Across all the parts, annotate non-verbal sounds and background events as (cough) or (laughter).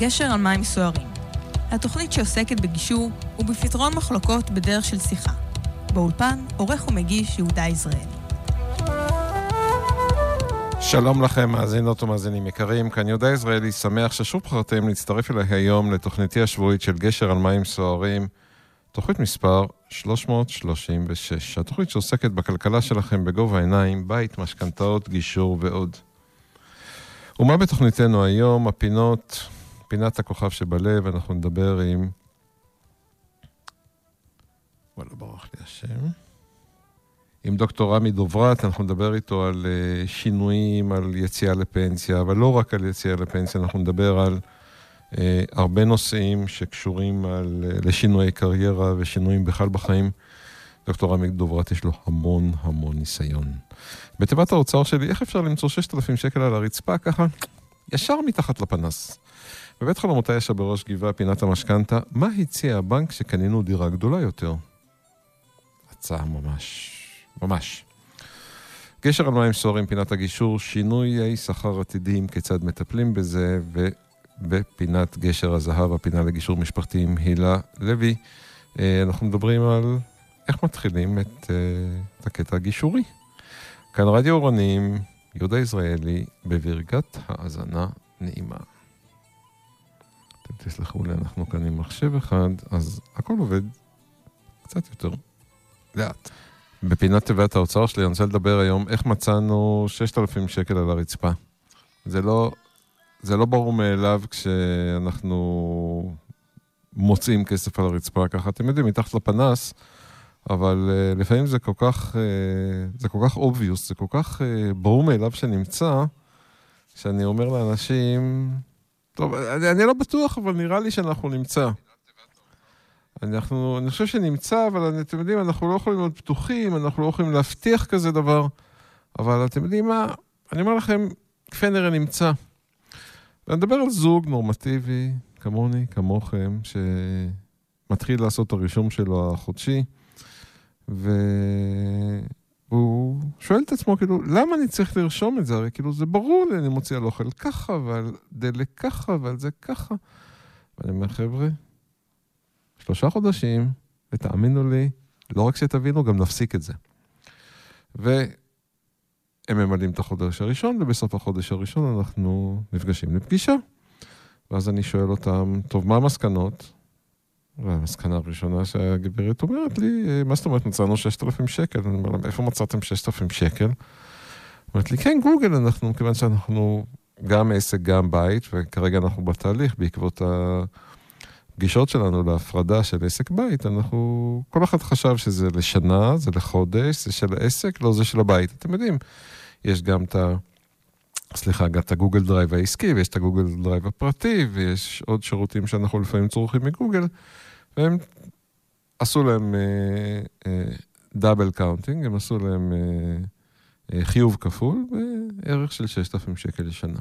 גשר על מים סוערים. התוכנית שעוסקת בגישור ובפתרון מחלוקות בדרך של שיחה. באולפן, עורך ומגיש יהודה יזרעאלי. שלום לכם, מאזינות ומאזינים יקרים, כאן יהודה יזרעאלי, שמח ששוב בחרתם להצטרף אליי היום לתוכניתי השבועית של גשר על מים סוערים, תוכנית מספר 336, התוכנית שעוסקת בכלכלה שלכם בגובה העיניים, בית, משכנתאות, גישור ועוד. ומה בתוכניתנו היום? הפינות, פינת הכוכב שבלב, אנחנו נדבר עם... וואלה, ברח לי השם. עם דוקטור רמי דוברת, אנחנו נדבר איתו על uh, שינויים, על יציאה לפנסיה, אבל לא רק על יציאה לפנסיה, אנחנו נדבר על uh, הרבה נושאים שקשורים על, uh, לשינויי קריירה ושינויים בכלל בחיים. דוקטור רמי דוברת יש לו המון המון ניסיון. בתיבת האוצר שלי, איך אפשר למצוא 6,000 שקל על הרצפה ככה, ישר מתחת לפנס. בבית חלומותי יש בראש גבעה פינת המשכנתה, מה הציע הבנק שקנינו דירה גדולה יותר? הצעה ממש, ממש. גשר על מים סוערים, פינת הגישור, שינויי שכר עתידיים, כיצד מטפלים בזה, ובפינת גשר הזהב, הפינה לגישור משפחתי עם הילה לוי, אה, אנחנו מדברים על איך מתחילים את, אה, את הקטע הגישורי. כאן רדיו אורנים, יהודה ישראלי, בברכת האזנה נעימה. תסלחו לי, אנחנו כאן עם מחשב אחד, אז הכל עובד קצת יותר לאט. בפינת תיבת האוצר שלי אני רוצה לדבר היום איך מצאנו 6,000 שקל על הרצפה. זה לא, זה לא ברור מאליו כשאנחנו מוצאים כסף על הרצפה ככה. אתם יודעים, מתחת לפנס, אבל uh, לפעמים זה כל כך, uh, זה כל כך obvious, זה כל כך uh, ברור מאליו שנמצא, שאני אומר לאנשים, טוב, אני, אני לא בטוח, אבל נראה לי שאנחנו נמצא. אנחנו, אני חושב שנמצא, אבל אני, אתם יודעים, אנחנו לא יכולים להיות פתוחים, אנחנו לא יכולים להבטיח כזה דבר, אבל אתם יודעים מה, אני אומר לכם, כפי נמצא. ואני מדבר על זוג נורמטיבי, כמוני, כמוכם, שמתחיל לעשות את הרישום שלו החודשי. והוא שואל את עצמו, כאילו, למה אני צריך לרשום את זה? הרי כאילו, זה ברור לי, אני מוציא על אוכל ככה, ועל דלק ככה, ועל זה ככה. ואני אומר, חבר'ה, שלושה חודשים, ותאמינו לי, לא רק שתבינו, גם נפסיק את זה. והם ממלאים את החודש הראשון, ובסוף החודש הראשון אנחנו נפגשים לפגישה. ואז אני שואל אותם, טוב, מה המסקנות? והמסקנה הראשונה שהגברת אומרת לי, מה זאת אומרת מצאנו 6,000 שקל? אני אומר להם, איפה מצאתם 6,000 שקל? אומרת לי, כן, גוגל, אנחנו, כיוון שאנחנו גם עסק, גם בית, וכרגע אנחנו בתהליך בעקבות הפגישות שלנו להפרדה של עסק בית, אנחנו, כל אחד חשב שזה לשנה, זה לחודש, זה של העסק, לא זה של הבית. אתם יודעים, יש גם את ה... סליחה, גם את הגוגל דרייב העסקי, ויש את הגוגל דרייב הפרטי, ויש עוד שירותים שאנחנו לפעמים צורכים מגוגל. והם עשו להם double אה, counting, אה, הם עשו להם אה, אה, חיוב כפול בערך של 6,000 שקל לשנה.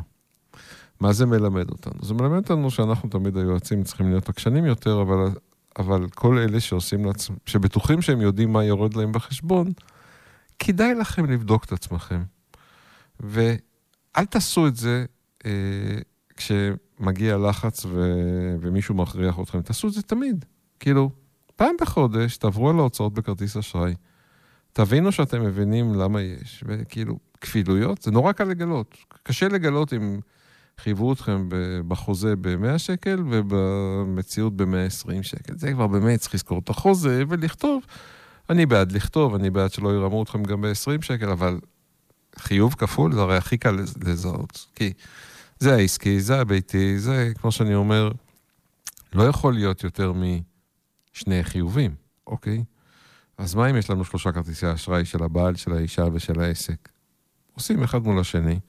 מה זה מלמד אותנו? זה מלמד אותנו שאנחנו תמיד היועצים צריכים להיות עקשנים יותר, אבל, אבל כל אלה שעושים לעצמם, שבטוחים שהם יודעים מה יורד להם בחשבון, כדאי לכם לבדוק את עצמכם. ואל תעשו את זה אה, כשמגיע לחץ ו... ומישהו מכריח אתכם, תעשו את זה תמיד. כאילו, פעם בחודש תעברו על ההוצאות בכרטיס אשראי, תבינו שאתם מבינים למה יש, וכאילו, כפילויות, זה נורא קל לגלות. קשה לגלות אם חייבו אתכם בחוזה ב-100 שקל ובמציאות ב-120 שקל. זה כבר באמת צריך לזכור את החוזה ולכתוב. אני בעד לכתוב, אני בעד שלא ירמו אתכם גם ב-20 שקל, אבל חיוב כפול זה הרי הכי קל לזהות. כי זה העסקי, זה הביתי, זה, כמו שאני אומר, לא יכול להיות יותר מ... שני חיובים, אוקיי? אז מה אם יש לנו שלושה כרטיסי אשראי של הבעל, של האישה ושל העסק? עושים אחד מול השני.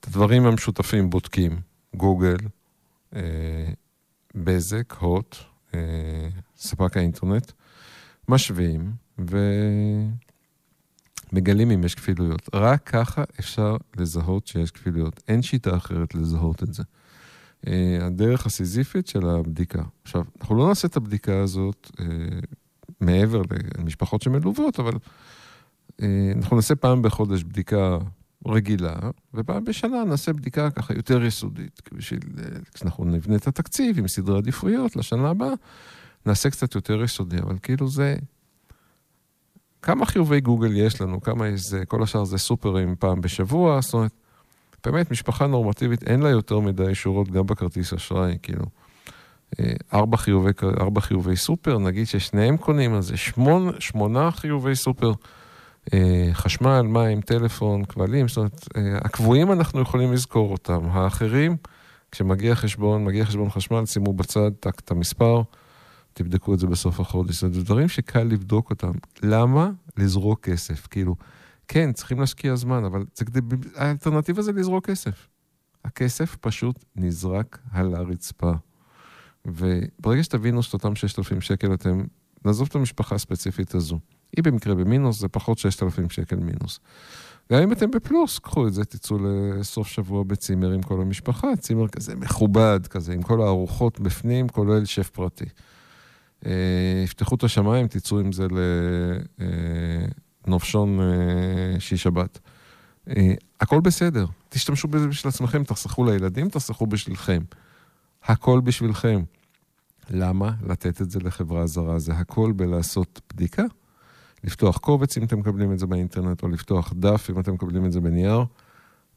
את הדברים המשותפים בודקים, גוגל, אה, בזק, הוט, אה, ספק האינטרנט, משווים ומגלים אם יש כפילויות. רק ככה אפשר לזהות שיש כפילויות. אין שיטה אחרת לזהות את זה. אה, הדרך הסיזיפית של הבדיקה. עכשיו, אנחנו לא נעשה את הבדיקה הזאת אה, מעבר למשפחות שמלוות, אבל אה, אנחנו נעשה פעם בחודש בדיקה רגילה, ופעם בשנה נעשה בדיקה ככה יותר יסודית, בשביל, כשאנחנו נבנה את התקציב עם סדרי עדיפויות לשנה הבאה, נעשה קצת יותר יסודי, אבל כאילו זה... כמה חיובי גוגל יש לנו, כמה יש זה, כל השאר זה סופרים פעם בשבוע, זאת אומרת, באמת, משפחה נורמטיבית, אין לה יותר מדי שורות גם בכרטיס אשראי, כאילו. אה, ארבע חיובי, ארבע חיובי סופר, נגיד ששניהם קונים, אז זה שמונה, שמונה חיובי סופר. אה, חשמל, מים, טלפון, כבלים, זאת אומרת, אה, הקבועים אנחנו יכולים לזכור אותם. האחרים, כשמגיע חשבון, מגיע חשבון חשמל, שימו בצד, את המספר, תבדקו את זה בסוף החודש. אומרת, דברים שקל לבדוק אותם. למה לזרוק כסף? כאילו, כן, צריכים להשקיע זמן, אבל זה, האלטרנטיבה זה לזרוק כסף. הכסף פשוט נזרק על הרצפה. וברגע שתבינו שאת אותם 6,000 שקל אתם, נעזוב את המשפחה הספציפית הזו. היא במקרה במינוס, זה פחות 6,000 שקל מינוס. גם אם אתם בפלוס, קחו את זה, תצאו לסוף שבוע בצימר עם כל המשפחה, צימר כזה מכובד כזה, עם כל הארוחות בפנים, כולל שף פרטי. אה, יפתחו את השמיים, תצאו עם זה לנופשון אה. אה, הכל בסדר, תשתמשו בזה בשביל עצמכם, תחסכו לילדים, תחסכו בשבילכם. הכל בשבילכם. למה לתת את זה לחברה זרה? זה הכל בלעשות בדיקה, לפתוח קובץ אם אתם מקבלים את זה באינטרנט, או לפתוח דף אם אתם מקבלים את זה בנייר,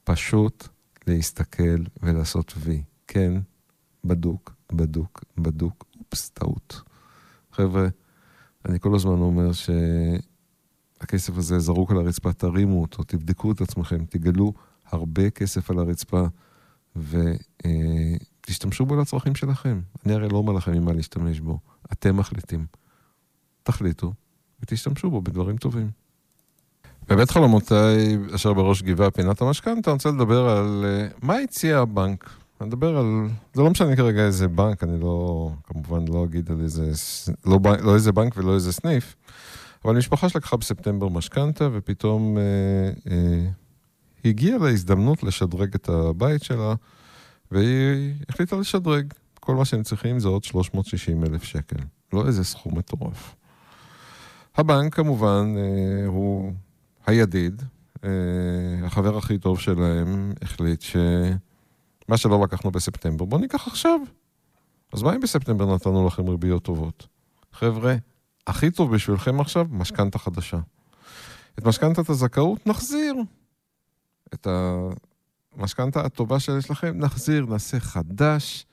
פשוט להסתכל ולעשות וי. כן, בדוק, בדוק, בדוק, אופס, טעות. חבר'ה, אני כל הזמן אומר שהכסף הזה זרוק על הרצפה, תרימו אותו, תבדקו את עצמכם, תגלו הרבה כסף על הרצפה, ותשתמשו בו לצרכים שלכם. אני הרי לא אומר לכם ממה להשתמש בו, אתם מחליטים. תחליטו, ותשתמשו בו בדברים טובים. בבית חלומותיי, אשר בראש גבעה פינת המשכנתה, אני רוצה לדבר על uh, מה הציע הבנק. אני מדבר על, זה לא משנה כרגע איזה בנק, אני לא, כמובן לא אגיד על איזה, לא, לא איזה בנק ולא איזה סניף, אבל משפחה שלקחה בספטמבר משכנתה, ופתאום אה, אה, הגיעה לה הזדמנות לשדרג את הבית שלה, והיא החליטה לשדרג. כל מה שהם צריכים זה עוד 360 אלף שקל. לא איזה סכום מטורף. הבנק כמובן אה, הוא הידיד, אה, החבר הכי טוב שלהם החליט שמה שלא לקחנו בספטמבר, בואו ניקח עכשיו. אז מה אם בספטמבר נתנו לכם ריביות טובות? חבר'ה, הכי טוב בשבילכם עכשיו, משכנתה חדשה. את משכנתת הזכאות נחזיר. את המשכנתה הטובה שיש לכם נחזיר, נעשה חדש.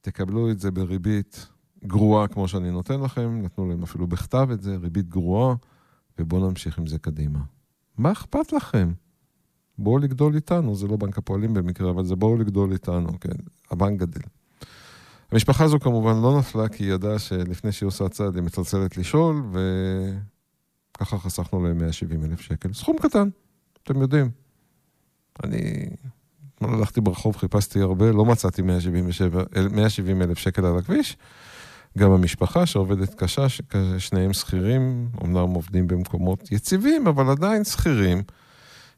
תקבלו את זה בריבית גרועה כמו שאני נותן לכם, נתנו להם אפילו בכתב את זה, ריבית גרועה, ובואו נמשיך עם זה קדימה. מה אכפת לכם? בואו לגדול איתנו, זה לא בנק הפועלים במקרה, אבל זה בואו לגדול איתנו, כן, הבנק גדל. המשפחה הזו כמובן לא נפלה, כי היא ידעה שלפני שהיא עושה צעד היא מצלצלת לשאול, וככה חסכנו להם 170 אלף שקל. סכום קטן, אתם יודעים. אני אתמול הלכתי ברחוב, חיפשתי הרבה, לא מצאתי 170 אלף שקל על הכביש. גם המשפחה שעובדת קשה, שניהם שכירים, אמנם עובדים במקומות יציבים, אבל עדיין שכירים,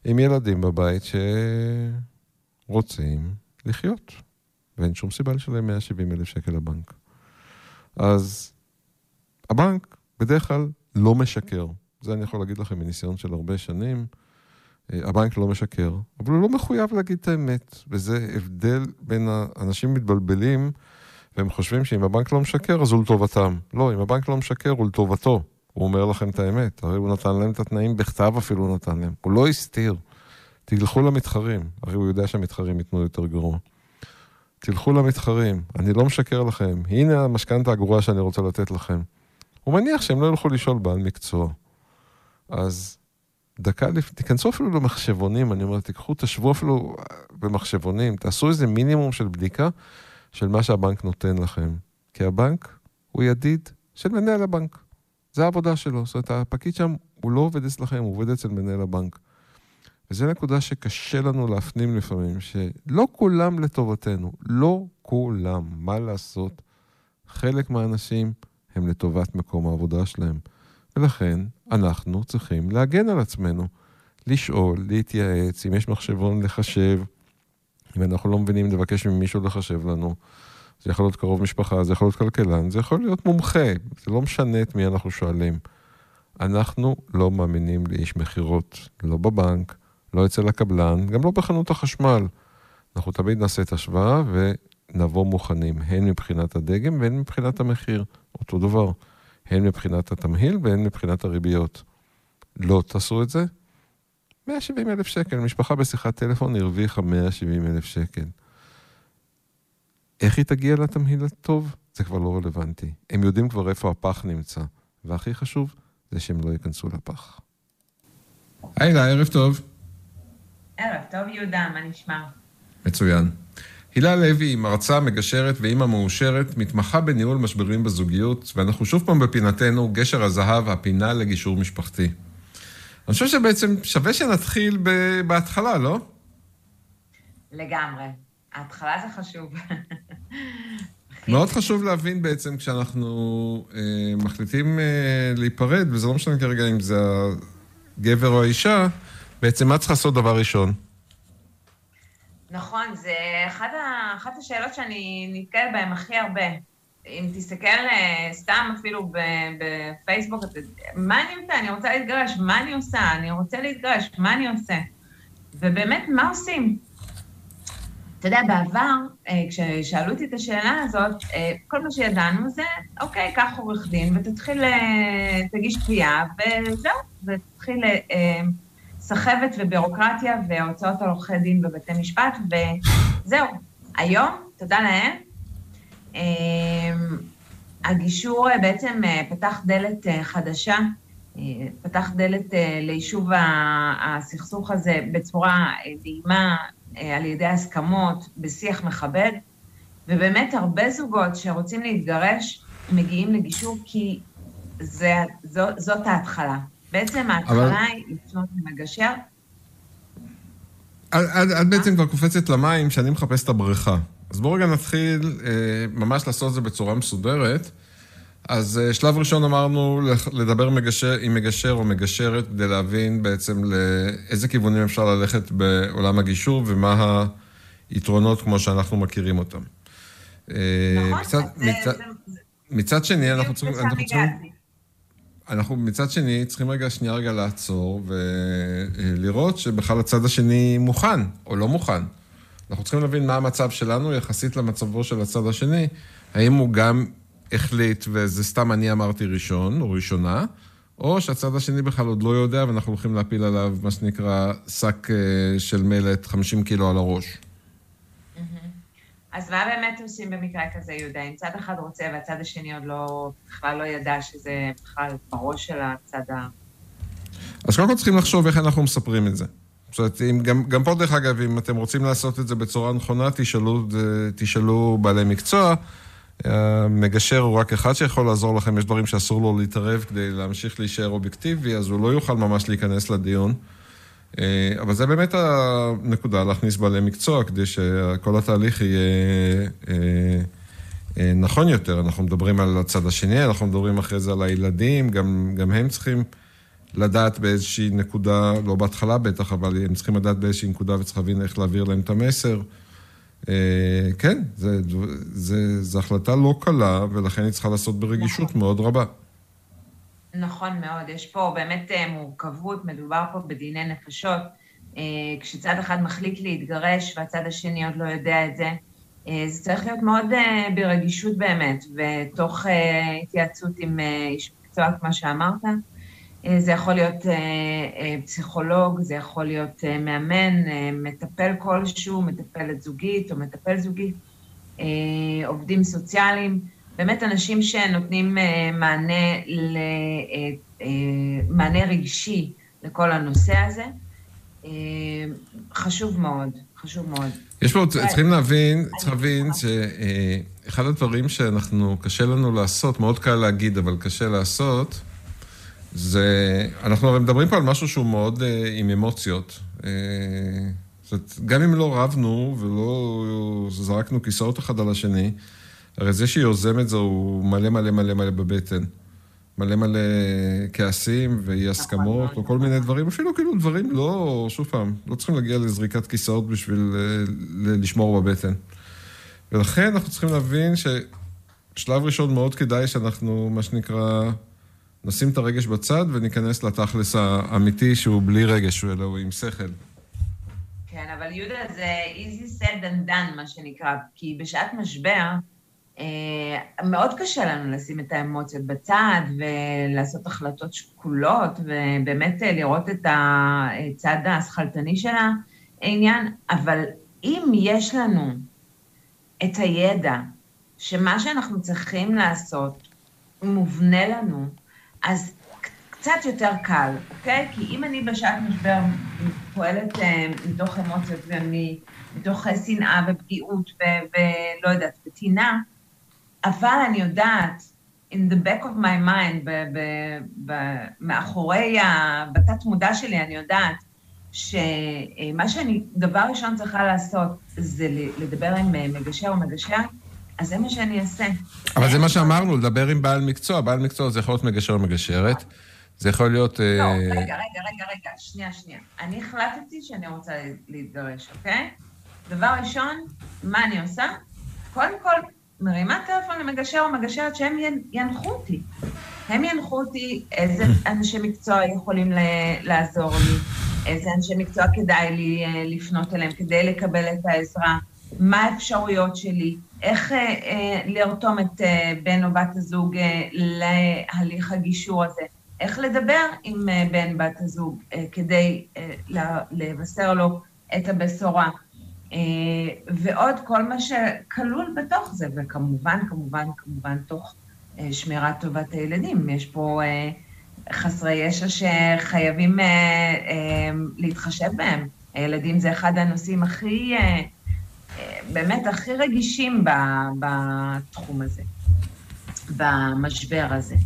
עם ילדים בבית שרוצים לחיות. ואין שום סיבה לשלם 170 אלף שקל לבנק. אז הבנק בדרך כלל לא משקר. זה אני יכול להגיד לכם מניסיון של הרבה שנים. אה, הבנק לא משקר, אבל הוא לא מחויב להגיד את האמת. וזה הבדל בין האנשים מתבלבלים. והם חושבים שאם הבנק לא משקר, אז הוא לטובתם. לא, אם הבנק לא משקר, הוא לטובתו. הוא אומר לכם את האמת. הרי הוא נתן להם את התנאים בכתב אפילו הוא נתן להם. הוא לא הסתיר. תלכו למתחרים. הרי הוא יודע שהמתחרים ייתנו יותר גרוע. תלכו למתחרים, אני לא משקר לכם. הנה המשכנתה הגרועה שאני רוצה לתת לכם. הוא מניח שהם לא ילכו לשאול בעל מקצוע. אז דקה לפני, תיכנסו אפילו למחשבונים, אני אומר, תיקחו, תשבו אפילו במחשבונים, תעשו איזה מינימום של בדיקה. של מה שהבנק נותן לכם. כי הבנק הוא ידיד של מנהל הבנק. זה העבודה שלו. זאת אומרת, הפקיד שם, הוא לא עובד אצלכם, הוא עובד אצל מנהל הבנק. וזו נקודה שקשה לנו להפנים לפעמים, שלא כולם לטובתנו. לא כולם. מה לעשות? חלק מהאנשים הם לטובת מקום העבודה שלהם. ולכן אנחנו צריכים להגן על עצמנו. לשאול, להתייעץ, אם יש מחשבון לחשב, אם אנחנו לא מבינים, נבקש ממישהו לחשב לנו. זה יכול להיות קרוב משפחה, זה יכול להיות כלכלן, זה יכול להיות מומחה, זה לא משנה את מי אנחנו שואלים. אנחנו לא מאמינים לאיש מכירות, לא בבנק, לא אצל הקבלן, גם לא בחנות החשמל. אנחנו תמיד נעשה את השוואה ונבוא מוכנים, הן מבחינת הדגם והן מבחינת המחיר, אותו דבר. הן מבחינת התמהיל והן מבחינת הריביות. לא תעשו את זה? 170 אלף שקל. משפחה בשיחת טלפון הרוויחה 170 אלף שקל. איך היא תגיע לתמהיל הטוב? זה כבר לא רלוונטי. הם יודעים כבר איפה הפח נמצא. והכי חשוב, זה שהם לא ייכנסו לפח. היי לה, ערב טוב. ערב טוב, יהודה, מה נשמע? מצוין. הילה לוי היא מרצה, מגשרת ואימא מאושרת, מתמחה בניהול משברים בזוגיות, ואנחנו שוב פעם בפינתנו, גשר הזהב, הפינה לגישור משפחתי. אני חושב שבעצם שווה שנתחיל בהתחלה, לא? לגמרי. ההתחלה זה חשוב. מאוד חשוב להבין בעצם כשאנחנו אה, מחליטים אה, להיפרד, וזה לא משנה כרגע אם זה הגבר או האישה, בעצם מה צריך לעשות דבר ראשון? נכון, זה אחת, ה... אחת השאלות שאני נתקלת בהן הכי הרבה. אם תסתכל אה, סתם אפילו בפייסבוק, מה אני עושה? אני רוצה להתגרש, מה אני עושה? אני רוצה להתגרש, מה אני עושה? ובאמת, מה עושים? אתה יודע, בעבר, אה, כששאלו אותי את השאלה הזאת, אה, כל מה שידענו זה, אוקיי, קח עורך דין ותתחיל, תגיש תביעה, וזהו, ותתחיל סחבת ובירוקרטיה והוצאות על עורכי דין בבתי משפט, וזהו. היום, תודה לאל, הגישור בעצם אה, פתח דלת אה, חדשה, אה, פתח דלת ליישוב הסכסוך הזה בצורה נעימה, על ידי הסכמות, בשיח מכבד, ובאמת הרבה זוגות שרוצים להתגרש מגיעים לגישור כי זה, זו, זאת ההתחלה. בעצם ההתחלה אבל... היא לפנות למגשר. את בעצם כבר קופצת למים שאני מחפש את הבריכה. אז בואו רגע נתחיל אה, ממש לעשות את זה בצורה מסודרת. אז אה, שלב ראשון אמרנו לדבר מגשר, עם מגשר או מגשרת כדי להבין בעצם לאיזה כיוונים אפשר ללכת בעולם הגישור ומה היתרונות כמו שאנחנו מכירים אותם. אה, נכון, מצד, זה, מצד, זה, מצד שני, אנחנו צריכים... אנחנו מצד שני צריכים רגע, שנייה רגע לעצור ולראות שבכלל הצד השני מוכן או לא מוכן. אנחנו צריכים להבין מה המצב שלנו יחסית למצבו של הצד השני. האם הוא גם החליט, וזה סתם אני אמרתי ראשון או ראשונה, או שהצד השני בכלל עוד לא יודע ואנחנו הולכים להפיל עליו מה שנקרא שק אה, של מלט 50 קילו על הראש. אז מה באמת עושים במקרה כזה, יהודה? אם צד אחד רוצה והצד השני עוד לא, בכלל לא ידע שזה בכלל בראש של הצד ה... אז קודם כל צריכים לחשוב איך אנחנו מספרים את זה. זאת אומרת, אם, גם, גם פה, דרך אגב, אם אתם רוצים לעשות את זה בצורה נכונה, תשאלו, תשאלו בעלי מקצוע. המגשר הוא רק אחד שיכול לעזור לכם, יש דברים שאסור לו להתערב כדי להמשיך להישאר אובייקטיבי, אז הוא לא יוכל ממש להיכנס לדיון. אה, אבל זה באמת הנקודה, להכניס בעלי מקצוע, כדי שכל התהליך יהיה אה, אה, נכון יותר. אנחנו מדברים על הצד השני, אנחנו מדברים אחרי זה על הילדים, גם, גם הם צריכים לדעת באיזושהי נקודה, לא בהתחלה בטח, אבל הם צריכים לדעת באיזושהי נקודה וצריך להבין איך להעביר להם את המסר. כן, זו החלטה לא קלה, ולכן היא צריכה לעשות ברגישות נכון. מאוד רבה. נכון מאוד, יש פה באמת אה, מורכבות, מדובר פה בדיני נפשות. אה, כשצד אחד מחליט להתגרש והצד השני עוד לא יודע את זה, אה, זה צריך להיות מאוד ברגישות באמת, ותוך התייעצות עם איש מקצוע, כמו שאמרת. זה יכול להיות פסיכולוג, זה יכול להיות מאמן, מטפל כלשהו, מטפלת זוגית או מטפל זוגי, עובדים סוציאליים. באמת אנשים שנותנים אה, מענה, ל, אה, אה, מענה רגשי לכל הנושא הזה. חשוב מאוד, חשוב מאוד. יש פה, צריכים להבין, צריך להבין שאחד הדברים שאנחנו, קשה לנו לעשות, מאוד קל להגיד, אבל קשה לעשות, זה, אנחנו הרי מדברים פה על משהו שהוא מאוד עם אמוציות. זאת אומרת, גם אם לא רבנו ולא זרקנו כיסאות אחד על השני, הרי זה שהיא יוזמת זה הוא מלא מלא מלא מלא בבטן. מלא מלא כעסים ואי הסכמות, נכון, או כל מיני דברים, אפילו כאילו דברים לא, שוב פעם, לא צריכים להגיע לזריקת כיסאות בשביל אה, לשמור בבטן. ולכן אנחנו צריכים להבין ששלב ראשון מאוד כדאי שאנחנו, מה שנקרא, נשים את הרגש בצד וניכנס לתכלס האמיתי שהוא בלי רגש, אלא הוא עם שכל. כן, אבל יהודה, זה easy said and done, מה שנקרא, כי בשעת משבר, אה, מאוד קשה לנו לשים את האמוציות בצד ולעשות החלטות שקולות, ובאמת אה, לראות את הצד השכלתני של העניין, אבל אם יש לנו את הידע שמה שאנחנו צריכים לעשות מובנה לנו, אז קצת יותר קל, אוקיי? כי אם אני בשעת משבר פועלת אה, מתוך אמוציות ומתוך אה, שנאה ופגיעות ולא יודעת, וטינה, אבל אני יודעת, in the back of my mind, ב- ב- ב- מאחורי, ה- בתת מודע שלי, אני יודעת שמה שאני דבר ראשון צריכה לעשות זה לדבר עם אה, מגשר או מגשר, אז זה מה שאני אעשה. אבל זה מה שאמרנו, לדבר עם בעל מקצוע. בעל מקצוע זה יכול להיות מגשר או מגשרת. זה יכול להיות... לא, רגע, רגע, רגע, רגע, שנייה, שנייה. אני החלטתי שאני רוצה להתגרש, אוקיי? דבר ראשון, מה אני עושה? קודם כל, מרימה טלפון למגשר או מגשרת שהם ינחו אותי. הם ינחו אותי איזה אנשי מקצוע יכולים לעזור לי, איזה אנשי מקצוע כדאי לי אה, לפנות אליהם כדי לקבל את העזרה, מה האפשרויות שלי, איך אה, אה, לרתום את אה, בן או בת הזוג אה, להליך הגישור הזה. איך לדבר עם אה, בן בת הזוג אה, כדי אה, לבשר לו את הבשורה. ועוד כל מה שכלול בתוך זה, וכמובן, כמובן, כמובן, תוך שמירת טובת הילדים. יש פה חסרי ישע שחייבים להתחשב בהם. הילדים זה אחד הנושאים הכי, באמת, הכי רגישים בתחום הזה, במשבר הזה.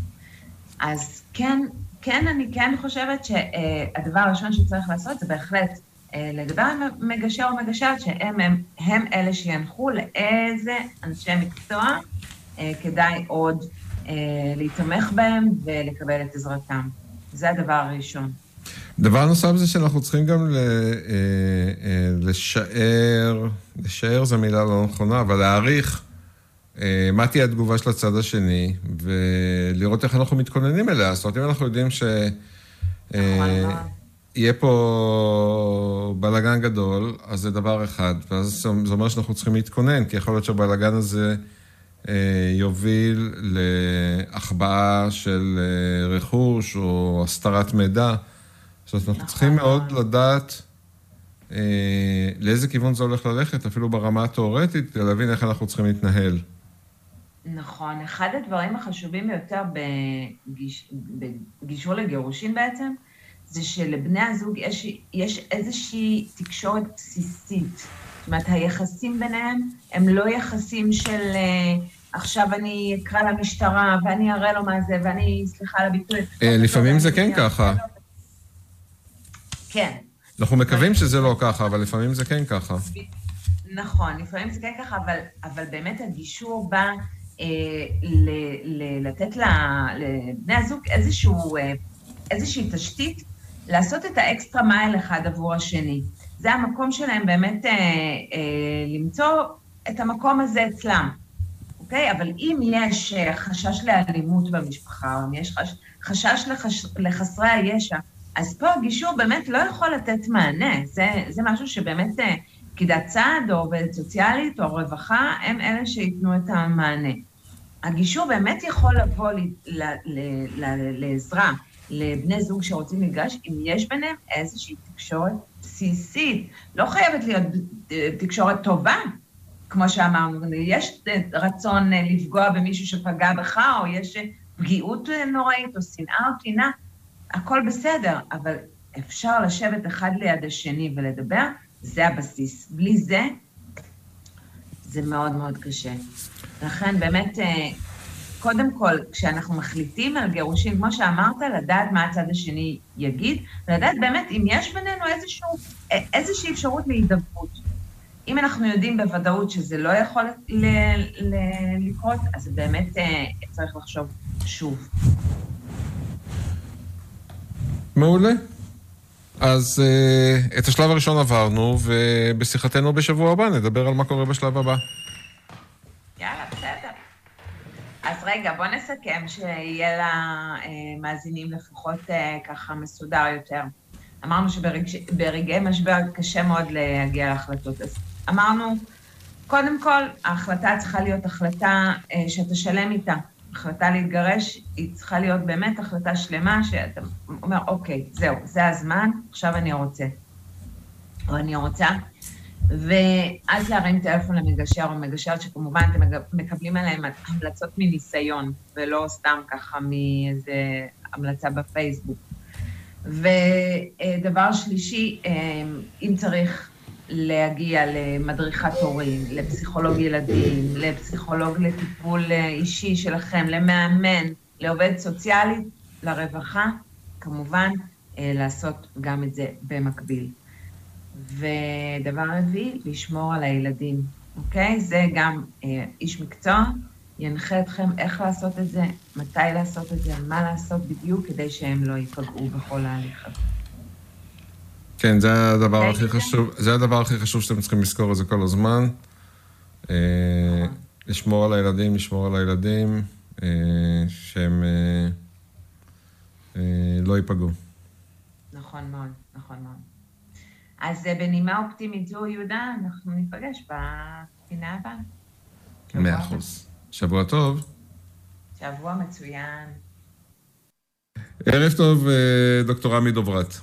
אז כן, כן, אני כן חושבת שהדבר הראשון שצריך לעשות זה בהחלט אה, לדבר עם מגשר או מגשרת, שהם הם, הם אלה שינחו לאיזה אנשי מקצוע אה, כדאי עוד אה, להתמך בהם ולקבל את עזרתם. זה הדבר הראשון. דבר נוסף זה שאנחנו צריכים גם לשער, לשער זו מילה לא נכונה, אבל להעריך אה, מה תהיה התגובה של הצד השני, ולראות איך אנחנו מתכוננים אליה. זאת אומרת, אם אנחנו יודעים ש... אה, נכון יהיה פה בלאגן גדול, אז זה דבר אחד, ואז זה אומר שאנחנו צריכים להתכונן, כי יכול להיות שהבלאגן הזה אה, יוביל להחבאה של רכוש או הסתרת מידע. זאת אומרת, אנחנו צריכים נכון מאוד לדעת לאיזה כיוון זה הולך ללכת, אפילו ברמה התיאורטית, כדי להבין איך אנחנו צריכים להתנהל. נכון. אחד הדברים החשובים ביותר בגיש, בגישור לגירושין בעצם, זה שלבני הזוג יש, יש איזושהי תקשורת בסיסית. זאת אומרת, היחסים ביניהם הם לא יחסים של uh, עכשיו אני אקרא למשטרה ואני אראה לו מה זה, ואני, סליחה על הביטוי... אה, לפעמים זה כן ככה. כן. אנחנו מקווים שזה לא ככה, אבל לפעמים זה כן ככה. נכון, לפעמים זה כן ככה, אבל, אבל באמת הגישור בא אה, לתת לבני הזוג איזשהו, אה, איזושהי תשתית לעשות את האקסטרה מייל אחד עבור השני. זה המקום שלהם באמת אה, למצוא את המקום הזה אצלם, אוקיי? אבל אם יש חשש לאלימות במשפחה, או אם יש חש, חשש לחש, לחסרי הישע, אז פה הגישור באמת לא יכול לתת מענה. זה, זה משהו שבאמת פקידת סעד או עובדת סוציאלית או רווחה, הם אלה שייתנו את המענה. הגישור באמת יכול לבוא לעזרה לבני זוג שרוצים מגרש, אם יש ביניהם איזושהי תקשורת בסיסית. לא חייבת להיות תקשורת טובה, כמו שאמרנו, יש רצון לפגוע במישהו שפגע בך, או יש פגיעות נוראית, או שנאה או טינה, הכל בסדר, אבל אפשר לשבת אחד ליד השני ולדבר, זה הבסיס. בלי זה, זה מאוד מאוד קשה. לכן באמת, אה, קודם כל, כשאנחנו מחליטים על גירושים, כמו שאמרת, לדעת מה הצד השני יגיד, ולדעת באמת אם יש בינינו איזשהו, אה, איזושהי אפשרות להידברות. אם אנחנו יודעים בוודאות שזה לא יכול ל- ל- לקרות, אז באמת אה, צריך לחשוב שוב. מעולה. אז uh, את השלב הראשון עברנו, ובשיחתנו בשבוע הבא נדבר על מה קורה בשלב הבא. אז רגע, בוא נסכם שיהיה למאזינים לפחות uh, ככה מסודר יותר. אמרנו שברגעי משבר קשה מאוד להגיע להחלטות. אז אמרנו, קודם כל, ההחלטה צריכה להיות החלטה אה, שאתה שלם איתה. החלטה להתגרש היא צריכה להיות באמת החלטה שלמה, שאתה אומר, אוקיי, זהו, זה הזמן, עכשיו אני רוצה. או אני רוצה. ואז להרים טלפון למגשר או מגשרת, שכמובן אתם מקבלים עליהם המלצות מניסיון, ולא סתם ככה מאיזה המלצה בפייסבוק. ודבר שלישי, אה, אם צריך להגיע למדריכת הורים, לפסיכולוג ילדים, לפסיכולוג לטיפול אישי שלכם, למאמן, לעובד סוציאלי, לרווחה, כמובן, אה, לעשות גם את זה במקביל. ודבר רביעי, לשמור על הילדים, אוקיי? זה גם אה, איש מקצוע ינחה אתכם איך לעשות את זה, מתי לעשות את זה, מה לעשות בדיוק, כדי שהם לא ייפגעו בכל ההליך הזה. כן, זה הדבר הכי חשוב, זה הדבר הכי חשוב שאתם צריכים לזכור את זה כל הזמן. אה, לשמור על הילדים, לשמור על הילדים, אה, שהם לא ייפגעו. נכון מאוד, נכון מאוד. אז בנימה אופטימית זו, יהודה, אנחנו ניפגש בפינה הבאה. מאה אחוז. שבוע טוב. שבוע מצוין. ערב טוב, אה, דוקטור עמי דוברת.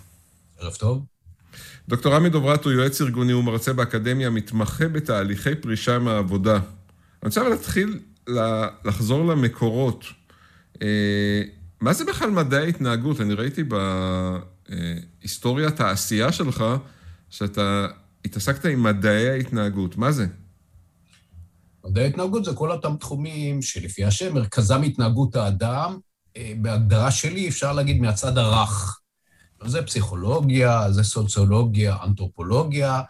ערב טוב. דוקטור עמי דוברת הוא יועץ ארגוני ומרצה באקדמיה, מתמחה בתהליכי פרישה מהעבודה. אני רוצה להתחיל לחזור למקורות. אה, מה זה בכלל מדעי ההתנהגות? אני ראיתי בהיסטוריית העשייה שלך, שאתה התעסקת עם מדעי ההתנהגות. מה זה? מדעי ההתנהגות זה כל אותם תחומים שלפי השם, מרכזם התנהגות האדם, אה, בהגדרה שלי אפשר להגיד מהצד הרך. זה פסיכולוגיה, זה סוציולוגיה, אנתרופולוגיה,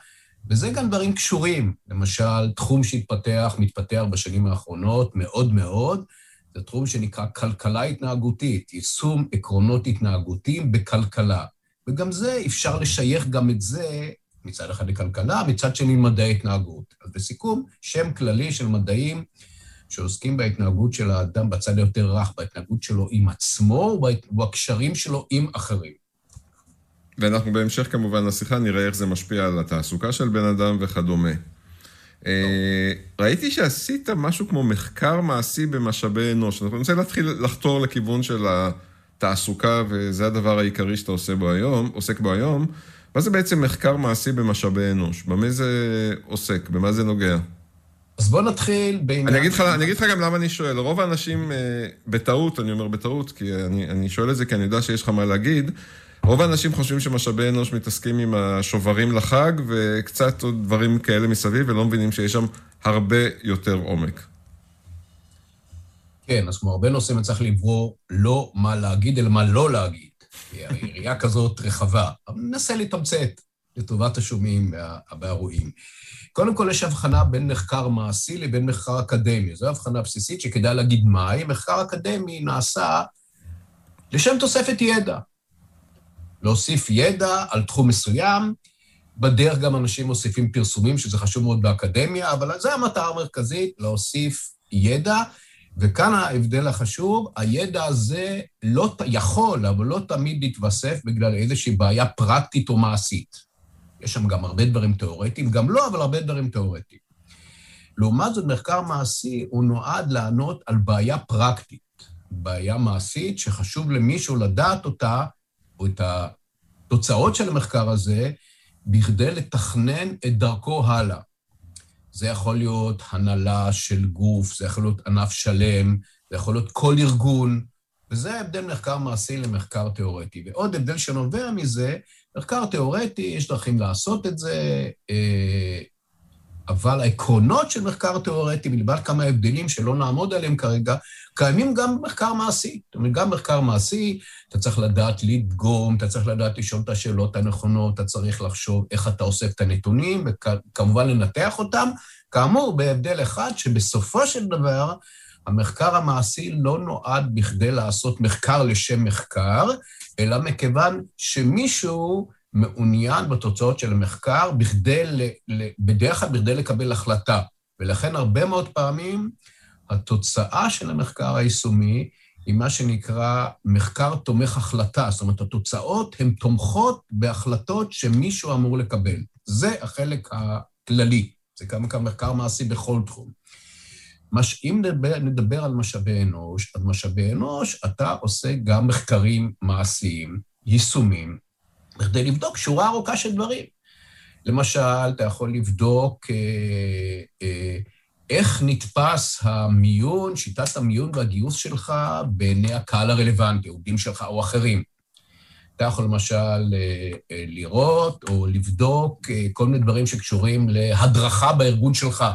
וזה גם דברים קשורים. למשל, תחום שהתפתח, מתפתח בשנים האחרונות מאוד מאוד, זה תחום שנקרא כלכלה התנהגותית, יישום עקרונות התנהגותיים בכלכלה. וגם זה, אפשר לשייך גם את זה מצד אחד לכלכלה, מצד שני מדעי התנהגות. אז בסיכום, שם כללי של מדעים שעוסקים בהתנהגות של האדם בצד היותר רך, בהתנהגות שלו עם עצמו ובקשרים שלו עם אחרים. ואנחנו בהמשך כמובן לשיחה נראה איך זה משפיע על התעסוקה של בן אדם וכדומה. אה, ראיתי שעשית משהו כמו מחקר מעשי במשאבי אנוש. אני רוצה להתחיל לחתור לכיוון של התעסוקה, וזה הדבר העיקרי שאתה עושה בו היום, עוסק בו היום. מה זה בעצם מחקר מעשי במשאבי אנוש? במה זה עוסק? במה זה נוגע? אז בוא נתחיל בעניין... אני אגיד לך, אני אגיד לך גם למה אני שואל. רוב האנשים, אה, בטעות, אני אומר בטעות, כי אני, אני שואל את זה כי אני יודע שיש לך מה להגיד, רוב האנשים חושבים שמשאבי אנוש מתעסקים עם השוברים לחג וקצת עוד דברים כאלה מסביב, ולא מבינים שיש שם הרבה יותר עומק. כן, אז כמו הרבה נושאים, צריך לברור לא מה להגיד, אלא מה לא להגיד. היריעה (laughs) כזאת רחבה. אבל ננסה לתמצת לטובת השומעים והרואים. קודם כל, יש הבחנה בין מחקר מעשי לבין מחקר אקדמי. זו הבחנה בסיסית שכדאי להגיד מהי. מחקר אקדמי נעשה לשם תוספת ידע. להוסיף ידע על תחום מסוים, בדרך גם אנשים מוסיפים פרסומים, שזה חשוב מאוד באקדמיה, אבל זו המטרה המרכזית, להוסיף ידע. וכאן ההבדל החשוב, הידע הזה לא יכול, אבל לא תמיד יתווסף בגלל איזושהי בעיה פרקטית או מעשית. יש שם גם הרבה דברים תיאורטיים, גם לא, אבל הרבה דברים תיאורטיים. לעומת זאת, מחקר מעשי הוא נועד לענות על בעיה פרקטית, בעיה מעשית שחשוב למישהו לדעת אותה, או את התוצאות של המחקר הזה, בכדי לתכנן את דרכו הלאה. זה יכול להיות הנהלה של גוף, זה יכול להיות ענף שלם, זה יכול להיות כל ארגון, וזה ההבדל מחקר מעשי למחקר תיאורטי. ועוד הבדל שנובע מזה, מחקר תיאורטי, יש דרכים לעשות את זה, אה, אבל העקרונות של מחקר תיאורטי, מלבד כמה הבדלים שלא נעמוד עליהם כרגע, קיימים גם במחקר מעשי. זאת אומרת, גם במחקר מעשי, אתה צריך לדעת לדגום, אתה צריך לדעת לשאול את השאלות הנכונות, אתה צריך לחשוב איך אתה אוסף את הנתונים, וכמובן לנתח אותם. כאמור, בהבדל אחד, שבסופו של דבר, המחקר המעשי לא נועד בכדי לעשות מחקר לשם מחקר, אלא מכיוון שמישהו מעוניין בתוצאות של המחקר בכדי, בדרך כלל בכדי לקבל החלטה. ולכן הרבה מאוד פעמים התוצאה של המחקר היישומי עם מה שנקרא מחקר תומך החלטה. זאת אומרת, התוצאות הן תומכות בהחלטות שמישהו אמור לקבל. זה החלק הכללי. זה כמה מחקר מעשי בכל תחום. מש... אם נדבר, נדבר על משאבי אנוש, על משאבי אנוש, אתה עושה גם מחקרים מעשיים, יישומים, כדי לבדוק שורה ארוכה של דברים. למשל, אתה יכול לבדוק אה, אה, איך נתפס המיון, שיטת המיון והגיוס שלך בעיני הקהל הרלוונטי, עובדים שלך או אחרים. אתה יכול למשל אה, אה, לראות או לבדוק אה, כל מיני דברים שקשורים להדרכה בארגון שלך.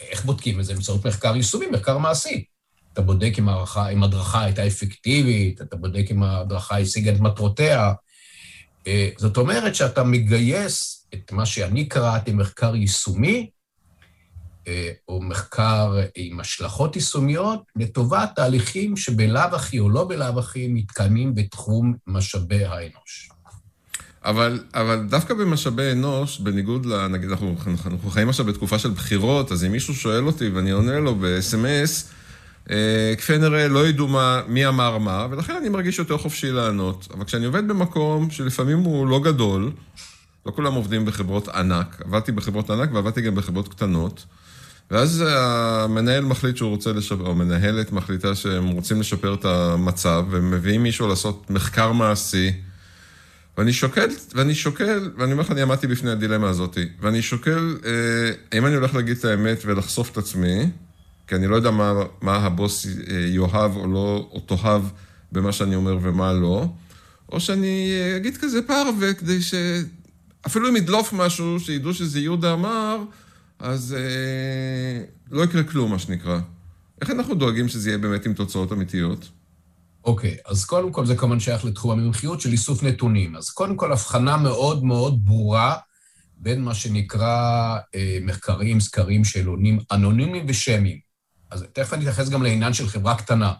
איך בודקים את זה? באמצעות מחקר יישומי, מחקר מעשי. אתה בודק אם ההדרכה, אם הדרכה הייתה אפקטיבית, אתה בודק אם ההדרכה השיגה את מטרותיה. זאת אומרת שאתה מגייס את מה שאני קראתי מחקר יישומי, או מחקר עם השלכות יישומיות, לטובת תהליכים שבלאו הכי או לא בלאו הכי מתקיימים בתחום משאבי האנוש. אבל, אבל דווקא במשאבי אנוש, בניגוד ל... נגיד, אנחנו, אנחנו חיים עכשיו בתקופה של בחירות, אז אם מישהו שואל אותי ואני עונה לו ב-SMS, אה, כפי נראה לא ידעו מה, מי אמר מה, ולכן אני מרגיש יותר חופשי לענות. אבל כשאני עובד במקום שלפעמים הוא לא גדול, לא כולם עובדים בחברות ענק, עבדתי בחברות ענק ועבדתי גם בחברות קטנות, ואז המנהל מחליט שהוא רוצה לשפר, או המנהלת מחליטה שהם רוצים לשפר את המצב, והם מביאים מישהו לעשות מחקר מעשי, ואני שוקל, ואני שוקל, ואני אומר לך, אני עמדתי בפני הדילמה הזאת, ואני שוקל, אה, האם אני הולך להגיד את האמת ולחשוף את עצמי, כי אני לא יודע מה, מה הבוס אה, יאהב או לא, או תאהב במה שאני אומר ומה לא, או שאני אה, אגיד כזה פרווה, כדי ש... אפילו אם ידלוף משהו, שידעו שזה יהודה אמר, אז אה, לא יקרה כלום, מה שנקרא. איך אנחנו דואגים שזה יהיה באמת עם תוצאות אמיתיות? אוקיי, okay, אז קודם כל זה כמובן שייך לתחום המומחיות של איסוף נתונים. אז קודם כל הבחנה מאוד מאוד ברורה בין מה שנקרא אה, מחקרים, סקרים, שאלונים אנונימיים ושמיים. אז תכף אני אתייחס גם לעניין של חברה קטנה.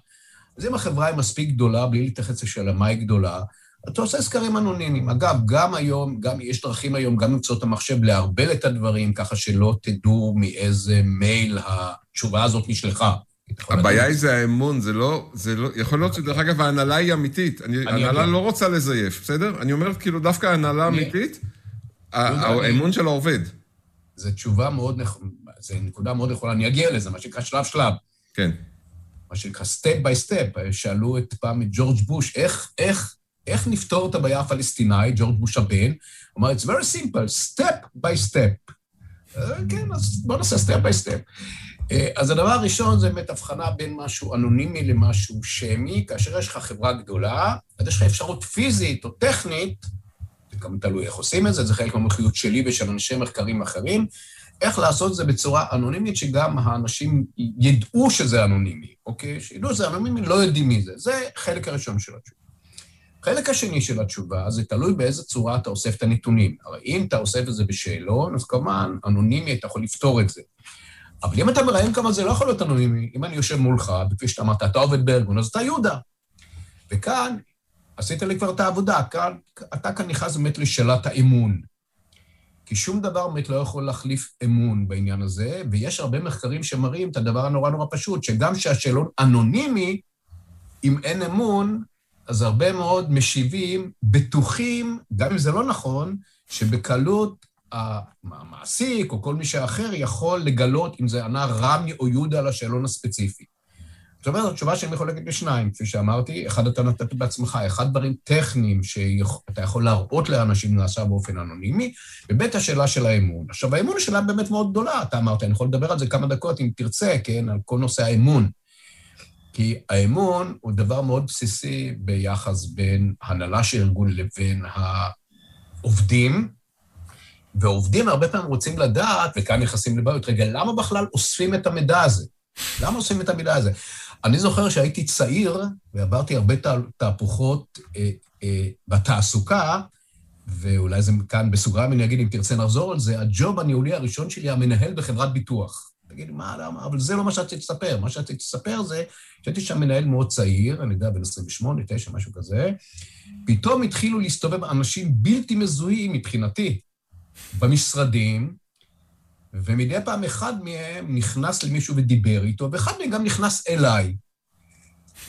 אז אם החברה היא מספיק גדולה, בלי להתייחס לשאלה מה היא גדולה, אתה עושה סקרים אנונימיים. אגב, גם היום, גם יש דרכים היום, גם באמצעות המחשב, לערבל את הדברים, ככה שלא תדעו מאיזה מייל התשובה הזאת נשלחה. הבעיה היא זה האמון, זה לא, זה לא, יכול להיות שדרך אגב ההנהלה היא אמיתית. ההנהלה לא רוצה לזייף, בסדר? אני אומר כאילו דווקא ההנהלה אמיתית, האמון של העובד. זו תשובה מאוד נכונה, זו נקודה מאוד נכונה, אני אגיע לזה, מה שנקרא שלב שלב. כן. מה שנקרא step by step. שאלו את פעם את ג'ורג' בוש, איך, איך איך נפתור את הבעיה הפלסטינאית, ג'ורג' בוש הבן? הוא אמר, it's very simple, step by step. אה, כן, אז בואו נעשה step by step. אה, אז הדבר הראשון זה באמת הבחנה בין משהו אנונימי למשהו שמי. כאשר יש לך חברה גדולה, אז יש לך אפשרות פיזית או טכנית, זה גם תלוי איך עושים את זה, זה חלק מהמומחיות שלי ושל אנשי מחקרים אחרים, איך לעשות את זה בצורה אנונימית, שגם האנשים ידעו שזה אנונימי, אוקיי? שידעו שזה אנונימי, לא יודעים מי זה. זה חלק הראשון של התשובה. החלק השני של התשובה, זה תלוי באיזה צורה אתה אוסף את הנתונים. הרי אם אתה אוסף את זה בשאלון, אז כמובן, אנונימי, אתה יכול לפתור את זה. אבל אם אתה מראיין כמה זה לא יכול להיות אנונימי, אם אני יושב מולך, וכפי שאתה אמרת, אתה עובד בארגון, אז אתה יהודה. וכאן, עשית לי כבר את העבודה, כאן, אתה כאן נכנס באמת לשאלת האמון. כי שום דבר באמת לא יכול להחליף אמון בעניין הזה, ויש הרבה מחקרים שמראים את הדבר הנורא נורא פשוט, שגם שהשאלון אנונימי, אם אין אמון, אז הרבה מאוד משיבים בטוחים, גם אם זה לא נכון, שבקלות המעסיק או כל מי שאחר יכול לגלות אם זה ענה רמי או יהודה על השאלון הספציפי. זאת אומרת, התשובה שלי מחולקת לשניים, כפי שאמרתי, אחד אתה נתת בעצמך, אחד דברים טכניים שאתה יכול להראות לאנשים נעשה באופן אנונימי, וב' השאלה של האמון. עכשיו, האמון היא שאלה באמת מאוד גדולה, אתה אמרת, אני יכול לדבר על זה כמה דקות אם תרצה, כן, על כל נושא האמון. כי האמון הוא דבר מאוד בסיסי ביחס בין הנהלה של ארגון לבין העובדים, ועובדים הרבה פעמים רוצים לדעת, וכאן נכנסים לבעיות, רגע, למה בכלל אוספים את המידע הזה? למה אוספים את המידע הזה? אני זוכר שהייתי צעיר ועברתי הרבה תהפוכות אה, אה, בתעסוקה, ואולי זה כאן בסוגריים אני אגיד, אם תרצה נחזור על זה, הג'וב הניהולי הראשון שלי, המנהל בחברת ביטוח. תגיד, מה, למה? אבל זה לא מה שרציתי לספר. מה שרציתי לספר זה שהייתי שם מנהל מאוד צעיר, אני יודע, בן 28, 9, משהו כזה, פתאום התחילו להסתובב אנשים בלתי מזוהים מבחינתי במשרדים, ומדי פעם אחד מהם נכנס למישהו ודיבר איתו, ואחד מהם גם נכנס אליי.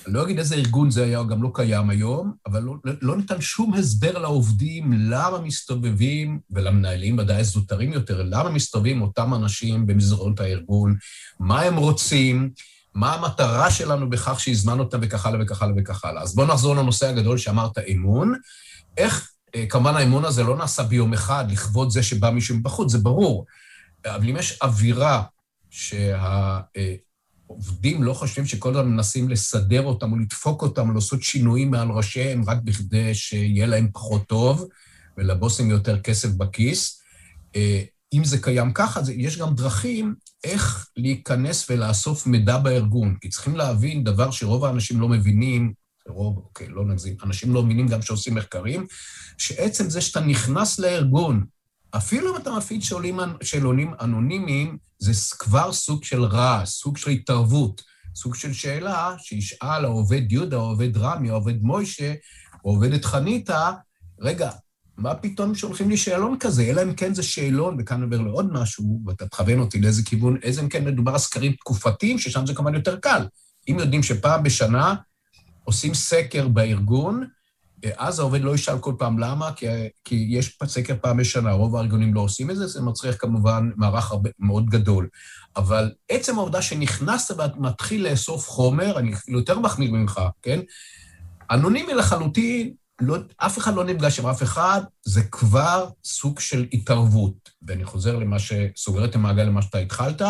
אני לא אגיד איזה ארגון זה היה, גם לא קיים היום, אבל לא, לא ניתן שום הסבר לעובדים למה מסתובבים, ולמנהלים ודאי זוטרים יותר, למה מסתובבים אותם אנשים במסדרונות הארגון, מה הם רוצים, מה המטרה שלנו בכך שהזמנו אותם וכך הלאה וכך הלאה וכך הלאה. אז בואו נחזור לנושא הגדול שאמרת, אמון. איך, אה, כמובן האמון הזה לא נעשה ביום אחד לכבוד זה שבא מישהו מבחוץ, זה ברור. אבל אם יש אווירה שהעובדים לא חושבים שכל הזמן מנסים לסדר אותם או לדפוק אותם או לעשות שינויים מעל ראשיהם רק בכדי שיהיה להם פחות טוב ולבוסים יותר כסף בכיס, אה, אם זה קיים ככה, יש גם דרכים איך להיכנס ולאסוף מידע בארגון. כי צריכים להבין דבר שרוב האנשים לא מבינים, רוב, אוקיי, לא נגזים, אנשים לא מבינים גם שעושים מחקרים, שעצם זה שאתה נכנס לארגון, אפילו אם אתה מפעיל שאלונים אנונימיים, זה כבר סוג של רע, סוג של התערבות, סוג של שאלה שישאל העובד יהודה, העובד רמי, העובד מוישה, או עובדת חניתה, רגע, מה פתאום שולחים לי שאלון כזה? אלא אם כן זה שאלון, וכאן נדבר לעוד משהו, ואתה תכוון אותי לאיזה כיוון, איזה אם כן מדובר על סקרים תקופתיים, ששם זה כמובן יותר קל. אם יודעים שפעם בשנה עושים סקר בארגון, אז העובד לא ישאל כל פעם למה, כי, כי יש סקר פעם בשנה, רוב הארגונים לא עושים את זה, זה מצריך כמובן מערך הרבה, מאוד גדול. אבל עצם העובדה שנכנסת ומתחיל לאסוף חומר, אני אפילו יותר מחמיר ממך, כן? אנונימי לחלוטין, לא, אף אחד לא נפגש עם אף אחד, זה כבר סוג של התערבות. ואני חוזר למה שסוגר את המעגל למה שאתה התחלת.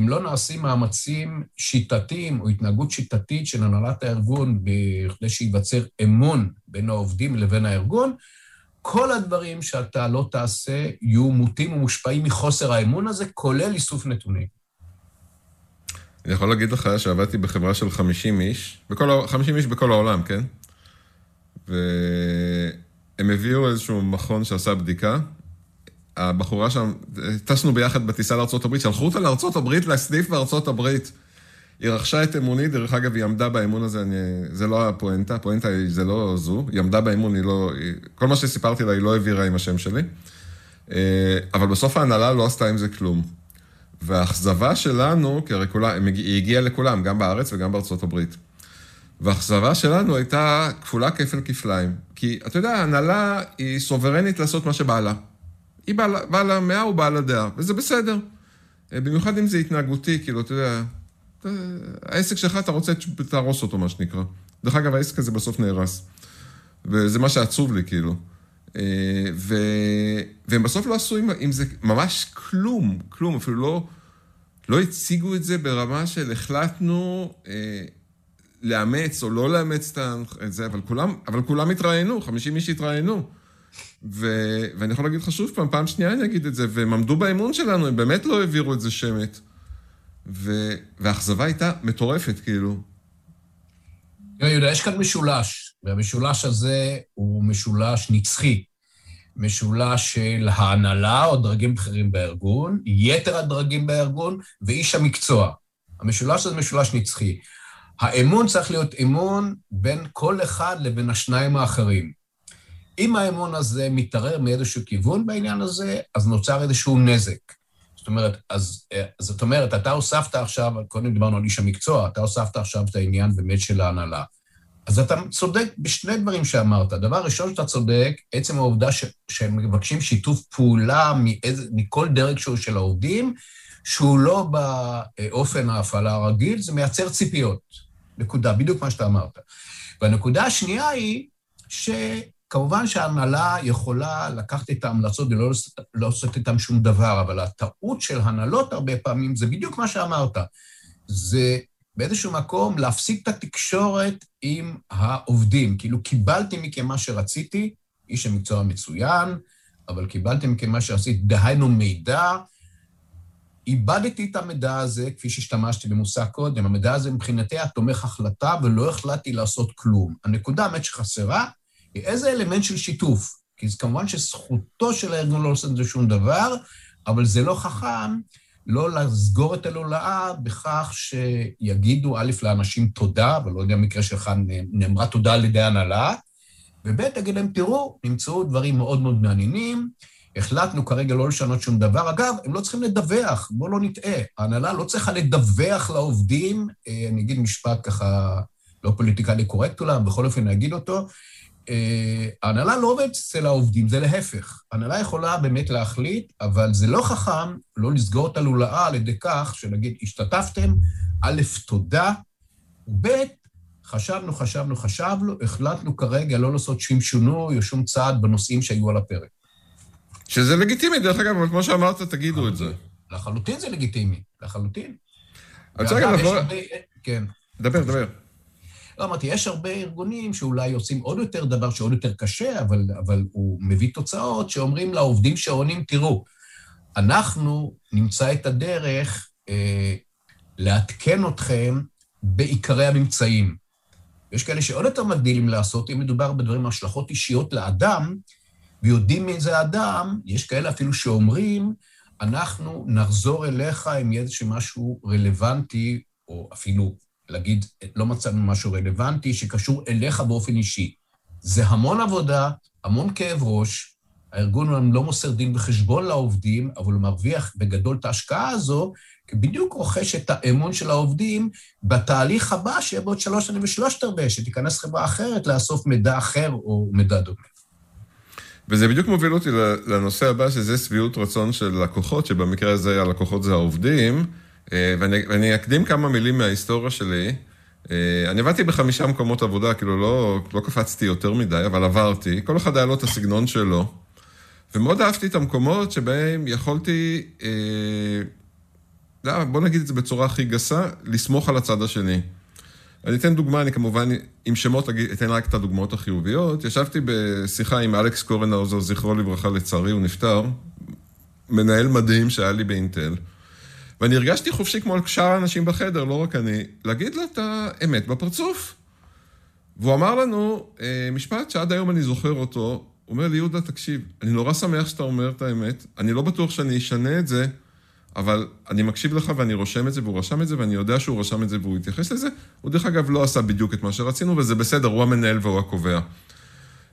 אם לא נעשים מאמצים שיטתיים או התנהגות שיטתית של הנהלת הארגון בכדי שייווצר אמון בין העובדים לבין הארגון, כל הדברים שאתה לא תעשה יהיו מוטים ומושפעים מחוסר האמון הזה, כולל איסוף נתונים. אני יכול להגיד לך שעבדתי בחברה של 50 איש, בכל, 50 איש בכל העולם, כן? והם הביאו איזשהו מכון שעשה בדיקה. הבחורה שם, טסנו ביחד בטיסה לארה"ב, שלחו אותה לארה"ב, לסניף בארה"ב. היא רכשה את אמוני, דרך אגב, היא עמדה באמון הזה, אני, זה לא הפואנטה, הפואנטה היא, זה לא זו, היא עמדה באמון, היא לא, היא, כל מה שסיפרתי לה, היא לא העבירה עם השם שלי. אה, אבל בסוף ההנהלה לא עשתה עם זה כלום. והאכזבה שלנו, כי הרי כולם, היא הגיעה לכולם, גם בארץ וגם בארצות הברית. והאכזבה שלנו הייתה כפולה כפל כפליים. כי, אתה יודע, ההנהלה היא סוברנית לעשות מה שבא לה. היא בעל המאה או בעל הדעה, וזה בסדר. במיוחד אם זה התנהגותי, כאילו, אתה יודע, העסק שלך, אתה רוצה תהרוס אותו, מה שנקרא. דרך אגב, העסק הזה בסוף נהרס. וזה מה שעצוב לי, כאילו. ו... והם בסוף לא עשו עם, עם זה ממש כלום, כלום, אפילו לא, לא הציגו את זה ברמה של החלטנו אה, לאמץ או לא לאמץ את זה, אבל כולם, אבל כולם התראיינו, 50 איש התראיינו. ו, ואני יכול להגיד לך שוב פעם, פעם שנייה אני אגיד את זה, והם עמדו באמון שלנו, הם באמת לא העבירו את זה שמט. ו, והאכזבה הייתה מטורפת, כאילו. יהודה, יש כאן משולש, והמשולש הזה הוא משולש נצחי. משולש של ההנהלה או דרגים בכירים בארגון, יתר הדרגים בארגון ואיש המקצוע. המשולש הזה משולש נצחי. האמון צריך להיות אמון בין כל אחד לבין השניים האחרים. אם האמון הזה מתערער מאיזשהו כיוון בעניין הזה, אז נוצר איזשהו נזק. זאת אומרת, אז זאת אומרת, אתה הוספת עכשיו, קודם דיברנו על איש המקצוע, אתה הוספת עכשיו את העניין באמת של ההנהלה. אז אתה צודק בשני דברים שאמרת. דבר ראשון שאתה צודק, עצם העובדה ש, שהם מבקשים שיתוף פעולה מאיז, מכל דרג שהוא של העובדים, שהוא לא באופן ההפעלה הרגיל, זה מייצר ציפיות. נקודה, בדיוק מה שאתה אמרת. והנקודה השנייה היא שכמובן שההנהלה יכולה לקחת את ההמלצות ולא לא לעשות איתן שום דבר, אבל הטעות של הנהלות הרבה פעמים זה בדיוק מה שאמרת. זה באיזשהו מקום להפסיק את התקשורת עם העובדים. כאילו, קיבלתי מכם מה שרציתי, איש המקצוע מצוין, אבל קיבלתי מכם מה שרציתי, דהיינו מידע, איבדתי את המידע הזה, כפי שהשתמשתי במושג קודם, המידע הזה מבחינתי היה תומך החלטה ולא החלטתי לעשות כלום. הנקודה האמת שחסרה היא איזה אלמנט של שיתוף. כי זה כמובן שזכותו של הארגון לא לעשות את זה שום דבר, אבל זה לא חכם לא לסגור את הלולאה בכך שיגידו, א', לאנשים תודה, ולא יודע, במקרה שלך נאמרה תודה על ידי הנהלה, וב', תגיד להם, תראו, נמצאו דברים מאוד מאוד מעניינים, החלטנו כרגע לא לשנות שום דבר. אגב, הם לא צריכים לדווח, בואו לא נטעה. ההנהלה לא צריכה לדווח לעובדים, אה, אני אגיד משפט ככה לא פוליטיקלי קורקט אולי, בכל אופן נגיד אותו, אה, ההנהלה לא עובדת אצל העובדים, זה להפך. ההנהלה יכולה באמת להחליט, אבל זה לא חכם לא לסגור את הלולאה על ידי כך שנגיד, השתתפתם, א', תודה, וב', חשבנו, חשבנו, חשבנו, החלטנו כרגע לא לעשות שום שינוי או שום צעד בנושאים שהיו על הפרק. שזה לגיטימי, דרך אגב, אבל כמו שאמרת, תגידו את זה. לחלוטין זה לגיטימי, לחלוטין. אני רוצה רגע לבוא... כן. דבר, דבר. לא, אמרתי, יש הרבה ארגונים שאולי עושים עוד יותר דבר שעוד יותר קשה, אבל, אבל הוא מביא תוצאות שאומרים לעובדים שעונים, תראו, אנחנו נמצא את הדרך אה, לעדכן אתכם בעיקרי הממצאים. יש כאלה שעוד יותר מגדילים לעשות, אם מדובר בדברים, השלכות אישיות לאדם, ויודעים מי זה אדם, יש כאלה אפילו שאומרים, אנחנו נחזור אליך עם איזשהו משהו רלוונטי, או אפילו להגיד, לא מצאנו משהו רלוונטי שקשור אליך באופן אישי. זה המון עבודה, המון כאב ראש, הארגון לא מוסר דין וחשבון לעובדים, אבל הוא מרוויח בגדול את ההשקעה הזו, כי בדיוק רוכש את האמון של העובדים בתהליך הבא, שיהיה בעוד שלוש שנים ושלושת הרבה, שתיכנס חברה אחרת לאסוף מידע אחר או מידע דומה. וזה בדיוק מוביל אותי לנושא הבא, שזה שביעות רצון של לקוחות, שבמקרה הזה הלקוחות זה העובדים. אה, ואני, ואני אקדים כמה מילים מההיסטוריה שלי. אה, אני עבדתי בחמישה מקומות עבודה, כאילו לא, לא קפצתי יותר מדי, אבל עברתי. כל אחד היה לו את הסגנון שלו. ומאוד אהבתי את המקומות שבהם יכולתי, אה, לא, בוא נגיד את זה בצורה הכי גסה, לסמוך על הצד השני. אני אתן דוגמה, אני כמובן עם שמות אתן רק את הדוגמאות החיוביות. ישבתי בשיחה עם אלכס קורנהאוזר, זכרו לברכה, לצערי הוא נפטר, מנהל מדהים שהיה לי באינטל. ואני הרגשתי חופשי כמו שאר האנשים בחדר, לא רק אני, להגיד לו את האמת בפרצוף. והוא אמר לנו אה, משפט שעד היום אני זוכר אותו, הוא אומר לי, יהודה, תקשיב, אני נורא שמח שאתה אומר את האמת, אני לא בטוח שאני אשנה את זה, אבל אני מקשיב לך ואני רושם את זה, והוא רשם את זה, ואני יודע שהוא רשם את זה והוא התייחס לזה. הוא דרך אגב לא עשה בדיוק את מה שרצינו, וזה בסדר, הוא המנהל והוא הקובע.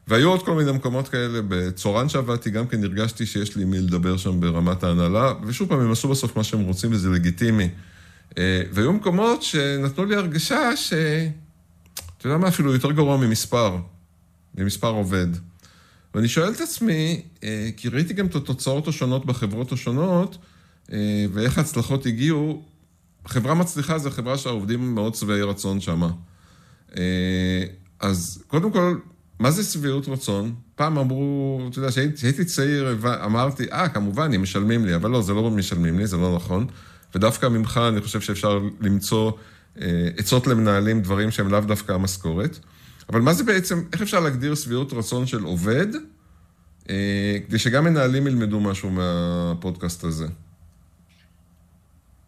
והיו עוד כל מיני מקומות כאלה, בצורן שעבדתי, גם כן הרגשתי שיש לי מי לדבר שם ברמת ההנהלה, ושוב פעם, הם עשו בסוף מה שהם רוצים וזה לגיטימי. אה, והיו מקומות שנתנו לי הרגשה ש... אתה יודע מה, אפילו יותר גרוע ממספר, ממספר עובד. ואני שואל את עצמי, אה, כי ראיתי גם את התוצאות השונות בחברות השונות, אה, ואיך ההצלחות הגיעו. חברה מצליחה זה חברה שהעובדים מאוד שבעי רצון שמה. אז קודם כל, מה זה שביעות רצון? פעם אמרו, אתה יודע, כשהייתי צעיר, אמרתי, אה, כמובן, הם משלמים לי, אבל לא, זה לא משלמים לי, זה לא נכון. ודווקא ממך אני חושב שאפשר למצוא אה, עצות למנהלים, דברים שהם לאו דווקא המשכורת. אבל מה זה בעצם, איך אפשר להגדיר שביעות רצון של עובד, אה, כדי שגם מנהלים ילמדו משהו מהפודקאסט הזה?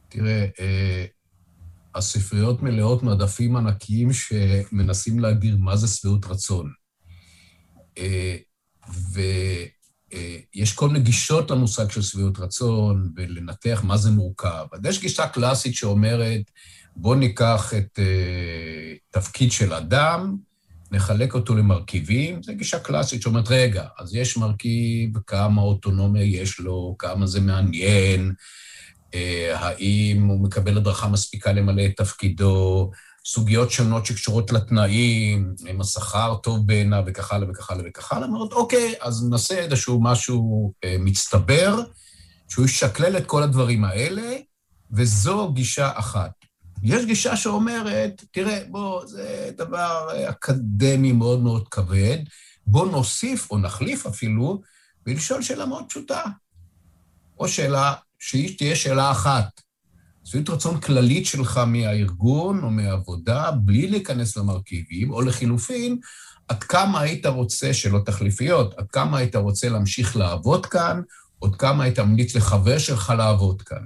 תראה, אה, הספריות מלאות מדפים ענקיים שמנסים להגדיר מה זה שביעות רצון. ויש כל מיני גישות למושג של שביעות רצון, ולנתח מה זה מורכב. אז יש גישה קלאסית שאומרת, בואו ניקח את uh, תפקיד של אדם, נחלק אותו למרכיבים, זו גישה קלאסית שאומרת, רגע, אז יש מרכיב, כמה אוטונומיה יש לו, כמה זה מעניין, האם הוא מקבל הדרכה מספיקה למלא את תפקידו, סוגיות שונות שקשורות לתנאים, אם השכר טוב בעיניו וכך הלאה וכך הלאה וכך הלאה, אומרת, אוקיי, אז נעשה איזשהו משהו אה, מצטבר, שהוא ישקלל את כל הדברים האלה, וזו גישה אחת. יש גישה שאומרת, תראה, בוא, זה דבר אקדמי מאוד מאוד כבד, בוא נוסיף או נחליף אפילו, ולשאול שאלה מאוד פשוטה. או שאלה, שהיא תהיה שאלה אחת, שביעות רצון כללית שלך מהארגון או מהעבודה, בלי להיכנס למרכיבים, או לחילופין, עד כמה היית רוצה, שלא תחליפיות, עד כמה היית רוצה להמשיך לעבוד כאן, עוד כמה היית ממליץ לחבר שלך לעבוד כאן.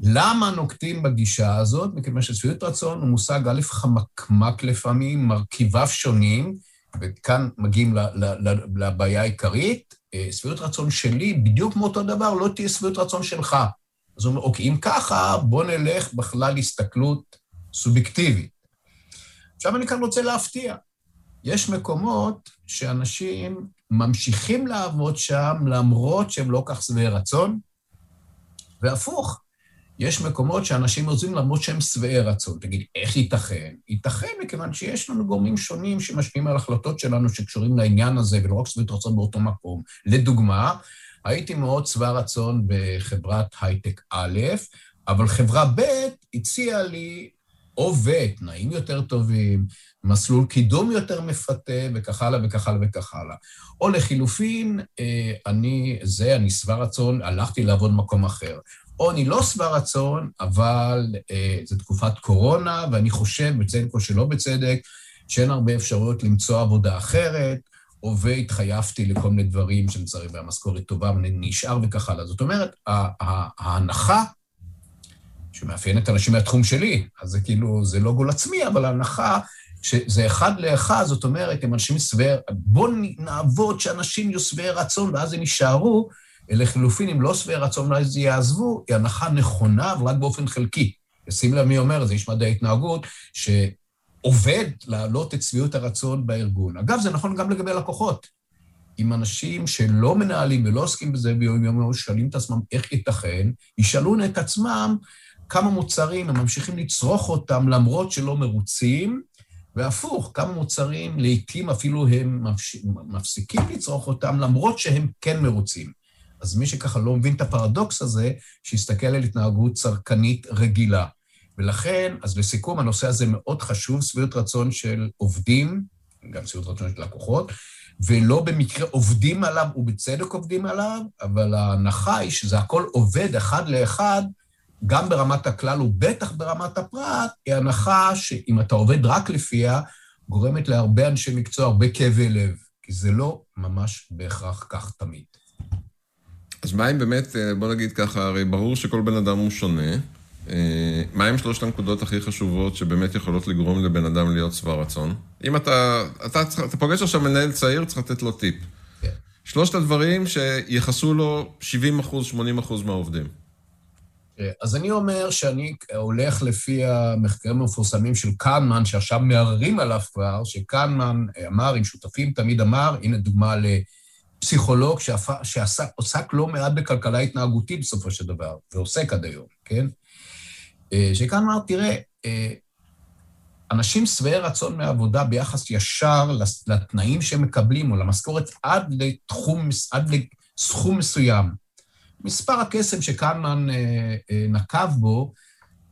למה נוקטים בגישה הזאת? מכיוון ששביעות רצון הוא מושג א', חמקמק לפעמים, מרכיביו שונים, וכאן מגיעים לבעיה העיקרית. אה, שביעות רצון שלי, בדיוק מאותו דבר, לא תהיה שביעות רצון שלך. אז הוא אומר, אוקיי, אם ככה, בוא נלך בכלל הסתכלות סובייקטיבית. עכשיו אני כאן רוצה להפתיע. יש מקומות שאנשים ממשיכים לעבוד שם למרות שהם לא כך שבעי רצון, והפוך, יש מקומות שאנשים עוזבים למרות שהם שבעי רצון. תגיד, איך ייתכן? ייתכן מכיוון שיש לנו גורמים שונים שמשפיעים על החלטות שלנו שקשורים לעניין הזה, ולא רק שביעות רצון באותו מקום. לדוגמה, הייתי מאוד שבע רצון בחברת הייטק א', אבל חברה ב' הציעה לי או ותנאים יותר טובים, מסלול קידום יותר מפתה, וכך הלאה וכך הלאה וכך הלאה. או לחילופין, אה, אני, זה, אני שבע רצון, הלכתי לעבוד במקום אחר. או אני לא שבע רצון, אבל אה, זו תקופת קורונה, ואני חושב, בצדק או שלא בצדק, שאין הרבה אפשרויות למצוא עבודה אחרת, והתחייבתי לכל מיני דברים שאני צריך, והמשכורת טובה, נשאר וכך הלאה. זאת אומרת, ההנחה שמאפיינת אנשים מהתחום שלי, אז זה כאילו, זה לא גול עצמי, אבל ההנחה שזה אחד לאחד, זאת אומרת, הם אנשים שבעי, בואו נעבוד שאנשים יהיו שבעי רצון ואז הם יישארו, לחלופין, אם לא שבעי רצון ואז יעזבו, היא הנחה נכונה, אבל רק באופן חלקי. שים לב מי אומר, זה איש מדעי התנהגות, שעובד להעלות את שביעות הרצון בארגון. אגב, זה נכון גם לגבי לקוחות. אם אנשים שלא מנהלים ולא עוסקים בזה ביום יום, שואלים את עצמם איך ייתכן, ישאלו את עצמם כמה מוצרים הם ממשיכים לצרוך אותם למרות שלא מרוצים, והפוך, כמה מוצרים לעתים אפילו הם מפסיקים לצרוך אותם למרות שהם כן מרוצים. אז מי שככה לא מבין את הפרדוקס הזה, שיסתכל על התנהגות צרכנית רגילה. ולכן, אז לסיכום, הנושא הזה מאוד חשוב, שביעות רצון של עובדים, גם שביעות רצון של לקוחות, ולא במקרה עובדים עליו, ובצדק עובדים עליו, אבל ההנחה היא שזה הכל עובד אחד לאחד, גם ברמת הכלל ובטח ברמת הפרט, היא הנחה שאם אתה עובד רק לפיה, גורמת להרבה אנשי מקצוע הרבה כאבי לב, כי זה לא ממש בהכרח כך תמיד. אז מה אם באמת, אה, בוא נגיד ככה, הרי ברור שכל בן אדם הוא שונה. אה, מה עם שלושת הנקודות הכי חשובות שבאמת יכולות לגרום לבן אדם להיות שבע רצון? אם אתה, אתה, אתה פוגש עכשיו מנהל צעיר, צריך לתת לו טיפ. כן. שלושת הדברים שיחסו לו 70 אחוז, 80 אחוז מהעובדים. אה, אז אני אומר שאני הולך לפי המחקרים המפורסמים של קנמן, שעכשיו מערערים עליו כבר, שקנמן אמר, עם שותפים תמיד אמר, הנה דוגמה לפסיכולוג שעסק לא מעט בכלכלה התנהגותית בסופו של דבר, ועוסק עד היום, כן? אה, שכאן אמר, תראה, אה, אנשים שבעי רצון מהעבודה ביחס ישר לתנאים שהם מקבלים, או למשכורת עד לתחום, עד לסכום מסוים. מספר הקסם שקלמן אה, נקב בו,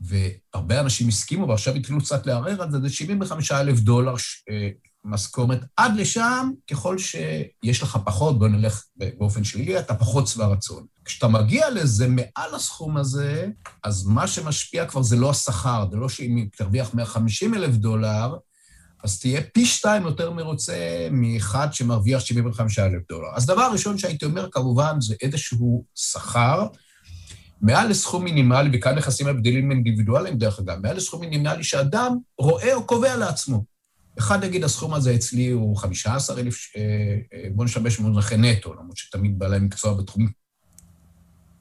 והרבה אנשים הסכימו, ועכשיו התחילו קצת לערער על זה, זה 75 אלף דולר משכורת. עד לשם, ככל שיש לך פחות, בוא נלך באופן שלילי, אתה פחות שבע רצון. כשאתה מגיע לזה מעל הסכום הזה, אז מה שמשפיע כבר זה לא השכר, זה לא שאם תרוויח 150 אלף דולר, אז תהיה פי שתיים יותר מרוצה מאחד שמרוויח 75 אלף דולר. אז דבר ראשון שהייתי אומר, כמובן, זה איזשהו שכר, מעל לסכום מינימלי, וכאן נכנסים הבדלים אינדיבידואליים, דרך אגב, מעל לסכום מינימלי שאדם רואה או קובע לעצמו. אחד יגיד, הסכום הזה אצלי הוא 15,000, אה, אה, בוא נשתמש במונחי נטו, למרות שתמיד בעלי מקצוע בתחומים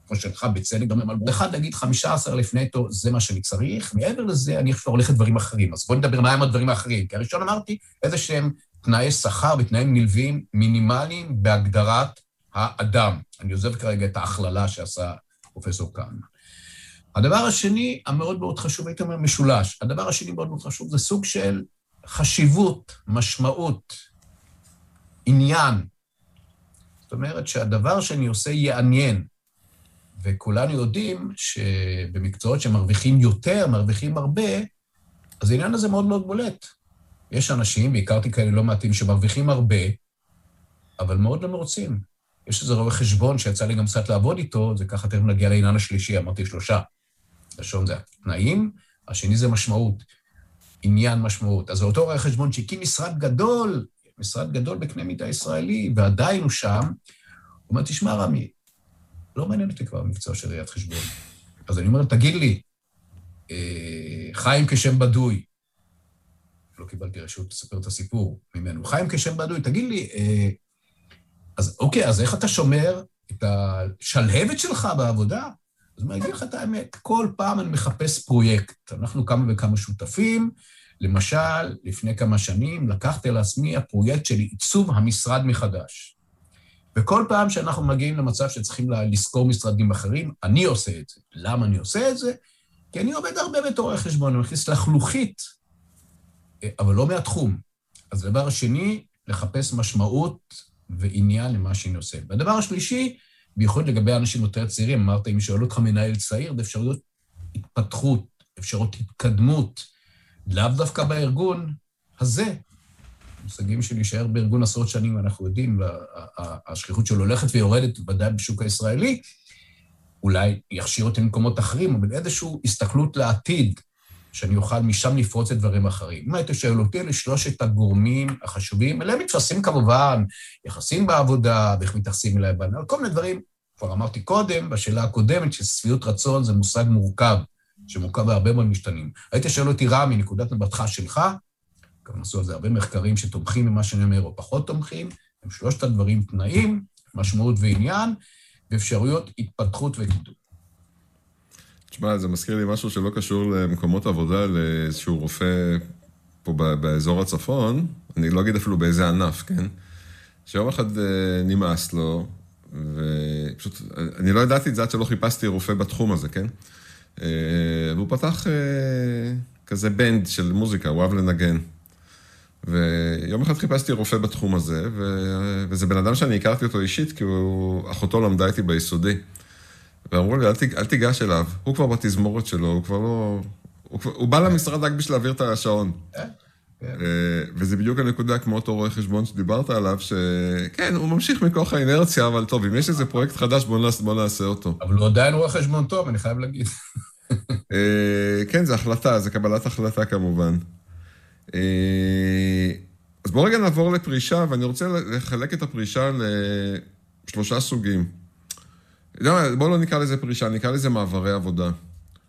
כמו שלך, בצדק, גם על אחד להגיד 15 אלף נטו, זה מה שאני צריך. מעבר לזה, אני עכשיו הולך לדברים אחרים. אז בואו נדבר מהם הדברים האחרים. כי הראשון אמרתי, איזה שהם תנאי שכר ותנאים נלווים מינימליים בהגדרת האדם. אני עוזב כרגע את ההכללה שעשה פרופסור קהנמן. הדבר השני, המאוד מאוד חשוב, הייתי אומר משולש. הדבר השני מאוד מאוד חשוב, זה סוג של חשיבות, משמעות, עניין. זאת אומרת שהדבר שאני עושה יעניין, וכולנו יודעים שבמקצועות שמרוויחים יותר, מרוויחים הרבה, אז העניין הזה מאוד מאוד בולט. יש אנשים, והכרתי כאלה לא מעטים, שמרוויחים הרבה, אבל מאוד לא מרוצים. יש איזה רואה חשבון שיצא לי גם קצת לעבוד איתו, זה ככה תכף נגיע לעניין השלישי, אמרתי שלושה. ראשון זה התנאים, השני זה משמעות, עניין משמעות. אז אותו רואה חשבון שהקים משרד גדול, משרד גדול בקנה מידה ישראלי, ועדיין הוא שם, הוא אומר, תשמע, רמי, לא מעניין אותי כבר המקצוע של ראיית חשבון. אז אני אומר, תגיד לי, אה, חיים כשם בדוי, לא קיבלתי רשות לספר את הסיפור ממנו, חיים כשם בדוי, תגיד לי, אה, אז אוקיי, אז איך אתה שומר את השלהבת שלך בעבודה? אז אני אגיד לך את האמת, כל פעם אני מחפש פרויקט. אנחנו כמה וכמה שותפים, למשל, לפני כמה שנים לקחתי על עצמי הפרויקט של עיצוב המשרד מחדש. וכל פעם שאנחנו מגיעים למצב שצריכים לשכור משרדים אחרים, אני עושה את זה. למה אני עושה את זה? כי אני עובד הרבה בתור חשבון, אני מכניס לחלוכית, אבל לא מהתחום. אז הדבר השני, לחפש משמעות ועניין למה שאני עושה. והדבר השלישי, בייחוד לגבי אנשים יותר צעירים, אמרת, אם שואל אותך מנהל צעיר, זה אפשרויות התפתחות, אפשרות התקדמות, לאו דווקא בארגון הזה. מושגים של להישאר בארגון עשרות שנים, אנחנו יודעים, השכיחות שלו הולכת ויורדת, ודאי בשוק הישראלי, אולי יכשיר אותי למקומות אחרים, אבל איזושהי הסתכלות לעתיד, שאני אוכל משם לפרוץ את דברים אחרים. אם היית שואל אותי, אלה שלושת הגורמים החשובים, אליהם מתפסים כמובן יחסים בעבודה, ואיך מתייחסים אליהם, על כל מיני דברים. כבר אמרתי קודם, בשאלה הקודמת, ששביעות רצון זה מושג מורכב, שמורכב בהרבה מאוד משתנים. היית שואל אותי, רע, מנקודת מבטך שלך, גם עשו על זה הרבה מחקרים שתומכים במה שאני אומר, או פחות תומכים, הם שלושת הדברים תנאים, משמעות ועניין, ואפשרויות התפתחות וגידול. תשמע, זה מזכיר לי משהו שלא קשור למקומות עבודה, לאיזשהו רופא פה באזור הצפון, אני לא אגיד אפילו באיזה ענף, כן? שיום אחד אה, נמאס לו, ופשוט, אני לא ידעתי את זה עד שלא חיפשתי רופא בתחום הזה, כן? אה, והוא פתח אה, כזה בנד של מוזיקה, הוא אוהב לנגן. ויום אחד חיפשתי רופא בתחום הזה, ו... וזה בן אדם שאני הכרתי אותו אישית, כי הוא... אחותו למדה איתי ביסודי. ואמרו לי, אל, תיג... אל תיגש אליו, הוא כבר בתזמורת שלו, הוא כבר לא... הוא, כבר... הוא בא למשרד רק בשביל להעביר את השעון. אה, כן. אה, וזה בדיוק הנקודה, כמו אותו רואה חשבון שדיברת עליו, שכן, הוא ממשיך מכוח האינרציה, אבל טוב, אם יש איזה פרויקט חדש, בוא נעשה, בוא נעשה אותו. אבל הוא עדיין רואה חשבון טוב, אני חייב להגיד. אה, כן, זה החלטה, זה קבלת החלטה כמובן. אז בואו רגע נעבור לפרישה, ואני רוצה לחלק את הפרישה לשלושה סוגים. בואו לא נקרא לזה פרישה, נקרא לזה מעברי עבודה.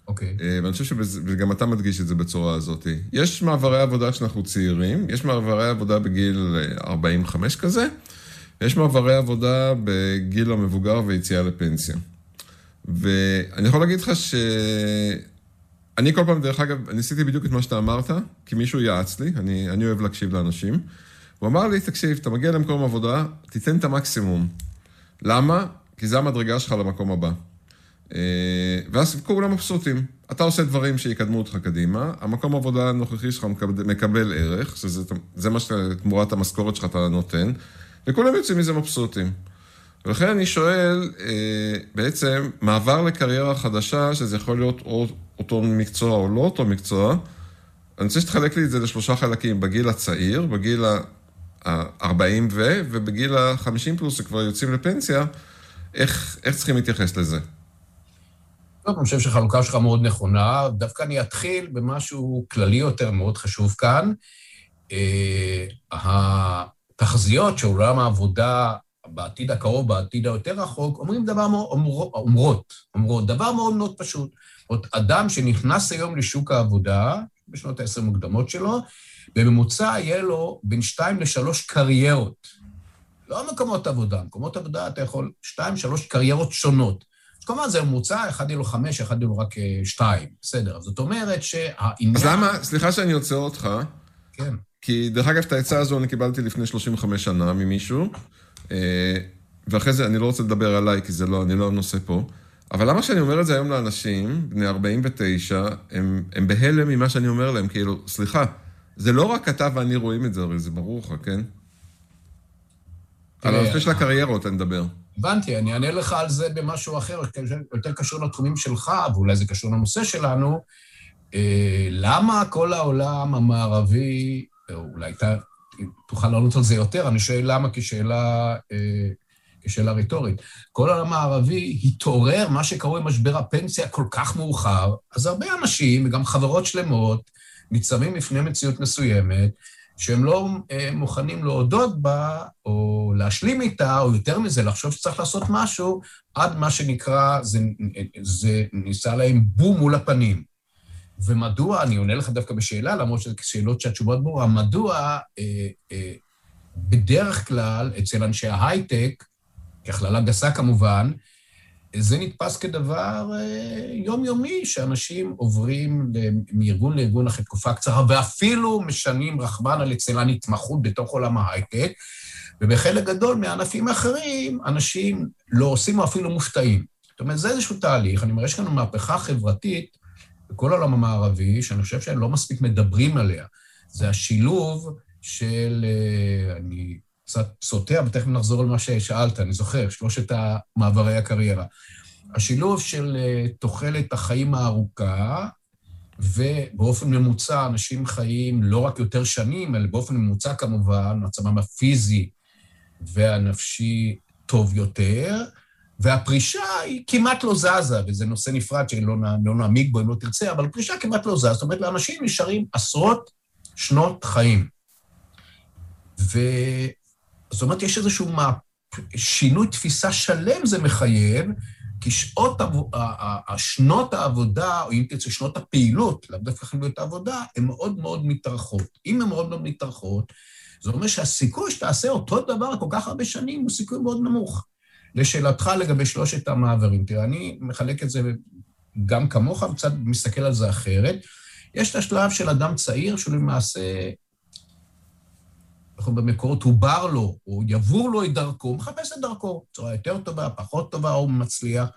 אוקיי. Okay. אה, ואני חושב שגם אתה מדגיש את זה בצורה הזאת. יש מעברי עבודה כשאנחנו צעירים, יש מעברי עבודה בגיל 45 כזה, יש מעברי עבודה בגיל המבוגר ויציאה לפנסיה. ואני יכול להגיד לך ש... אני כל פעם, דרך אגב, ניסיתי בדיוק את מה שאתה אמרת, כי מישהו יעץ לי, אני, אני אוהב להקשיב לאנשים. הוא אמר לי, תקשיב, אתה מגיע למקום עבודה, תיתן את המקסימום. למה? כי זה המדרגה שלך למקום הבא. אה, ואז כולם מבסוטים. אתה עושה דברים שיקדמו אותך קדימה, המקום העבודה הנוכחי שלך מקבל, ערך, שזה מה שתמורת המשכורת שלך אתה נותן, וכולם יוצאים מזה מבסוטים. ולכן אני שואל, אה, בעצם, מעבר לקריירה חדשה, שזה יכול להיות או אותו מקצוע או לא אותו מקצוע, אני רוצה שתחלק לי את זה לשלושה חלקים, בגיל הצעיר, בגיל ה-40 ו, ובגיל ה-50 פלוס, שכבר יוצאים לפנסיה, איך, איך צריכים להתייחס לזה? טוב, אני חושב שהחלוקה שלך מאוד נכונה. דווקא אני אתחיל במשהו כללי יותר, מאוד חשוב כאן. אה, התחזיות של עולם העבודה בעתיד הקרוב, בעתיד היותר רחוק, אומרים דבר מאוד, אומרות, אומרות, דבר מאוד מאוד פשוט. זאת אדם שנכנס היום לשוק העבודה, בשנות ה-10 מוקדמות שלו, בממוצע יהיה לו בין שתיים לשלוש קריירות. לא מקומות עבודה, מקומות עבודה אתה יכול שתיים, שלוש קריירות שונות. אז כמובן זה ממוצע, אחד יהיה לו חמש, אחד יהיה לו רק אה, שתיים, בסדר. זאת אומרת שהעניין... אז למה, סליחה שאני עוצר אותך. כן. כי דרך אגב, את העצה הזו אני קיבלתי לפני 35 שנה ממישהו, אה, ואחרי זה אני לא רוצה לדבר עליי, כי זה לא, אני לא הנושא פה. אבל למה שאני אומר את זה היום לאנשים, בני 49, הם, הם בהלם ממה שאני אומר להם, כאילו, סליחה, זה לא רק אתה ואני רואים את זה, הרי זה ברור לך, כן? על הנושא של הקריירות אני מדבר. הבנתי, אני אענה לך על זה במשהו אחר, יותר קשור לתחומים שלך, ואולי זה קשור לנושא שלנו. אה, למה כל העולם המערבי, אולי אתה תוכל לענות על זה יותר, אני שואל למה כשאלה אה, כשאלה רטורית. כל העולם הערבי התעורר, מה שקרוי משבר הפנסיה, כל כך מאוחר, אז הרבה אנשים, וגם חברות שלמות, ניצבים בפני מציאות מסוימת, שהם לא אה, מוכנים להודות בה, או להשלים איתה, או יותר מזה, לחשוב שצריך לעשות משהו, עד מה שנקרא, זה, זה ניסה להם בום מול הפנים. ומדוע, אני עונה לך דווקא בשאלה, למרות שזה שאלות שהתשובות ברורה, מדוע אה, אה, בדרך כלל אצל אנשי ההייטק, ככללה גסה כמובן, זה נתפס כדבר אה, יומיומי, שאנשים עוברים מארגון לארגון אחרי תקופה קצרה, ואפילו משנים, רחמנא ליצלן, התמחות בתוך עולם ההייטק, ובחלק גדול מהענפים האחרים, אנשים לא עושים או אפילו מופתעים. זאת אומרת, זה איזשהו תהליך, אני אומר, יש כאן מהפכה חברתית בכל העולם המערבי, שאני חושב שהם לא מספיק מדברים עליה. זה השילוב של, אה, אני קצת סוטה, ותכף נחזור על מה ששאלת, אני זוכר, שלושת המעברי הקריירה. השילוב של אה, תוחלת החיים הארוכה, ובאופן ממוצע אנשים חיים לא רק יותר שנים, אלא באופן ממוצע כמובן, מצבם הפיזי והנפשי טוב יותר, והפרישה היא כמעט לא זזה, וזה נושא נפרד שלא לא נעמיק בו אם לא תרצה, אבל פרישה כמעט לא זזה, זאת אומרת, לאנשים נשארים עשרות שנות חיים. וזאת אומרת, יש איזשהו מה... שינוי תפיסה שלם זה מחייב, כי שעות, שנות העבודה, או אם תרצה, שנות הפעילות, לאו דווקא חייבות העבודה, הן מאוד מאוד מתארכות. אם הן מאוד מאוד מתארכות, זה אומר שהסיכוי שתעשה אותו דבר כל כך הרבה שנים הוא סיכוי מאוד נמוך. לשאלתך לגבי שלושת המעברים, תראה, אני מחלק את זה גם כמוך, וקצת מסתכל על זה אחרת. יש את השלב של אדם צעיר, שהוא למעשה, אנחנו במקורות, הוא בר לו, או יבור לו את דרכו, הוא מחפש את דרכו, בצורה יותר טובה, פחות טובה, או מצליח.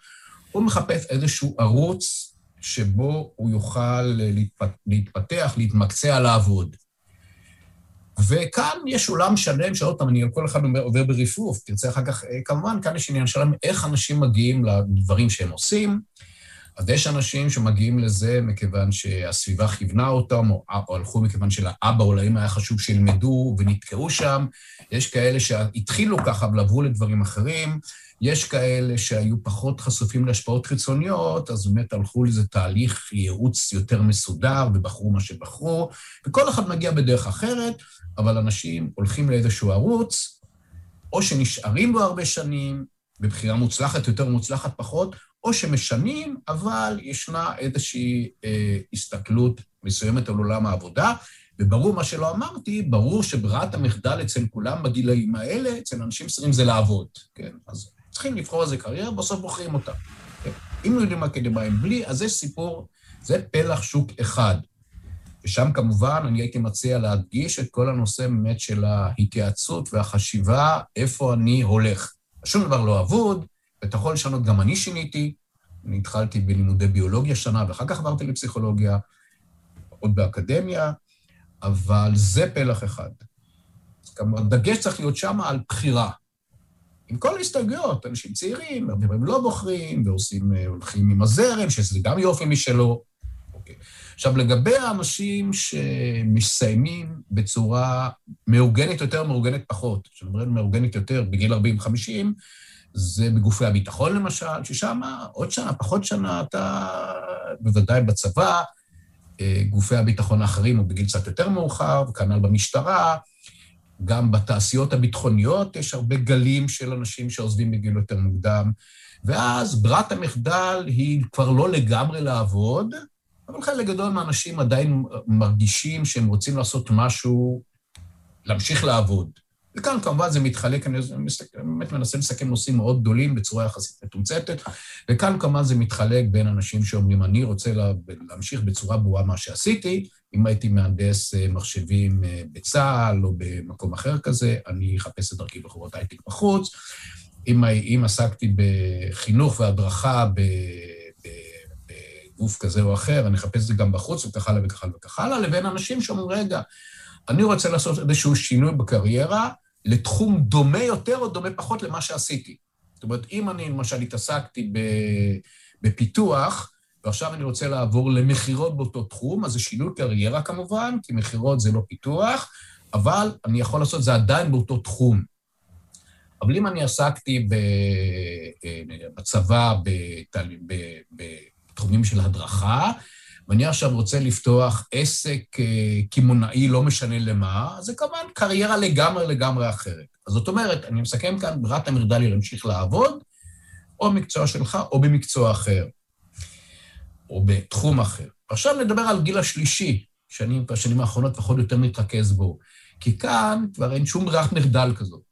הוא מחפש איזשהו ערוץ שבו הוא יוכל להתפתח, להתמקצע, לעבוד. וכאן יש עולם שלם, שעוד פעם, אני על כל אחד עובר ברפרוף, תרצה אחר כך, אה, כמובן, כאן יש עניין שלם איך אנשים מגיעים לדברים שהם עושים. אז יש אנשים שמגיעים לזה מכיוון שהסביבה כיוונה אותם, או, או הלכו מכיוון שלאבא או לאמא היה חשוב שילמדו ונתקעו שם. יש כאלה שהתחילו ככה אבל עברו לדברים אחרים. יש כאלה שהיו פחות חשופים להשפעות חיצוניות, אז באמת הלכו לאיזה תהליך ייעוץ יותר מסודר ובחרו מה שבחרו, וכל אחד מגיע בדרך אחרת, אבל אנשים הולכים לאיזשהו ערוץ, או שנשארים בו הרבה שנים, בבחירה מוצלחת יותר, מוצלחת פחות, או שמשנים, אבל ישנה איזושהי אה, הסתכלות מסוימת על עולם העבודה, וברור מה שלא אמרתי, ברור שברירת המחדל אצל כולם בגילאים האלה, אצל אנשים מסוימים זה לעבוד, כן? אז צריכים לבחור איזה קריירה, בסוף בוחרים אותה. כן? אם יודעים אקדמאים בלי, אז זה סיפור, זה פלח שוק אחד. ושם כמובן אני הייתי מציע להדגיש את כל הנושא באמת של ההתייעצות והחשיבה, איפה אני הולך. שום דבר לא אבוד, ואתה יכול לשנות, גם אני שיניתי. אני התחלתי בלימודי ביולוגיה שנה, ואחר כך עברתי לפסיכולוגיה, עוד באקדמיה, אבל זה פלח אחד. כמובן, הדגש צריך להיות שם על בחירה. עם כל ההסתייגויות, אנשים צעירים, הרבה פעמים לא בוחרים, ועושים, אה, הולכים עם הזרם, שזה גם יופי משלו. אוקיי. עכשיו, לגבי האנשים שמסיימים בצורה מאורגנת יותר, מאורגנת פחות, כשאני אומר מאורגנת יותר, בגיל 40-50, זה בגופי הביטחון למשל, ששם עוד שנה, פחות שנה, אתה בוודאי בצבא, אה, גופי הביטחון האחרים, הוא בגיל קצת יותר מאוחר, וכנ"ל במשטרה, גם בתעשיות הביטחוניות יש הרבה גלים של אנשים שעוזבים בגיל יותר מוקדם, ואז ברירת המחדל היא כבר לא לגמרי לעבוד, אבל חלק גדול מהאנשים עדיין מרגישים שהם רוצים לעשות משהו, להמשיך לעבוד. וכאן כמובן זה מתחלק, אני באמת מנסה לסכם נושאים מאוד גדולים בצורה יחסית מתומצתת, וכאן כמובן זה מתחלק בין אנשים שאומרים, אני רוצה לה, להמשיך בצורה ברורה מה שעשיתי, אם הייתי מהנדס אה, מחשבים אה, בצה"ל או במקום אחר כזה, אני אחפש את דרכי בחורות הייטק בחוץ. אם, אם עסקתי בחינוך והדרכה בגוף כזה או אחר, אני אחפש את זה גם בחוץ וכך הלאה וכך הלאה וכך הלאה, לבין אנשים שאומרים, רגע, אני רוצה לעשות איזשהו שינוי בקריירה לתחום דומה יותר או דומה פחות למה שעשיתי. זאת אומרת, אם אני למשל התעסקתי בפיתוח, ועכשיו אני רוצה לעבור למכירות באותו תחום, אז זה שינוי קריירה כמובן, כי מכירות זה לא פיתוח, אבל אני יכול לעשות את זה עדיין באותו תחום. אבל אם אני עסקתי אה, בצבא בתחומים של הדרכה, ואני עכשיו רוצה לפתוח עסק אה, קמעונאי, לא משנה למה, זה כמובן קריירה לגמרי לגמרי אחרת. אז זאת אומרת, אני מסכם כאן, ברירת המרדל היא להמשיך לעבוד, או במקצוע שלך או במקצוע אחר, או בתחום אחר. עכשיו נדבר על גיל השלישי, שאני בשנים האחרונות פחות או יותר מתרכז בו, כי כאן כבר אין שום ברירת מחדל כזאת.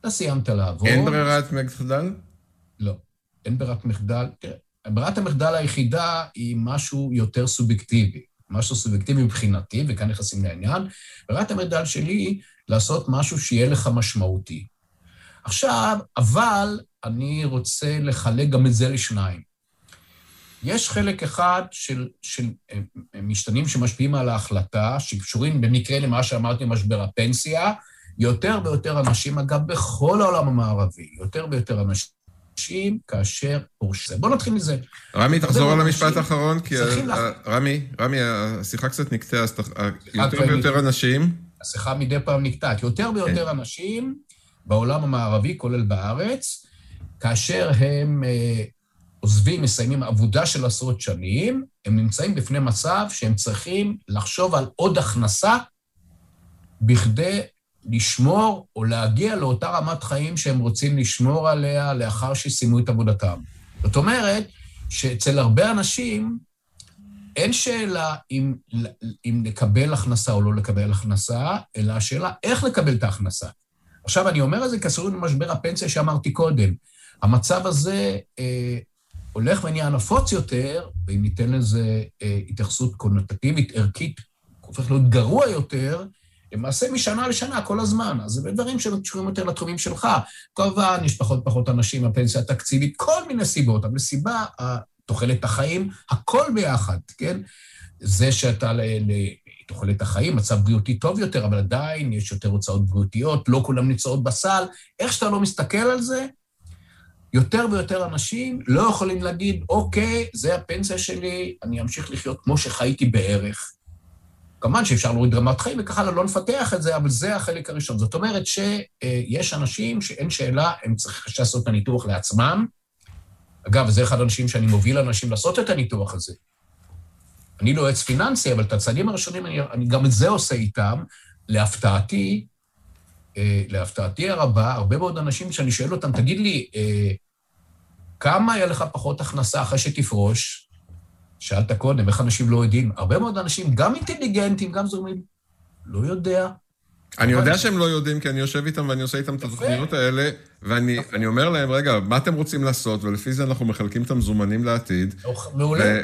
אתה סיימת לעבוד. אין ברירת מחדל? לא. אין ברירת מחדל. תראה, ברירת המחדל היחידה היא משהו יותר סובייקטיבי. משהו סובייקטיבי מבחינתי, וכאן נכנסים לעניין. ברירת המחדל שלי, לעשות משהו שיהיה לך משמעותי. עכשיו, אבל אני רוצה לחלק גם את זה לשניים. יש חלק אחד של, של אה, משתנים שמשפיעים על ההחלטה, שקשורים במקרה למה שאמרתי, משבר הפנסיה. יותר ויותר אנשים, אגב, בכל העולם המערבי, יותר ויותר אנשים כאשר פורשים. בואו נתחיל מזה. רמי, תחזור על המשפט האחרון, כי... רמי, רמי, השיחה קצת נקטעה, אז יותר ויותר אנשים... השיחה מדי פעם נקטעת. יותר ויותר כן. אנשים בעולם המערבי, כולל בארץ, כאשר הם אה, עוזבים, מסיימים עבודה של עשרות שנים, הם נמצאים בפני מצב שהם צריכים לחשוב על עוד הכנסה בכדי לשמור או להגיע לאותה רמת חיים שהם רוצים לשמור עליה לאחר שסיימו את עבודתם. זאת אומרת שאצל הרבה אנשים אין שאלה אם, אם לקבל הכנסה או לא לקבל הכנסה, אלא השאלה איך לקבל את ההכנסה. עכשיו, אני אומר את זה קשור למשבר הפנסיה שאמרתי קודם. המצב הזה אה, הולך ונהיה נפוץ יותר, ואם ניתן לזה אה, התייחסות קונוטטיבית, ערכית, הופך להיות גרוע יותר, למעשה משנה לשנה, כל הזמן. אז זה דברים שקשורים יותר לתחומים שלך. כמובן, יש פחות פחות אנשים בפנסיה התקציבית, כל מיני סיבות, אבל סיבה, תוחלת החיים, הכל ביחד, כן? זה שאתה לתוחלת החיים, מצב בריאותי טוב יותר, אבל עדיין יש יותר הוצאות בריאותיות, לא כולם נמצאות בסל. איך שאתה לא מסתכל על זה, יותר ויותר אנשים לא יכולים להגיד, אוקיי, זה הפנסיה שלי, אני אמשיך לחיות כמו שחייתי בערך. כמובן שאפשר להוריד רמת חיים וככה לא נפתח את זה, אבל זה החלק הראשון. זאת אומרת שיש אנשים שאין שאלה, הם צריכים לעשות את הניתוח לעצמם. אגב, זה אחד האנשים שאני מוביל אנשים לעשות את הניתוח הזה. אני לא יועץ פיננסי, אבל את הצעדים הראשונים, אני, אני גם את זה עושה איתם. להפתעתי, אה, להפתעתי הרבה, הרבה מאוד אנשים שאני שואל אותם, תגיד לי, אה, כמה היה לך פחות הכנסה אחרי שתפרוש? שאלת קודם, איך אנשים לא יודעים? הרבה מאוד אנשים, גם אינטליגנטים, גם זורמים, לא יודע. אני יודע שהם לא יודעים, כי אני יושב איתם ואני עושה איתם את התוכניות האלה, ואני אומר להם, רגע, מה אתם רוצים לעשות? ולפי זה אנחנו מחלקים את המזומנים לעתיד. מעולה.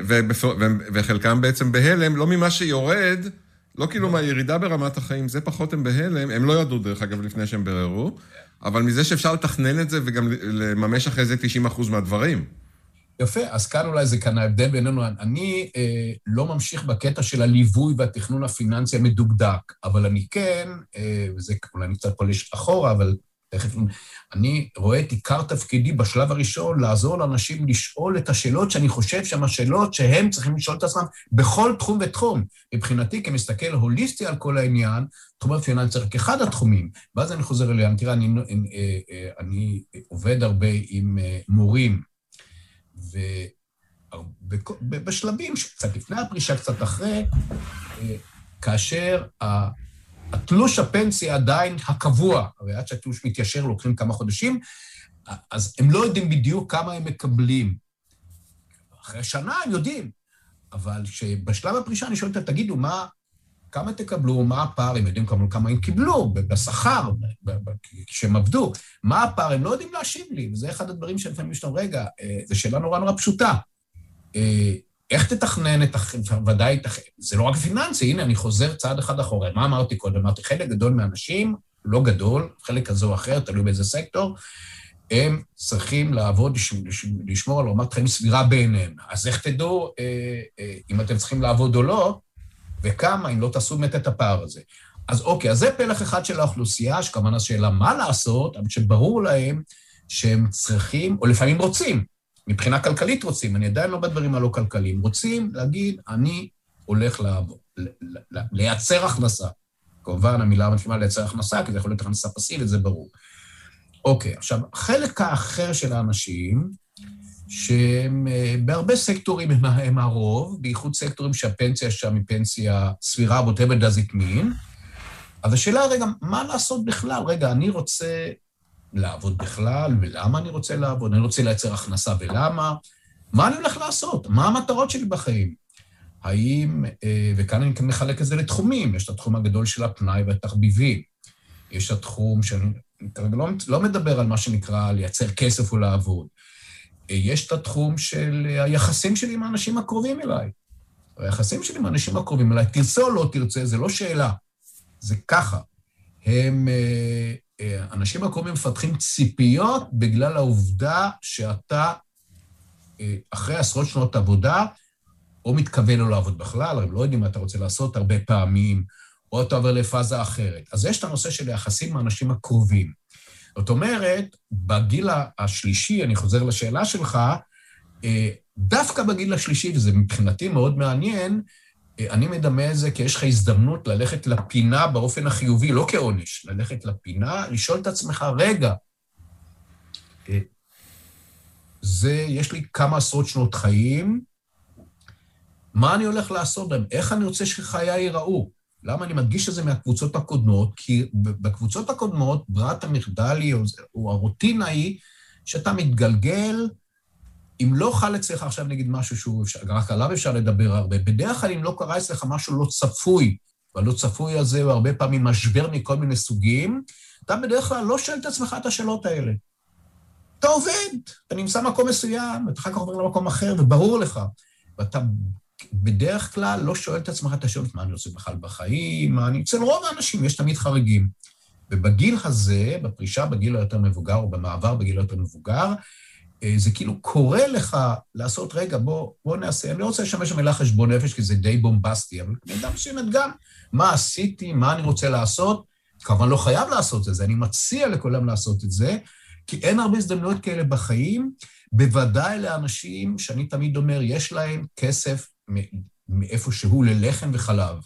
וחלקם בעצם בהלם, לא ממה שיורד, לא כאילו מהירידה ברמת החיים, זה פחות הם בהלם, הם לא ידעו, דרך אגב, לפני שהם ביררו, אבל מזה שאפשר לתכנן את זה וגם לממש אחרי זה 90% מהדברים. יפה, אז כאן אולי זה כאן ההבדל בינינו. אני אה, לא ממשיך בקטע של הליווי והתכנון הפיננסי המדוקדק, אבל אני כן, אה, וזה אולי אני קצת פולש אחורה, אבל תכף, אני רואה את עיקר תפקידי בשלב הראשון, לעזור לאנשים לשאול את השאלות שאני חושב שהן השאלות שהם צריכים לשאול את עצמם בכל תחום ותחום. מבחינתי, כמסתכל הוליסטי על כל העניין, תחום הפיננסי רק אחד התחומים, ואז אני חוזר אליהם. תראה, אני, אני, אה, אה, אני עובד הרבה עם אה, מורים, ובשלבים שקצת לפני הפרישה, קצת אחרי, אה, כאשר התלוש הפנסיה עדיין הקבוע, הרי עד שהתלוש מתיישר לוקחים כמה חודשים, אז הם לא יודעים בדיוק כמה הם מקבלים. אחרי שנה הם יודעים, אבל שבשלב הפרישה אני שואל אותם, תגידו, מה, כמה תקבלו, מה הפער, הם יודעים כמה, כמה הם קיבלו בשכר, כשהם עבדו, מה הפער, הם לא יודעים להשיב לי, וזה אחד הדברים שלפעמים יש לנו, רגע, אה, זו שאלה נורא נורא פשוטה. אה, איך תתכנן את, ודאי, זה לא רק פיננסי, הנה, אני חוזר צעד אחד אחורה. מה אמרתי קודם? אמרתי, חלק גדול מהאנשים, לא גדול, חלק כזה או אחר, תלוי באיזה סקטור, הם צריכים לעבוד, לשמור על רמת חיים סבירה בעיניהם. אז איך תדעו אה, אה, אם אתם צריכים לעבוד או לא, וכמה אם לא תעשו באמת את הפער הזה. אז אוקיי, אז זה פלח אחד של האוכלוסייה, שכמובן השאלה מה לעשות, אבל שברור להם שהם צריכים, או לפעמים רוצים, מבחינה כלכלית רוצים, אני עדיין לא בדברים הלא כלכליים, רוצים להגיד, אני הולך לעבוד, לייצר הכנסה. כמובן, המילה המשמעה לייצר הכנסה, כי זה יכול להיות הכנסה פסיבית, זה ברור. אוקיי, עכשיו, החלק האחר של האנשים, שהם אה, בהרבה סקטורים הם, הם הרוב, בייחוד סקטורים שהפנסיה שם היא פנסיה סבירה, whatever does it mean. אז השאלה, רגע, מה לעשות בכלל? רגע, אני רוצה לעבוד בכלל, ולמה אני רוצה לעבוד? אני רוצה לייצר הכנסה, ולמה? מה אני הולך לעשות? מה המטרות שלי בחיים? האם, אה, וכאן אני מחלק את זה לתחומים, יש את התחום הגדול של הפנאי והתחביבים. יש התחום שאני כרגע לא, לא מדבר על מה שנקרא לייצר כסף או לעבוד. יש את התחום של היחסים שלי עם האנשים הקרובים אליי. היחסים שלי עם האנשים הקרובים אליי, תרצה או לא תרצה, זה לא שאלה, זה ככה. הם, אנשים הקרובים מפתחים ציפיות בגלל העובדה שאתה, אחרי עשרות שנות עבודה, או מתכוון לא לעבוד בכלל, הם לא יודעים מה אתה רוצה לעשות הרבה פעמים, או אתה עובר לפאזה אחרת. אז יש את הנושא של יחסים עם האנשים הקרובים. זאת אומרת, בגיל השלישי, אני חוזר לשאלה שלך, אה, דווקא בגיל השלישי, וזה מבחינתי מאוד מעניין, אה, אני מדמה את זה כי יש לך הזדמנות ללכת לפינה באופן החיובי, לא כעונש, ללכת לפינה, לשאול את עצמך, רגע, אה, זה, יש לי כמה עשרות שנות חיים, מה אני הולך לעשות בהם? איך אני רוצה שחיי ייראו? למה אני מדגיש את זה מהקבוצות הקודמות? כי בקבוצות הקודמות, ברירת המחדל היא, או הרוטינה היא, שאתה מתגלגל, אם לא חל אצלך עכשיו נגיד משהו שהוא, רק עליו אפשר לדבר הרבה, בדרך כלל אם לא קרה אצלך משהו לא צפוי, והלא צפוי הזה הוא הרבה פעמים משבר מכל מיני סוגים, אתה בדרך כלל לא שואל את עצמך את השאלות האלה. אתה עובד, אתה נמצא במקום מסוים, אתה אחר כך עובר למקום אחר, וברור לך. ואתה בדרך כלל לא שואל את עצמך את השאלות, מה אני עושה בכלל בחיים, מה אני... אצל רוב האנשים יש תמיד חריגים. ובגיל הזה, בפרישה בגיל היותר מבוגר, או במעבר בגיל היותר מבוגר, אה, זה כאילו קורא לך לעשות, רגע, בוא, בוא נעשה, אני לא רוצה לשמש במילה חשבון נפש, כי זה די בומבסטי, אבל במידה מסוימת גם, מה עשיתי, מה אני רוצה לעשות, כמובן לא חייב לעשות את זה, אני מציע לכולם לעשות את זה, כי אין הרבה הזדמנויות כאלה בחיים, בוודאי לאנשים שאני תמיד אומר, יש להם כסף מאיפה שהוא ללחם וחלב.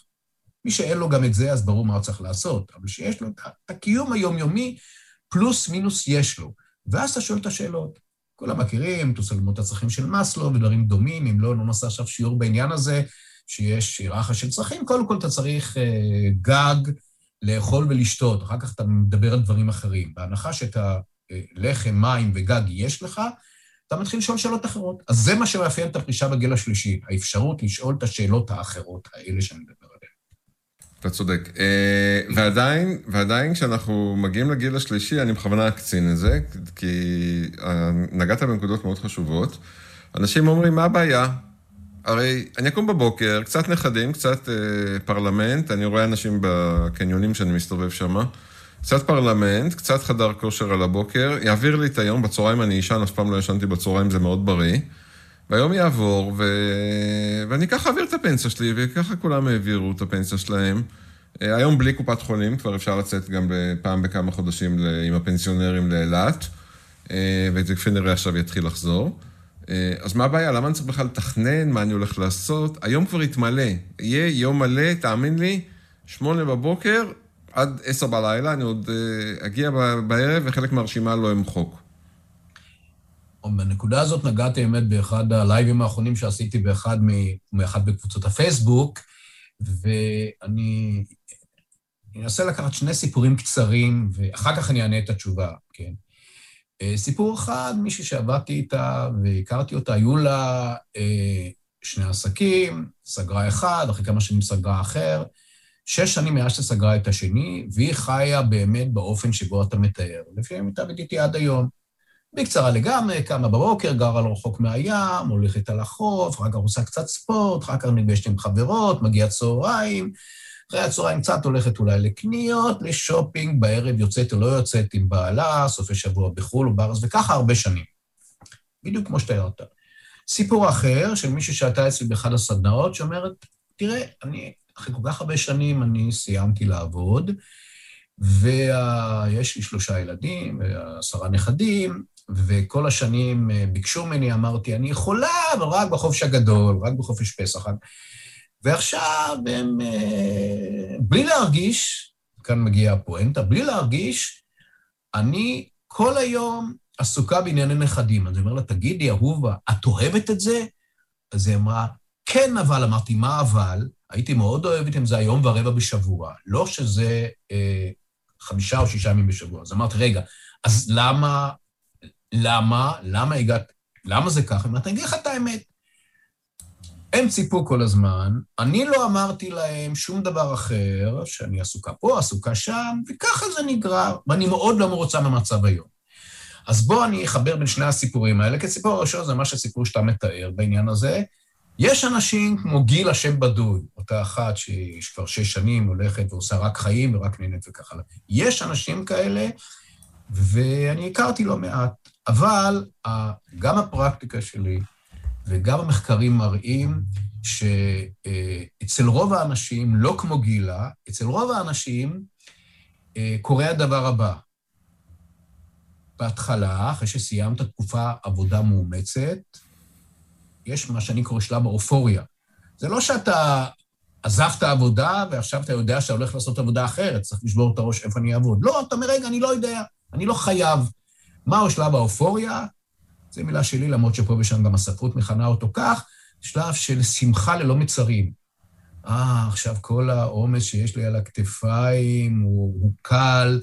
מי שאין לו גם את זה, אז ברור מה הוא צריך לעשות, אבל שיש לו את הקיום היומיומי, פלוס מינוס יש לו. ואז אתה שואל את השאלות. כולם מכירים, תוסלמות הצרכים של מאסלו ודברים דומים, אם לא, לא נעשה עכשיו שיעור בעניין הזה, שיש היררכיה של צרכים, קודם כל אתה צריך אה, גג לאכול ולשתות, אחר כך אתה מדבר על דברים אחרים. בהנחה שאת הלחם, מים וגג יש לך, אתה מתחיל לשאול שאלות אחרות. אז זה מה שמאפיין את הפרישה בגיל השלישי, האפשרות לשאול את השאלות האחרות האלה שאני מדבר עליהן. אתה צודק. אה, ועדיין, ועדיין כשאנחנו מגיעים לגיל השלישי, אני בכוונה אקצין את זה, כי אה, נגעת בנקודות מאוד חשובות. אנשים אומרים, מה הבעיה? הרי אני אקום בבוקר, קצת נכדים, קצת אה, פרלמנט, אני רואה אנשים בקניונים שאני מסתובב שם. קצת פרלמנט, קצת חדר כושר על הבוקר, יעביר לי את היום, בצהריים אני אשן, אף פעם לא ישנתי בצהריים, זה מאוד בריא. והיום יעבור, ו... ואני ככה אעביר את הפנסיה שלי, וככה כולם העבירו את הפנסיה שלהם. אה, היום בלי קופת חולים, כבר אפשר לצאת גם פעם בכמה חודשים עם הפנסיונרים לאילת, אה, וזה כפי נראה עכשיו יתחיל לחזור. אה, אז מה הבעיה? למה אני צריך בכלל לתכנן מה אני הולך לעשות? היום כבר יתמלא. יהיה יום מלא, תאמין לי, שמונה בבוקר, עד עשר בלילה, אני עוד uh, אגיע בערב, וחלק מהרשימה לא אמחוק. בנקודה הזאת נגעתי באמת באחד הלייבים האחרונים שעשיתי באחד, מאחד בקבוצות הפייסבוק, ואני אנסה לקחת שני סיפורים קצרים, ואחר כך אני אענה את התשובה, כן? אה, סיפור אחד, מישהי שעבדתי איתה והכרתי אותה, היו לה אה, שני עסקים, סגרה אחד, אחרי כמה שנים סגרה אחר, שש שנים מאז שסגרה את השני, והיא חיה באמת באופן שבו אתה מתאר, לפי המיטב ידיעתי עד היום. בקצרה לגמרי, קמה בבוקר, גרה לא רחוק מהים, הולכת על החוף, אחר כך עושה קצת ספורט, אחר כך נפגשת עם חברות, מגיע צהריים, אחרי הצהריים קצת הולכת אולי לקניות, לשופינג, בערב יוצאת או לא יוצאת עם בעלה, סופי שבוע בחו"ל או בארץ, וככה הרבה שנים. בדיוק כמו שתיארת. סיפור אחר של מישהו שהייתה אצלי באחד הסדנאות, שאומרת, תראה, אני אחרי כל כך הרבה שנים אני סיימתי לעבוד, ויש לי שלושה ילדים ועשרה נכדים, וכל השנים אה, ביקשו ממני, אמרתי, אני יכולה, אבל רק בחופש הגדול, רק בחופש פסח. ועכשיו הם, אה, בלי להרגיש, כאן מגיעה הפואנטה, בלי להרגיש, אני כל היום עסוקה בענייני נכדים. אז אני אומר לה, תגידי, אהובה, את אוהבת את זה? אז היא אמרה, כן, אבל, אמרתי, מה אבל? הייתי מאוד אוהבת אם זה היום ורבע בשבוע, לא שזה אה, חמישה או שישה ימים בשבוע. אז אמרתי, רגע, אז למה, למה, למה הגעת, למה זה ככה? אמרתי, אני אגיד לך את האמת. הם ציפו כל הזמן, אני לא אמרתי להם שום דבר אחר, שאני עסוקה פה, עסוקה שם, וככה זה נגרר, ואני מאוד לא מרוצה מהמצב היום. אז בוא אני אחבר בין שני הסיפורים האלה, כי סיפור הראשון זה ממש הסיפור שאתה מתאר בעניין הזה. יש אנשים כמו גיל השם בדוי, אותה אחת שכבר שש שנים הולכת ועושה רק חיים ורק נהנית וכך הלאה. יש אנשים כאלה, ואני הכרתי לא מעט, אבל גם הפרקטיקה שלי וגם המחקרים מראים שאצל רוב האנשים, לא כמו גילה, אצל רוב האנשים אה, קורה הדבר הבא. בהתחלה, אחרי שסיימת תקופה עבודה מאומצת, יש מה שאני קורא שלב האופוריה. זה לא שאתה עזבת עבודה ועכשיו אתה יודע שאתה הולך לעשות עבודה אחרת, צריך לשבור את הראש איפה אני אעבוד. לא, אתה אומר, רגע, אני לא יודע, אני לא חייב. מהו שלב האופוריה? זו מילה שלי, למרות שפה ושם גם הספרות מכנה אותו כך, שלב של שמחה ללא מצרים. אה, עכשיו כל העומס שיש לי על הכתפיים הוא, הוא קל,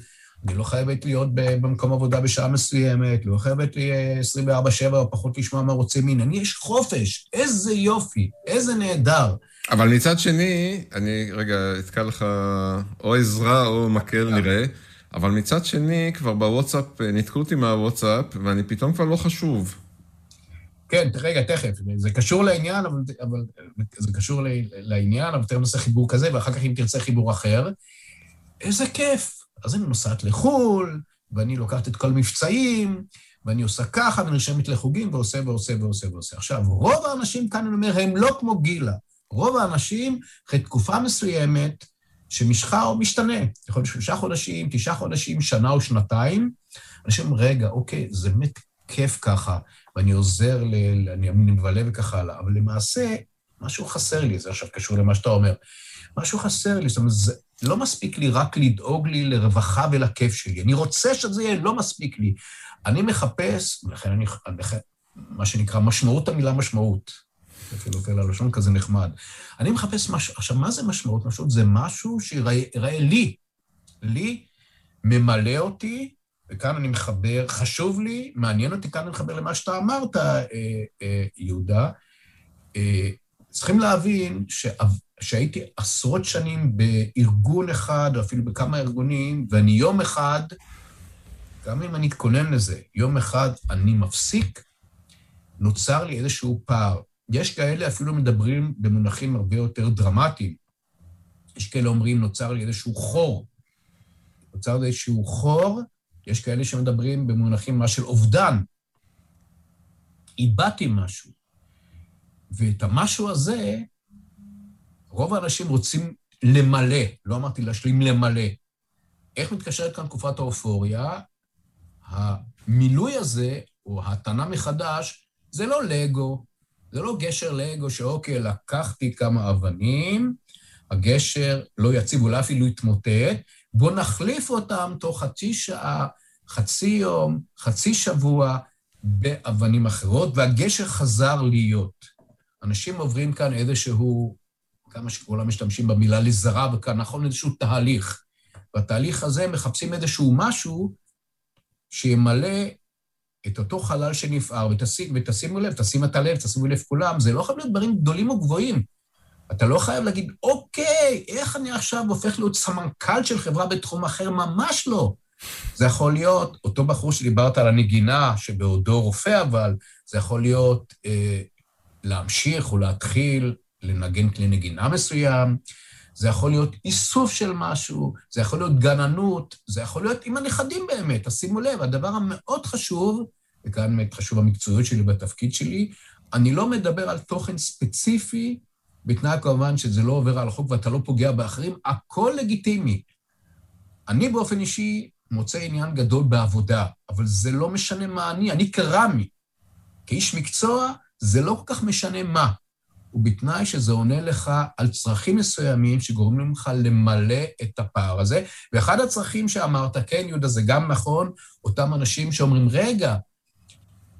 אני לא חייבת להיות במקום עבודה בשעה מסוימת, לא חייבת לי 24-7 או פחות לשמוע מה רוצים ממני. יש חופש, איזה יופי, איזה נהדר. אבל מצד שני, אני רגע אתקע לך או עזרה או מקל נראה, אבל מצד שני, כבר בוואטסאפ, ניתקו אותי מהוואטסאפ, ואני פתאום כבר לא חשוב. כן, רגע, תכף. זה קשור לעניין, אבל, אבל זה קשור לעניין, אבל תכף נעשה חיבור כזה, ואחר כך אם תרצה חיבור אחר. איזה כיף. אז אני נוסעת לחו"ל, ואני לוקחת את כל המבצעים, ואני עושה ככה, ונרשמת לחוגים, ועושה ועושה ועושה ועושה. עכשיו, רוב האנשים כאן, אני אומר, הם לא כמו גילה. רוב האנשים, אחרי תקופה מסוימת, שמשכה או משתנה, יכול להיות שלושה חודשים, תשעה חודשים, שנה או שנתיים, אנשים אומרים, רגע, אוקיי, זה באמת כיף ככה, ואני עוזר, ל... אני מבלה וכך הלאה, אבל למעשה, משהו חסר לי, זה עכשיו קשור למה שאתה אומר. משהו חסר לי, זאת אומרת, זה לא מספיק לי רק לדאוג לי לרווחה ולכיף שלי. אני רוצה שזה יהיה, לא מספיק לי. אני מחפש, ולכן אני, מה שנקרא, משמעות המילה משמעות. אפילו כאלה לשון כזה נחמד. אני מחפש משהו, עכשיו, מה זה משמעות? משמעות זה משהו שיראה לי, לי, ממלא אותי, וכאן אני מחבר, חשוב לי, מעניין אותי, כאן אני מחבר למה שאתה אמרת, אה, אה, יהודה. אה, צריכים להבין שהייתי עשרות שנים בארגון אחד, או אפילו בכמה ארגונים, ואני יום אחד, גם אם אני אתכונן לזה, יום אחד אני מפסיק, נוצר לי איזשהו פער. יש כאלה אפילו מדברים במונחים הרבה יותר דרמטיים. יש כאלה אומרים, נוצר לי איזשהו חור. נוצר לי איזשהו חור, יש כאלה שמדברים במונחים מה של אובדן. איבדתי משהו. ואת המשהו הזה, רוב האנשים רוצים למלא, לא אמרתי להשלים, למלא. איך מתקשרת כאן תקופת האופוריה? המילוי הזה, או ההתנה מחדש, זה לא לגו, זה לא גשר לאגו שאוקיי, לקחתי כמה אבנים, הגשר לא יציב, אולי אפילו יתמוטט, בואו נחליף אותם תוך חצי שעה, חצי יום, חצי שבוע, באבנים אחרות, והגשר חזר להיות. אנשים עוברים כאן איזשהו, כמה שכולם משתמשים במילה לזרה, וכאן נכון איזשהו תהליך. בתהליך הזה מחפשים איזשהו משהו שימלא את אותו חלל שנפער, ותשים, ותשימו לב, תשים את הלב, תשימו לב כולם, זה לא חייב להיות דברים גדולים או גבוהים. אתה לא חייב להגיד, אוקיי, איך אני עכשיו הופך להיות סמנכ"ל של חברה בתחום אחר? ממש לא. זה יכול להיות אותו בחור שדיברת על הנגינה, שבעודו רופא אבל, זה יכול להיות אה, להמשיך או להתחיל לנגן כלי נגינה מסוים, זה יכול להיות איסוף של משהו, זה יכול להיות גננות, זה יכול להיות עם הנכדים באמת. אז שימו לב, הדבר המאוד חשוב, וכאן חשוב המקצועיות שלי בתפקיד שלי, אני לא מדבר על תוכן ספציפי, בתנאי כמובן שזה לא עובר על החוק ואתה לא פוגע באחרים, הכל לגיטימי. אני באופן אישי מוצא עניין גדול בעבודה, אבל זה לא משנה מה אני, אני קרמי. כאיש מקצוע, זה לא כל כך משנה מה. ובתנאי שזה עונה לך על צרכים מסוימים שגורמים לך למלא את הפער הזה. ואחד הצרכים שאמרת, כן, יהודה, זה גם נכון, אותם אנשים שאומרים, רגע,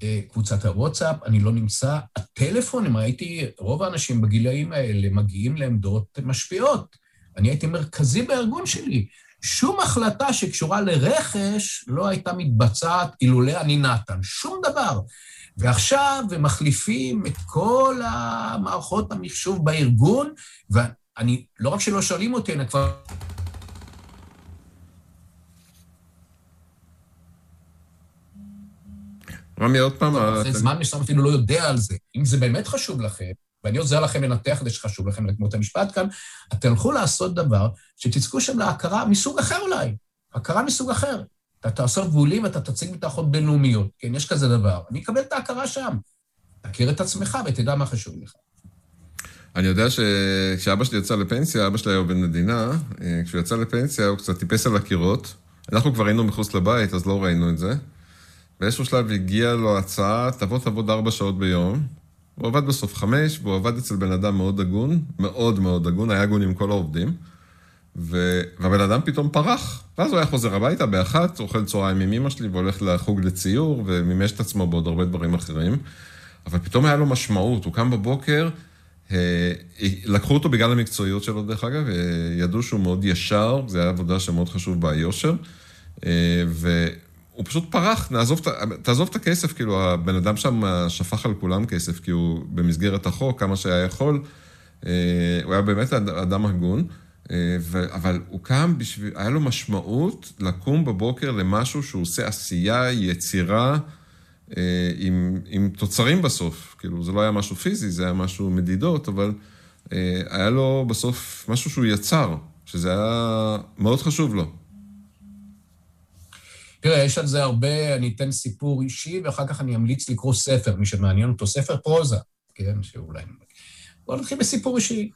אה, קבוצת הוואטסאפ, אני לא נמצא, הטלפונים, ראיתי, רוב האנשים בגילאים האלה מגיעים לעמדות משפיעות. אני הייתי מרכזי בארגון שלי. שום החלטה שקשורה לרכש לא הייתה מתבצעת אילולא אני נתן, שום דבר. ועכשיו הם מחליפים את כל המערכות המחשוב בארגון, ואני, לא רק שלא שואלים אותי, אני כבר... רמי, עוד פעם... אחרי זמן מסוים אפילו לא יודע על זה. אם זה באמת חשוב לכם, ואני עוזר לכם לנתח את זה שחשוב לכם לגמור את המשפט כאן, אתם תלכו לעשות דבר שתזכו שם להכרה מסוג אחר אולי, הכרה מסוג אחר. אתה תאסוף גבולים ואתה תציג מתחרות בינלאומיות, כן, יש כזה דבר. אני אקבל את ההכרה שם. תכיר את עצמך ותדע מה חשוב לך. אני יודע שכשאבא שלי יצא לפנסיה, אבא שלי היה עובד מדינה, אה, כשהוא יצא לפנסיה הוא קצת טיפס על הקירות. אנחנו כבר היינו מחוץ לבית, אז לא ראינו את זה. באיזשהו שלב הגיעה לו הצעה, תבוא תעבוד ארבע שעות ביום. הוא עבד בסוף חמש, והוא עבד אצל בן אדם מאוד הגון, מאוד מאוד הגון, היה הגון עם כל העובדים. והבן אדם פתאום פרח. ואז הוא היה חוזר הביתה באחת, אוכל צהריים עם אמא שלי והולך לחוג לציור, ומימש את עצמו בעוד הרבה דברים אחרים. אבל פתאום היה לו משמעות, הוא קם בבוקר, אה, לקחו אותו בגלל המקצועיות שלו, דרך אגב, אה, ידעו שהוא מאוד ישר, זו הייתה עבודה שמאוד חשוב ביושר, אה, והוא פשוט פרח, נעזוב, תעזוב את הכסף, כאילו, הבן אדם שם שפך על כולם כסף, כי הוא במסגרת החוק, כמה שהיה יכול, הוא היה באמת אדם הגון. אבל הוא קם בשביל, היה לו משמעות לקום בבוקר למשהו שהוא עושה עשייה, יצירה, אה, עם, עם תוצרים בסוף. כאילו, זה לא היה משהו פיזי, זה היה משהו מדידות, אבל אה, היה לו בסוף משהו שהוא יצר, שזה היה מאוד חשוב לו. תראה, יש על זה הרבה, אני אתן סיפור אישי, ואחר כך אני אמליץ לקרוא ספר, מי שמעניין אותו, ספר פרוזה, כן, שאולי... בואו נתחיל בסיפור אישי.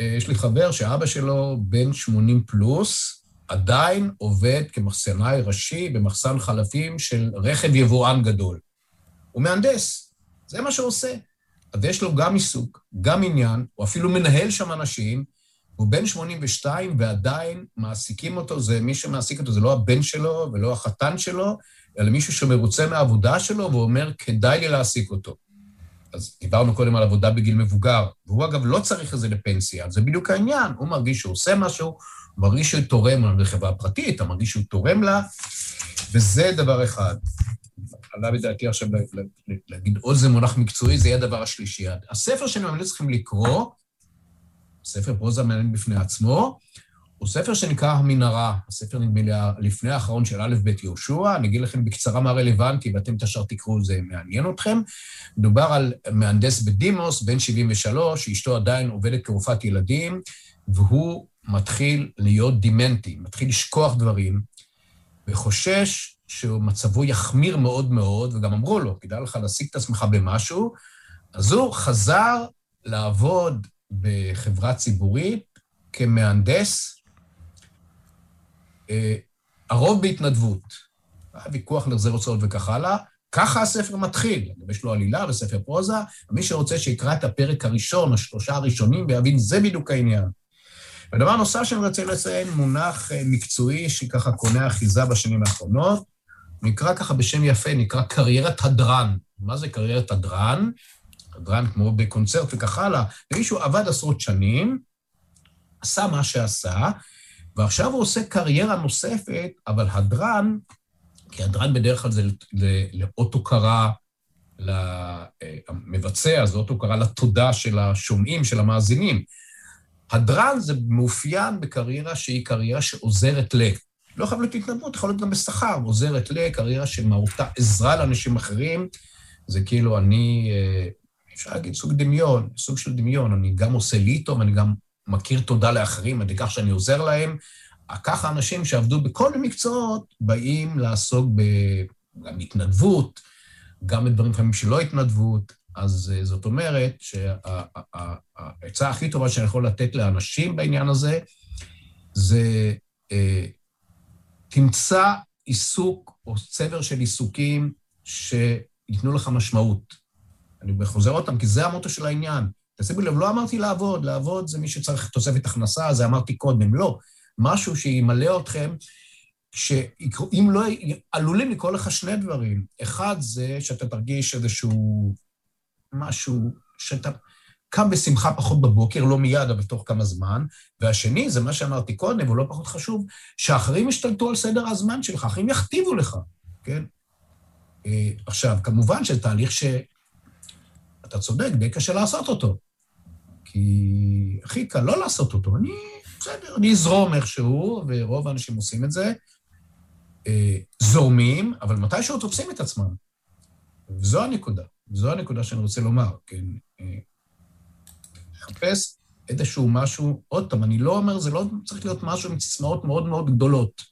אה, יש לי חבר שאבא שלו בן 80 פלוס, עדיין עובד כמחסנאי ראשי במחסן חלפים של רכב יבואן גדול. הוא מהנדס, זה מה שהוא עושה. אז יש לו גם עיסוק, גם עניין, הוא אפילו מנהל שם אנשים, הוא בן 82 ועדיין מעסיקים אותו, זה מי שמעסיק אותו זה לא הבן שלו ולא החתן שלו, אלא מישהו שמרוצה מהעבודה שלו ואומר, כדאי לי להעסיק אותו. אז דיברנו קודם על עבודה בגיל מבוגר, והוא אגב לא צריך את זה לפנסיה, זה בדיוק העניין, הוא מרגיש שהוא עושה משהו, הוא מרגיש שהוא תורם לחברה פרטית, הוא מרגיש שהוא תורם לה, וזה דבר אחד. עלה בדעתי עכשיו להגיד עוד זה מונח מקצועי, זה יהיה הדבר השלישי. הספר שאני ממליץ לכם לקרוא, ספר פרוזה מעניין בפני עצמו, הוא ספר שנקרא המנהרה, הספר נדמה לי לפני האחרון של א' ב' יהושע, אני אגיד לכם בקצרה מה רלוונטי ואתם ישר תקראו, זה מעניין אתכם. מדובר על מהנדס בדימוס, בן 73, שאשתו עדיין עובדת כרופאת ילדים, והוא מתחיל להיות דימנטי, מתחיל לשכוח דברים, וחושש שמצבו יחמיר מאוד מאוד, וגם אמרו לו, כדאי לך להשיג את עצמך במשהו, אז הוא חזר לעבוד בחברה ציבורית כמהנדס, הרוב בהתנדבות. ויכוח להחזר הוצאות וכך הלאה. ככה הספר מתחיל. יש לו עלילה וספר פרוזה, מי שרוצה שיקרא את הפרק הראשון, השלושה הראשונים, ויבין, זה בדיוק העניין. ודבר נוסף שאני רוצה לציין, מונח אה, מקצועי שככה קונה אחיזה בשנים האחרונות, נקרא ככה בשם יפה, נקרא קריירת הדרן. מה זה קריירת הדרן? הדרן כמו בקונצרט וכך הלאה. מישהו עבד עשרות שנים, עשה מה שעשה, ועכשיו הוא עושה קריירה נוספת, אבל הדרן, כי הדרן בדרך כלל זה לאות הוקרה למבצע, זה אות הוקרה לתודה של השומעים, של המאזינים. הדרן זה מאופיין בקריירה שהיא קריירה שעוזרת ל... לא חייב להיות התנדבות, יכול להיות גם בשכר, עוזרת לקריירה שמהותה עזרה לאנשים אחרים. זה כאילו אני, אה, אפשר להגיד סוג דמיון, סוג של דמיון, אני גם עושה לי טוב, אני גם מכיר תודה לאחרים על כך שאני עוזר להם. ככה אנשים שעבדו בכל המקצועות באים לעסוק גם בהתנדבות, גם בדברים לפעמים שלא התנדבות. אז אה, זאת אומרת שהעצה הכי טובה שאני יכול לתת לאנשים בעניין הזה, זה אה, תמצא עיסוק או צבר של עיסוקים שייתנו לך משמעות. אני חוזר אותם, כי זה המוטו של העניין. תשימו לב, לא אמרתי לעבוד, לעבוד זה מי שצריך תוספת הכנסה, זה אמרתי קודם, לא. משהו שימלא אתכם, שאם לא, עלולים לקרוא לך שני דברים. אחד זה שאתה תרגיש איזשהו משהו, שאתה קם בשמחה פחות בבוקר, לא מיד, אבל תוך כמה זמן. והשני, זה מה שאמרתי קודם, ולא פחות חשוב, שאחרים ישתלטו על סדר הזמן שלך, אחרים יכתיבו לך, כן? אה, עכשיו, כמובן שזה תהליך שאתה צודק, די קשה לעשות אותו. כי הכי קל לא לעשות אותו. אני, בסדר, אני אזרום איכשהו, ורוב האנשים עושים את זה. אה, זורמים, אבל מתישהו תופסים את עצמם. וזו הנקודה, זו הנקודה שאני רוצה לומר, כן. לחפש איזשהו משהו, עוד פעם, אני לא אומר, זה לא צריך להיות משהו עם סיסמאות מאוד מאוד גדולות.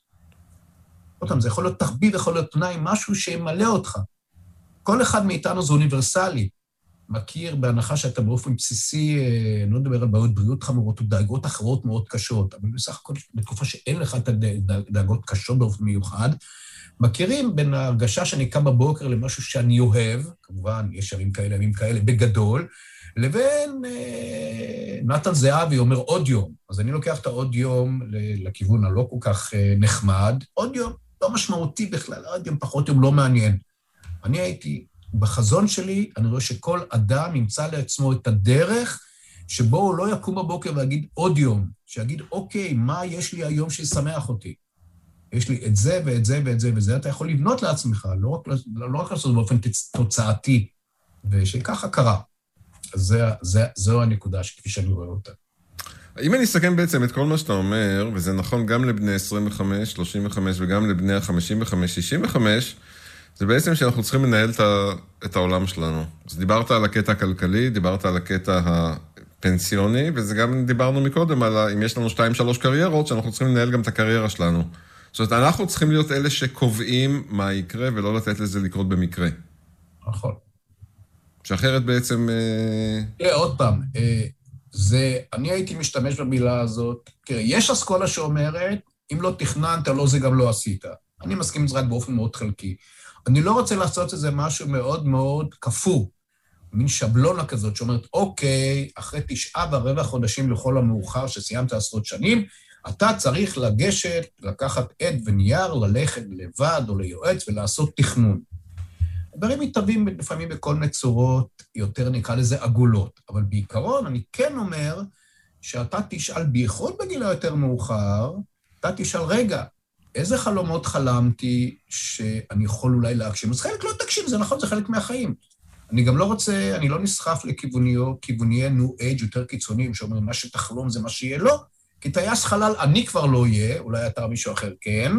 עוד פעם, זה יכול להיות תחביב, יכול להיות תנאי, משהו שימלא אותך. כל אחד מאיתנו זה אוניברסלי. מכיר, בהנחה שאתה באופן בסיסי, אה, אני לא מדבר על בעיות בריאות חמורות או דאגות אחרות מאוד קשות, אבל בסך הכל, בתקופה שאין לך את הדאגות קשות באופן מיוחד, מכירים בין ההרגשה שאני קם בבוקר למשהו שאני אוהב, כמובן, יש ימים כאלה, ימים כאלה, בגדול, לבין אה, נתן זהבי אומר עוד יום. אז אני לוקח את העוד יום לכיוון הלא כל כך אה, נחמד, עוד יום לא משמעותי בכלל, עוד יום פחות יום לא מעניין. אני הייתי, בחזון שלי, אני רואה שכל אדם ימצא לעצמו את הדרך שבו הוא לא יקום בבוקר ויגיד עוד יום, שיגיד, אוקיי, מה יש לי היום שישמח אותי? יש לי את זה ואת זה ואת זה וזה, אתה יכול לבנות לעצמך, לא רק, לא רק לעשות באופן תוצאתי, ושככה קרה. אז זה, זה, זו הנקודה כפי שאני רואה אותה. אם אני אסכם בעצם את כל מה שאתה אומר, וזה נכון גם לבני 25, 35 וגם לבני ה-55, 65, זה בעצם שאנחנו צריכים לנהל את העולם שלנו. אז דיברת על הקטע הכלכלי, דיברת על הקטע הפנסיוני, וזה גם דיברנו מקודם על אם יש לנו 2-3 קריירות, שאנחנו צריכים לנהל גם את הקריירה שלנו. זאת אומרת, אנחנו צריכים להיות אלה שקובעים מה יקרה, ולא לתת לזה לקרות במקרה. נכון. שאחרת בעצם... אה, תראה, עוד פעם, אה, זה, אני הייתי משתמש במילה הזאת, תראה, יש אסכולה שאומרת, אם לא תכננת, לא זה גם לא עשית. אני מסכים עם זה רק באופן מאוד חלקי. אני לא רוצה לעשות איזה משהו מאוד מאוד קפוא, מין שבלונה כזאת שאומרת, אוקיי, אחרי תשעה ורבע חודשים לכל המאוחר שסיימת עשרות שנים, אתה צריך לגשת, לקחת עד ונייר, ללכת לבד או ליועץ ולעשות תכנון. דברים מתהווים לפעמים בכל מיני צורות, יותר נקרא לזה עגולות, אבל בעיקרון אני כן אומר שאתה תשאל, בייחוד בגיל היותר מאוחר, אתה תשאל, רגע, איזה חלומות חלמתי שאני יכול אולי להגשים? אז חלק לא תגשים, זה נכון, זה חלק מהחיים. אני גם לא רוצה, אני לא נסחף לכיווניי ניו אייג' יותר קיצוניים, שאומרים, מה שתחלום זה מה שיהיה. לא, כי טייס חלל אני כבר לא אהיה, אולי אתה מישהו אחר כן,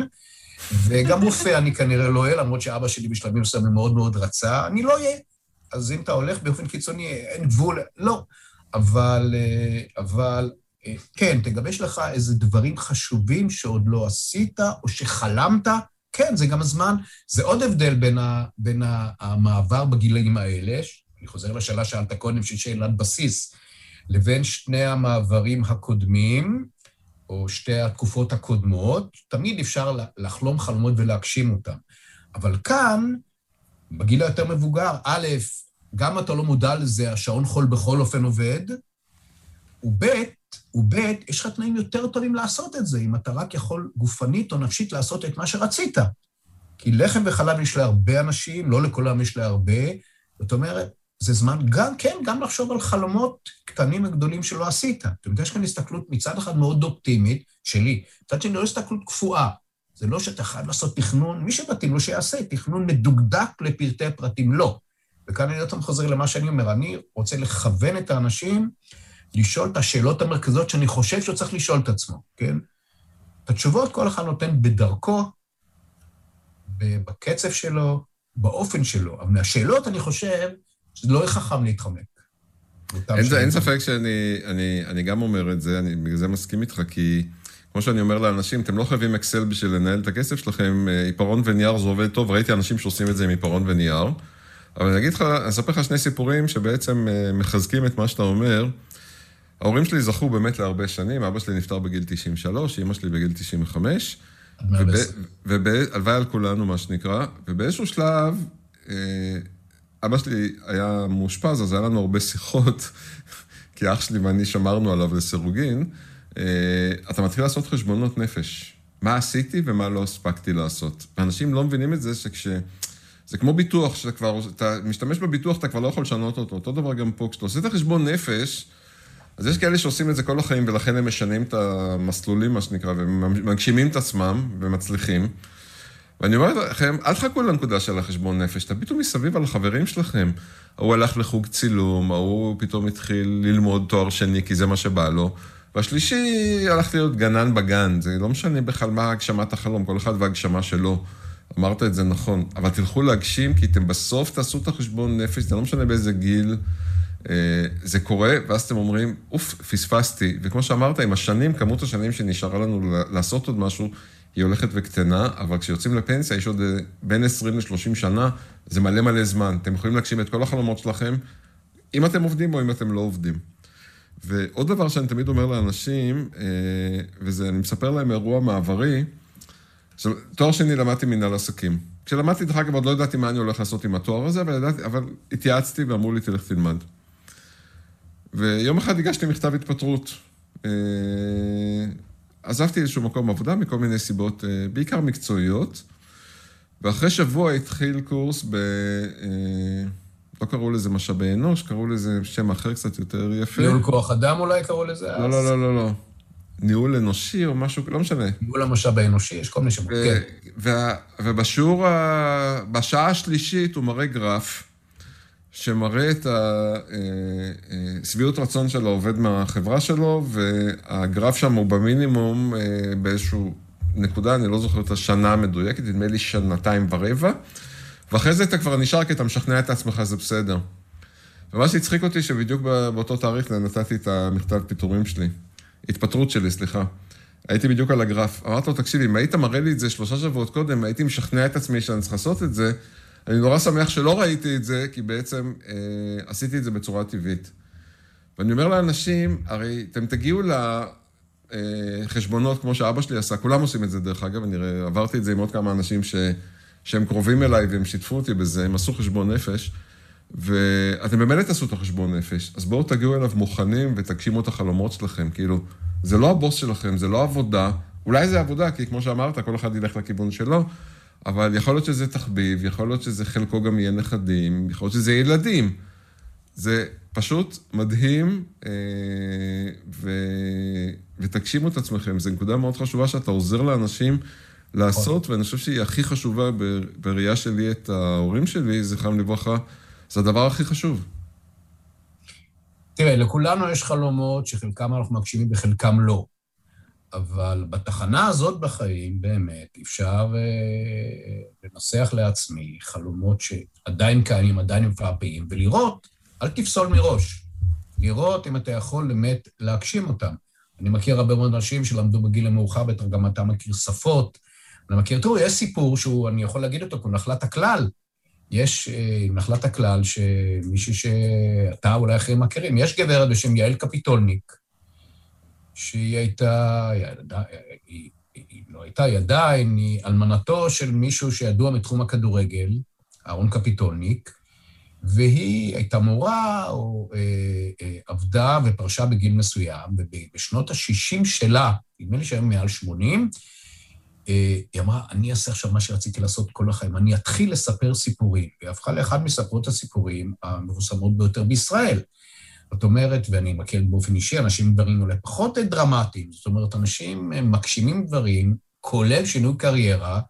וגם (laughs) רופא אני כנראה לא אהיה, למרות שאבא שלי בשלבים מסוימים מאוד מאוד רצה, אני לא אהיה. אז אם אתה הולך באופן קיצוני, אין גבול, לא. אבל, אה, אבל כן, תגבש לך איזה דברים חשובים שעוד לא עשית, או שחלמת, כן, זה גם הזמן. זה עוד הבדל בין, ה, בין המעבר בגילאים האלה, אני חוזר לשאלה שאלת קודם, שהיא שאלת בסיס, לבין שני המעברים הקודמים, או שתי התקופות הקודמות, תמיד אפשר לחלום חלומות ולהגשים אותם. אבל כאן, בגיל היותר מבוגר, א', גם אתה לא מודע לזה, השעון חול בכל אופן עובד, וב', וב', יש לך תנאים יותר טובים לעשות את זה, אם אתה רק יכול גופנית או נפשית לעשות את מה שרצית. כי לחם וחלב יש להרבה אנשים, לא לכולם יש להרבה, זאת אומרת, זה זמן גם, כן, גם לחשוב על חלומות קטנים וגדולים שלא עשית. אתה יודע, יש כאן הסתכלות מצד אחד מאוד אופטימית, שלי, מצד שני לא הסתכלות קפואה. זה לא שאתה חייב לעשות תכנון, מי שמתאים לו שיעשה, תכנון מדוקדק לפרטי פרטים, לא. וכאן אני עוד פעם חוזר למה שאני אומר, אני רוצה לכוון את האנשים לשאול את השאלות המרכזיות שאני חושב שהוא צריך לשאול את עצמו, כן? את התשובות כל אחד נותן בדרכו, בקצב שלו, באופן שלו. אבל מהשאלות, אני חושב, שזה לא יהיה חכם להתחמק. אין, אין ספק שאני אני, אני גם אומר את זה, אני בגלל זה מסכים איתך, כי כמו שאני אומר לאנשים, אתם לא חייבים אקסל בשביל לנהל את הכסף שלכם, אה, עיפרון ונייר זה עובד טוב, ראיתי אנשים שעושים את זה עם עיפרון ונייר, אבל אני אגיד לך, אני אספר לך שני סיפורים שבעצם אה, מחזקים את מה שאתה אומר. ההורים שלי זכו באמת להרבה שנים, אבא שלי נפטר בגיל 93, אמא שלי בגיל 95, והלוואי על כולנו, מה שנקרא, ובאיזשהו שלב, אה, אבא שלי היה מאושפז, אז היה לנו הרבה שיחות, (laughs) כי אח שלי ואני שמרנו עליו לסירוגין. אה, אתה מתחיל לעשות חשבונות נפש. מה עשיתי ומה לא הספקתי לעשות. ואנשים לא מבינים את זה שכש... זה כמו ביטוח, שאתה כבר, אתה משתמש בביטוח, אתה כבר לא יכול לשנות אותו. אותו דבר גם פה, כשאתה עושה את החשבון נפש, אז יש כאלה שעושים את זה כל החיים, ולכן הם משנים את המסלולים, מה שנקרא, ומגשימים את עצמם ומצליחים. ואני אומר לכם, אל תחכו לנקודה של החשבון נפש, תביטו מסביב על החברים שלכם. ההוא הלך לחוג צילום, ההוא פתאום התחיל ללמוד תואר שני כי זה מה שבא לו. והשלישי, הלך להיות גנן בגן, זה לא משנה בכלל מה הגשמת החלום, כל אחד והגשמה שלו. אמרת את זה נכון, אבל תלכו להגשים, כי אתם בסוף תעשו את החשבון נפש, זה לא משנה באיזה גיל זה קורה, ואז אתם אומרים, אוף, פספסתי. וכמו שאמרת, עם השנים, כמות השנים שנשארה לנו לעשות עוד משהו, היא הולכת וקטנה, אבל כשיוצאים לפנסיה, יש עוד אה, בין 20 ל-30 שנה, זה מלא מלא זמן. אתם יכולים להגשים את כל החלומות שלכם, אם אתם עובדים או אם אתם לא עובדים. ועוד דבר שאני תמיד אומר לאנשים, אה, וזה, אני מספר להם אירוע מעברי, עכשיו, תואר שני למדתי מנהל עסקים. כשלמדתי, דרך אגב, עוד לא ידעתי מה אני הולך לעשות עם התואר הזה, אבל, ידעתי, אבל התייעצתי ואמרו לי, תלך תלמד. ויום אחד הגשתי מכתב התפטרות. אה, עזבתי איזשהו מקום עבודה מכל מיני סיבות, אה, בעיקר מקצועיות, ואחרי שבוע התחיל קורס ב... אה, לא קראו לזה משאבי אנוש, קראו לזה שם אחר קצת יותר יפה. ניהול כוח אדם אולי קראו לזה לא, לא, לא, לא, לא. ניהול אנושי או משהו, לא משנה. ניהול המשאב האנושי, יש כל מיני שמות, כן. ובשיעור, בשעה השלישית הוא מראה גרף, שמראה את השביעות רצון של העובד מהחברה שלו, והגרף שם הוא במינימום באיזשהו נקודה, אני לא זוכר את השנה המדויקת, נדמה לי שנתיים ורבע. ואחרי זה אתה כבר נשאר כי אתה משכנע את עצמך, זה בסדר. ומה שהצחיק אותי, שבדיוק באותו תאריך נתתי את המכתב פיטורים שלי. התפטרות שלי, סליחה. הייתי בדיוק על הגרף. אמרתי לו, תקשיב, אם היית מראה לי את זה שלושה שבועות קודם, הייתי משכנע את עצמי שאני צריך לעשות את זה. אני נורא שמח שלא ראיתי את זה, כי בעצם אה, עשיתי את זה בצורה טבעית. ואני אומר לאנשים, הרי אתם תגיעו לחשבונות כמו שאבא שלי עשה, כולם עושים את זה דרך אגב, אני עברתי את זה עם עוד כמה אנשים ש... שהם קרובים אליי והם שיתפו אותי בזה, הם עשו חשבון נפש, ואתם באמת תעשו את החשבון נפש, אז בואו תגיעו אליו מוכנים ותגשימו את החלומות שלכם, כאילו, זה לא הבוס שלכם, זה לא עבודה, אולי זה עבודה, כי כמו שאמרת, כל אחד ילך לכיוון שלו, אבל יכול להיות שזה תחביב, יכול להיות שזה חלקו גם יהיה נכדים, יכול להיות שזה ילדים. זה פשוט מדהים, אה, ו... ותגשימו את עצמכם. זו נקודה מאוד חשובה שאתה עוזר לאנשים לעשות, ואני חושב שהיא הכי חשובה בראייה שלי את ההורים שלי, זכרם לברכה, זה הדבר הכי חשוב. תראה, לכולנו יש חלומות שחלקם אנחנו מגשימים וחלקם לא. אבל בתחנה הזאת בחיים, באמת, אפשר אה, לנסח לעצמי חלומות שעדיין קיימים, עדיין מפעפעים, ולראות, אל תפסול מראש. לראות אם אתה יכול באמת להגשים אותם. אני מכיר הרבה מאוד אנשים שלמדו בגיל המאוחר, בטח גם אתה מכיר שפות, אני מכיר, תראו, יש סיפור שהוא, אני יכול להגיד אותו, הוא נחלת הכלל. יש אה, נחלת הכלל שמישהי שאתה אולי אחרים מכירים, יש גברת בשם יעל קפיטולניק, שהיא הייתה, היא, היא לא הייתה, היא עדיין, היא אלמנתו של מישהו שידוע מתחום הכדורגל, אהרון קפיטולניק, והיא הייתה מורה, או אה, אה, עבדה ופרשה בגיל מסוים, ובשנות ה-60 שלה, נדמה לי שהיום מעל 80, אה, היא אמרה, אני אעשה עכשיו מה שרציתי לעשות כל החיים, אני אתחיל לספר סיפורים. והיא הפכה לאחד מספרות הסיפורים המפורסמות ביותר בישראל. זאת אומרת, ואני מכיר באופן אישי אנשים דברים אולי פחות דרמטיים, זאת אומרת, אנשים מגשימים דברים, כולל שינוי קריירה,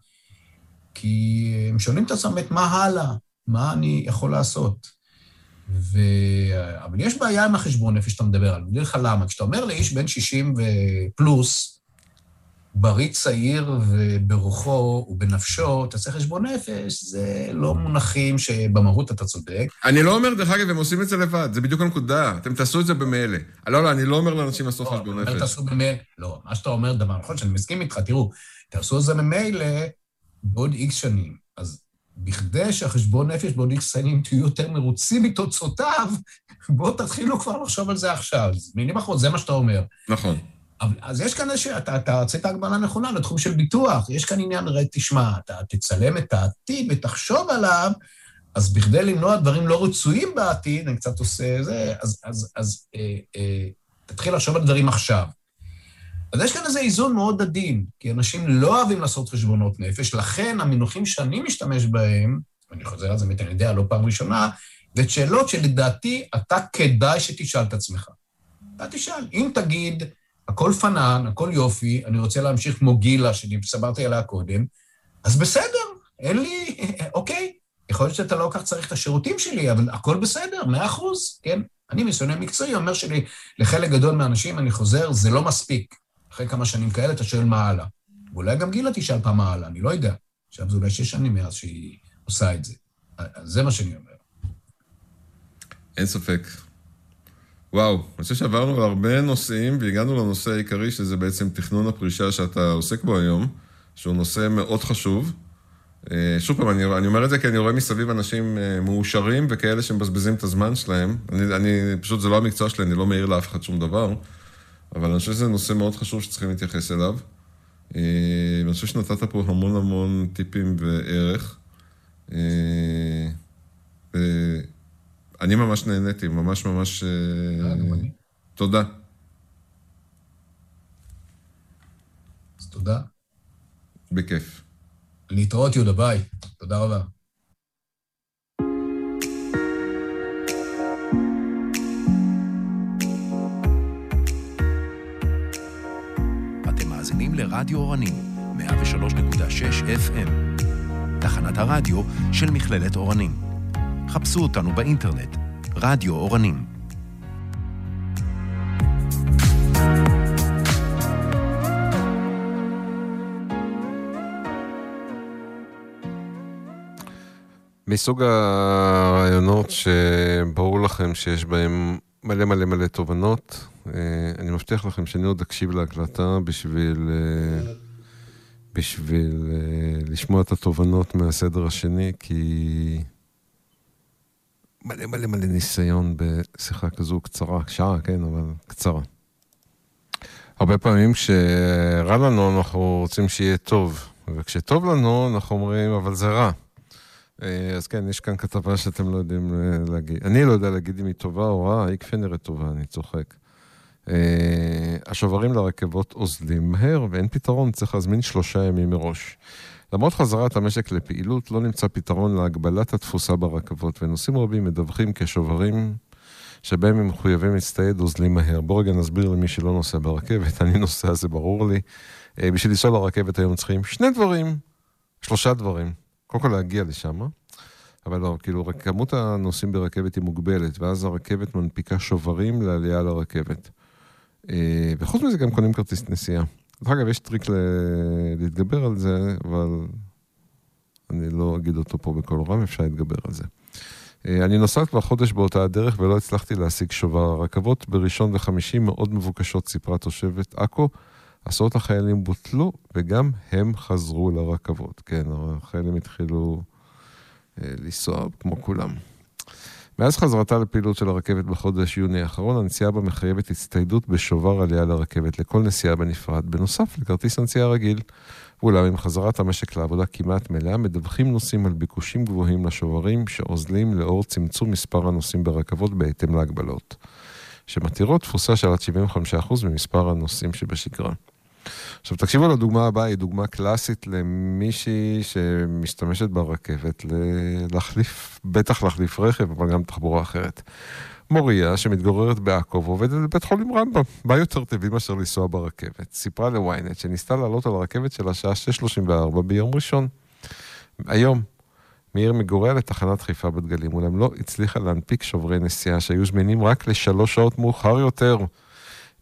כי הם שואלים את עצמם את מה הלאה, מה אני יכול לעשות. ו... אבל יש בעיה עם החשבון נפש שאתה מדבר עליו, אני אגיד לך למה. כשאתה אומר לאיש בן 60 ופלוס, בריא צעיר וברוחו ובנפשו, תעשה חשבון נפש, זה לא מונחים שבמהות אתה צודק. אני לא אומר, דרך אגב, הם עושים את זה לבד, זה בדיוק הנקודה. אתם תעשו את זה במילא. לא, לא, אני לא אומר לאנשים לעשות לא, חשבון נפש. תעשו במילא, לא, מה שאתה אומר דבר נכון, שאני מסכים איתך, תראו, תעשו את זה במילא בעוד איקס שנים. אז בכדי שהחשבון נפש בעוד איקס שנים תהיו יותר מרוצים מתוצאותיו, בואו תתחילו כבר לחשוב על זה עכשיו. מילים אחרות, זה מה שאתה אומר. נכון. אבל, אז יש כאן איזושהי, אתה, אתה רצית הגבלה נכונה לתחום של ביטוח, יש כאן עניין, ראה, תשמע, אתה תצלם את העתיד ותחשוב עליו, אז בכדי למנוע דברים לא רצויים בעתיד, אני קצת עושה זה, אז, אז, אז אה, אה, תתחיל לחשוב על דברים עכשיו. אז יש כאן איזה איזון מאוד עדין, כי אנשים לא אוהבים לעשות חשבונות נפש, לכן המינוחים שאני משתמש בהם, ואני חוזר על זה אני יודע, לא פעם ראשונה, זה שאלות שלדעתי אתה כדאי שתשאל את עצמך. אתה תשאל, אם תגיד, הכל פנן, הכל יופי, אני רוצה להמשיך כמו גילה, שסברתי עליה קודם, אז בסדר, אין לי, (laughs) אוקיי, יכול להיות שאתה לא כך צריך את השירותים שלי, אבל הכל בסדר, מאה אחוז, כן? אני מניסיון מקצועי אומר שלי, לחלק גדול מהאנשים, אני חוזר, זה לא מספיק. אחרי כמה שנים כאלה אתה שואל מה הלאה. ואולי גם גילה תשאל פעם מה הלאה, אני לא יודע. עכשיו זה אולי שש שנים מאז שהיא עושה את זה. זה מה שאני אומר. אין ספק. וואו, אני חושב שעברנו על הרבה נושאים והגענו לנושא העיקרי, שזה בעצם תכנון הפרישה שאתה עוסק בו היום, שהוא נושא מאוד חשוב. אה, שוב פעם, אני, אני אומר את זה כי אני רואה מסביב אנשים אה, מאושרים וכאלה שמבזבזים את הזמן שלהם. אני, אני, פשוט זה לא המקצוע שלי, אני לא מעיר לאף אחד שום דבר, אבל אני חושב שזה נושא מאוד חשוב שצריכים להתייחס אליו. אה, ואני חושב שנתת פה המון המון טיפים וערך. אני ממש נהניתי, ממש ממש... תודה. אז תודה. בכיף. להתראות, יהודה, ביי. תודה רבה. אתם מאזינים לרדיו אורנים, 103.6 FM. תחנת הרדיו של מכללת אורנים. חפשו אותנו באינטרנט, רדיו אורנים. מסוג הרעיונות שברור לכם שיש בהם מלא מלא מלא תובנות. אה, אני מבטיח לכם שאני עוד אקשיב להקלטה בשביל, אה, בשביל אה, לשמוע את התובנות מהסדר השני, כי מלא מלא מלא ניסיון בשיחה כזו קצרה, שעה, כן, אבל קצרה. הרבה פעמים כשרע לנו אנחנו רוצים שיהיה טוב, וכשטוב לנו אנחנו אומרים, אבל זה רע. אה, אז כן, יש כאן כתבה שאתם לא יודעים אה, להגיד. אני לא יודע להגיד אם היא טובה או רעה, היא כפי נראית טובה, אני צוחק. אה, השוברים לרכבות אוזלים מהר ואין פתרון, צריך להזמין שלושה ימים מראש. למרות חזרת המשק לפעילות, לא נמצא פתרון להגבלת התפוסה ברכבות, ונוסעים רבים מדווחים כשוברים שבהם הם מחויבים להצטייד אוזלים מהר. בואו רגע נסביר למי שלא נוסע ברכבת, אני נוסע, זה ברור לי. בשביל לנסוע לרכבת היום צריכים שני דברים, שלושה דברים. קודם כל להגיע לשם, אבל לא, כאילו, כמות הנוסעים ברכבת היא מוגבלת, ואז הרכבת מנפיקה שוברים לעלייה לרכבת. אה, וחוץ מזה גם קונים כרטיס נסיעה. דרך אגב, יש טריק להתגבר על זה, אבל אני לא אגיד אותו פה בקול רם, אפשר להתגבר על זה. אה, אני נוסעת כבר חודש באותה הדרך ולא הצלחתי להשיג שובר. הרכבות בראשון וחמישי מאוד מבוקשות, סיפרה תושבת עכו. עשרות החיילים בוטלו, וגם הם חזרו לרכבות. כן, החיילים התחילו אה, לנסוע כמו כולם. מאז חזרתה לפעילות של הרכבת בחודש יוני האחרון, הנסיעה בה מחייבת הצטיידות בשובר עלייה לרכבת לכל נסיעה בנפרד, בנוסף לכרטיס הנסיעה רגיל. ואולם עם חזרת המשק לעבודה כמעט מלאה, מדווחים נוסעים על ביקושים גבוהים לשוברים שאוזלים לאור צמצום מספר הנוסעים ברכבות בהתאם להגבלות, שמתירות תפוסה של עד 75% ממספר הנוסעים שבשגרה. עכשיו, תקשיבו לדוגמה הבאה, היא דוגמה קלאסית למישהי שמשתמשת ברכבת להחליף, בטח להחליף רכב, אבל גם תחבורה אחרת. מוריה, שמתגוררת בעכו ועובדת בבית חולים רמב"ם, מה יותר טבעי מאשר לנסוע ברכבת? סיפרה לוויינט שניסתה לעלות על הרכבת של השעה 6.34 ביום ראשון. היום, מעיר מגוריה לתחנת חיפה בדגלים, אולם לא הצליחה להנפיק שוברי נסיעה שהיו זמינים רק לשלוש שעות מאוחר יותר.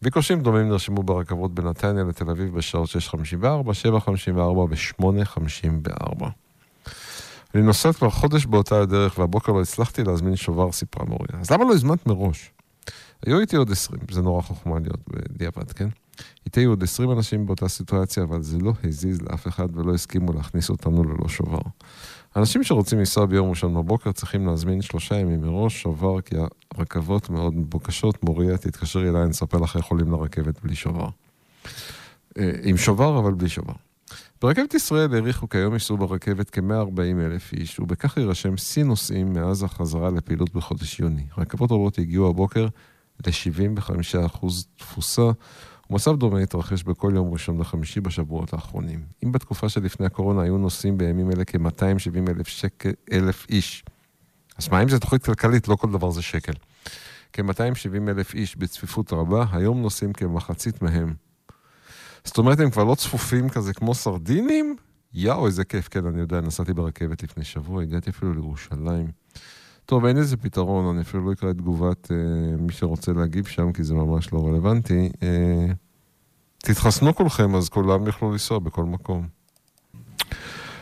ביקושים דומים נרשמו ברכבות בנתניה לתל אביב בשעות 6.54, 7.54 ו-8.54. אני נוסעת כבר חודש באותה הדרך, והבוקר לא הצלחתי להזמין שובר, סיפרה מוריה. אז למה לא הזמנת מראש? היו איתי עוד 20, זה נורא חוכמה להיות בדיעבד, כן? איתי היו עוד 20 אנשים באותה סיטואציה, אבל זה לא הזיז לאף אחד ולא הסכימו להכניס אותנו ללא שובר. אנשים שרוצים לנסוע ביום ראשון בבוקר צריכים להזמין שלושה ימים מראש שובר, כי הרכבות מאוד מבוקשות. מוריה, תתקשרי אליי, אני אספר לך איך עולים לרכבת בלי שובר. אה, עם שובר, אבל בלי שובר. ברכבת ישראל העריכו כיום ייסעו ברכבת כ-140 אלף איש, ובכך יירשם שיא נוסעים מאז החזרה לפעילות בחודש יוני. רכבות רבות הגיעו הבוקר ל-75% תפוסה, ומצב דומה התרחש בכל יום ראשון וחמישי בשבועות האחרונים. אם בתקופה שלפני הקורונה היו נוסעים בימים אלה כ-270 אלף, שק... אלף איש, אז מה אם זה תוכנית כלכלית? לא כל דבר זה שקל. כ-270 אלף איש בצפיפות רבה, היום נוסעים כמחצית מהם. זאת אומרת, הם כבר לא צפופים כזה כמו סרדינים? יאו, איזה כיף. כן, אני יודע, נסעתי ברכבת לפני שבוע, הגעתי אפילו לירושלים. טוב, אין איזה פתרון, אני אפילו לא אקרא את תגובת אה, מי שרוצה להגיב שם, כי זה ממש לא רלוונטי. אה, תתחסנו כולכם, אז כולם יוכלו לנסוע בכל מקום.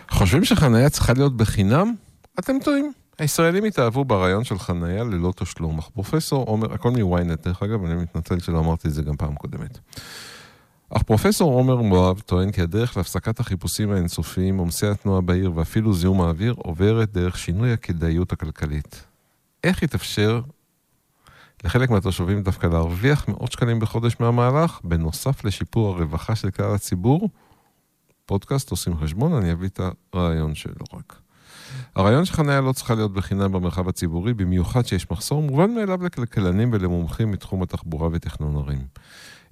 חושבים שחניה צריכה להיות בחינם? אתם טועים. הישראלים התאהבו ברעיון של חניה ללא תשלום, אך פרופסור עומר, הכל מוויינט דרך אגב, אני מתנצל שלא אמרתי את זה גם פעם קודמת. אך פרופסור עומר מואב טוען כי הדרך להפסקת החיפושים האינסופיים, עומסי התנועה בעיר ואפילו זיהום האוויר עוברת דרך שינוי הכדאיות הכלכלית. איך יתאפשר לחלק מהתושבים דווקא להרוויח מאות שקלים בחודש מהמהלך, בנוסף לשיפור הרווחה של כלל הציבור? פודקאסט עושים חשבון, אני אביא את הרעיון שלו רק. הרעיון שחניה לא צריכה להיות בחינם במרחב הציבורי, במיוחד שיש מחסור מובן מאליו לכלכלנים ולמומחים מתחום התחבורה ותכנון ערים.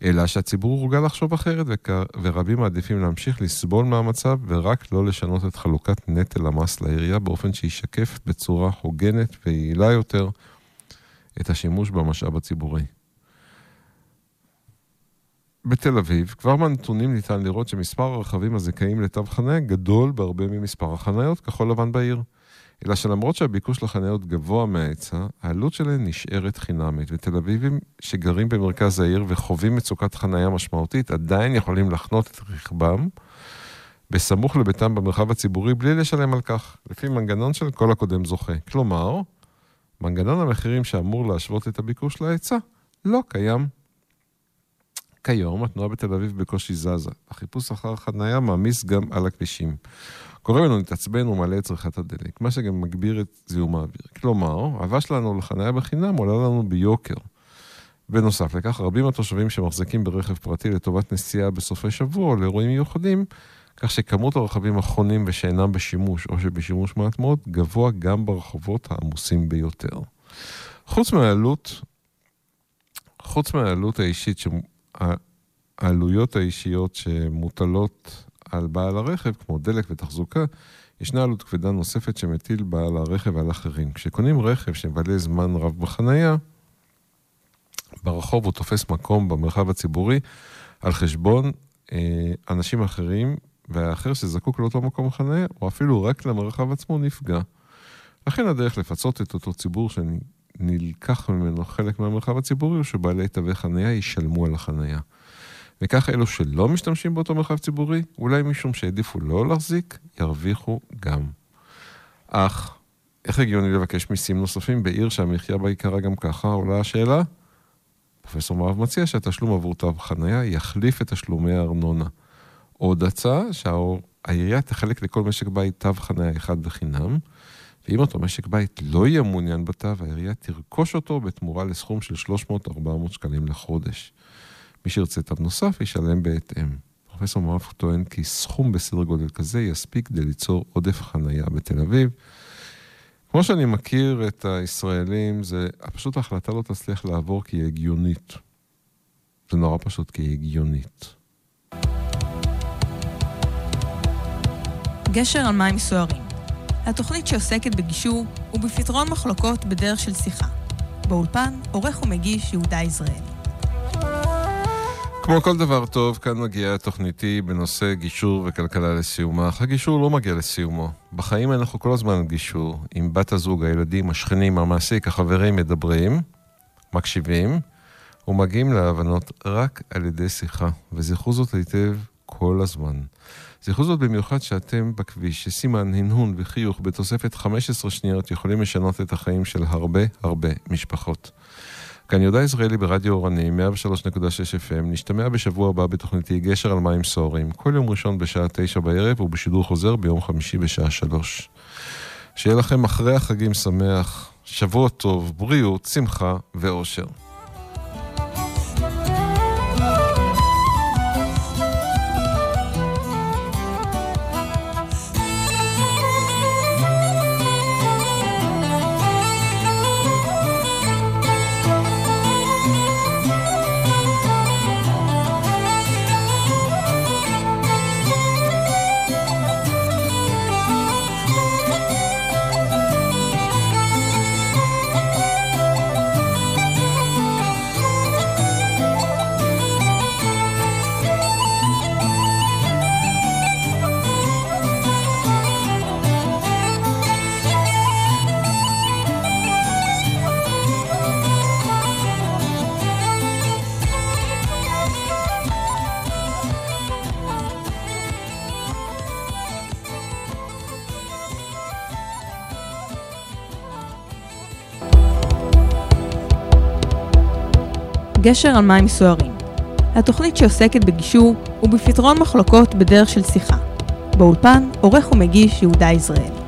אלא שהציבור הורגל לחשוב אחרת, ורבים מעדיפים להמשיך לסבול מהמצב ורק לא לשנות את חלוקת נטל המס לעירייה באופן שישקף בצורה הוגנת ויעילה יותר את השימוש במשאב הציבורי. בתל אביב, כבר מהנתונים ניתן לראות שמספר הרכבים הזכאים לתו חניה גדול בהרבה ממספר החניות כחול לבן בעיר. אלא שלמרות שהביקוש לחניות גבוה מההיצע, העלות שלהן נשארת חינמית, ותל אביבים שגרים במרכז העיר וחווים מצוקת חניה משמעותית, עדיין יכולים לחנות את רכבם בסמוך לביתם במרחב הציבורי בלי לשלם על כך, לפי מנגנון של כל הקודם זוכה. כלומר, מנגנון המחירים שאמור להשוות את הביקוש להיצע לא קיים. כיום התנועה בתל אביב בקושי זזה. החיפוש אחר חניה מעמיס גם על הכבישים. קורה לנו להתעצבן ומעלה את צריכת הדלק, מה שגם מגביר את זיהום האוויר. כלומר, האהבה שלנו לחניה בחינם עולה לנו ביוקר. בנוסף לכך, רבים מהתושבים שמחזיקים ברכב פרטי לטובת נסיעה בסופי שבוע לאירועים מיוחדים, כך שכמות הרכבים החונים ושאינם בשימוש או שבשימוש מעט מאוד, גבוה גם ברחובות העמוסים ביותר. חוץ מהעלות, חוץ מהעלות האישית, העלויות האישיות שמוטלות על בעל הרכב, כמו דלק ותחזוקה, ישנה עלות כבדה נוספת שמטיל בעל הרכב על אחרים. כשקונים רכב שמבלה זמן רב בחנייה, ברחוב הוא תופס מקום במרחב הציבורי על חשבון אה, אנשים אחרים, והאחר שזקוק לאותו מקום חנייה, או אפילו רק למרחב עצמו, נפגע. לכן הדרך לפצות את אותו ציבור שנלקח ממנו חלק מהמרחב הציבורי, הוא שבעלי תווי חנייה ישלמו על החנייה. וכך אלו שלא משתמשים באותו מרחב ציבורי, אולי משום שהעדיפו לא להחזיק, ירוויחו גם. אך, איך הגיוני לבקש מיסים נוספים בעיר שהמחיה בה יקרה גם ככה? עולה השאלה. פרופסור מואב מציע שהתשלום עבור תו חנייה יחליף את תשלומי הארנונה. עוד הצעה שהעירייה תחלק לכל משק בית תו חנייה אחד בחינם, ואם אותו משק בית לא יהיה מעוניין בתו, העירייה תרכוש אותו בתמורה לסכום של 300-400 שקלים לחודש. מי שירצה תו נוסף ישלם בהתאם. פרופסור מואב טוען כי סכום בסדר גודל כזה יספיק כדי ליצור עודף חנייה בתל אביב. כמו שאני מכיר את הישראלים, זה פשוט ההחלטה לא תצליח לעבור כי היא הגיונית. זה נורא פשוט כי היא הגיונית. גשר על מים סוערים. התוכנית שעוסקת בגישור ובפתרון מחלוקות בדרך של שיחה. באולפן, עורך ומגיש יהודה יזרעאלי. כמו כל דבר טוב, כאן מגיעה תוכניתי בנושא גישור וכלכלה לסיומה, אך הגישור לא מגיע לסיומו. בחיים אנחנו כל הזמן גישור. עם בת הזוג, הילדים, השכנים, המעסיק, החברים מדברים, מקשיבים, ומגיעים להבנות רק על ידי שיחה. וזכרו זאת היטב כל הזמן. זכרו זאת במיוחד שאתם בכביש, שסימן, הנהון וחיוך בתוספת 15 שניות יכולים לשנות את החיים של הרבה הרבה משפחות. כאן יהודה ישראלי ברדיו אורני, 103.6 FM, נשתמע בשבוע הבא בתוכניתי גשר על מים סוערים, כל יום ראשון בשעה תשע בערב ובשידור חוזר ביום חמישי בשעה שלוש. שיהיה לכם אחרי החגים שמח, שבוע טוב, בריאות, שמחה ואושר. גשר על מים סוערים. התוכנית שעוסקת בגישור ובפתרון מחלוקות בדרך של שיחה. באולפן, עורך ומגיש יהודה יזרעאל.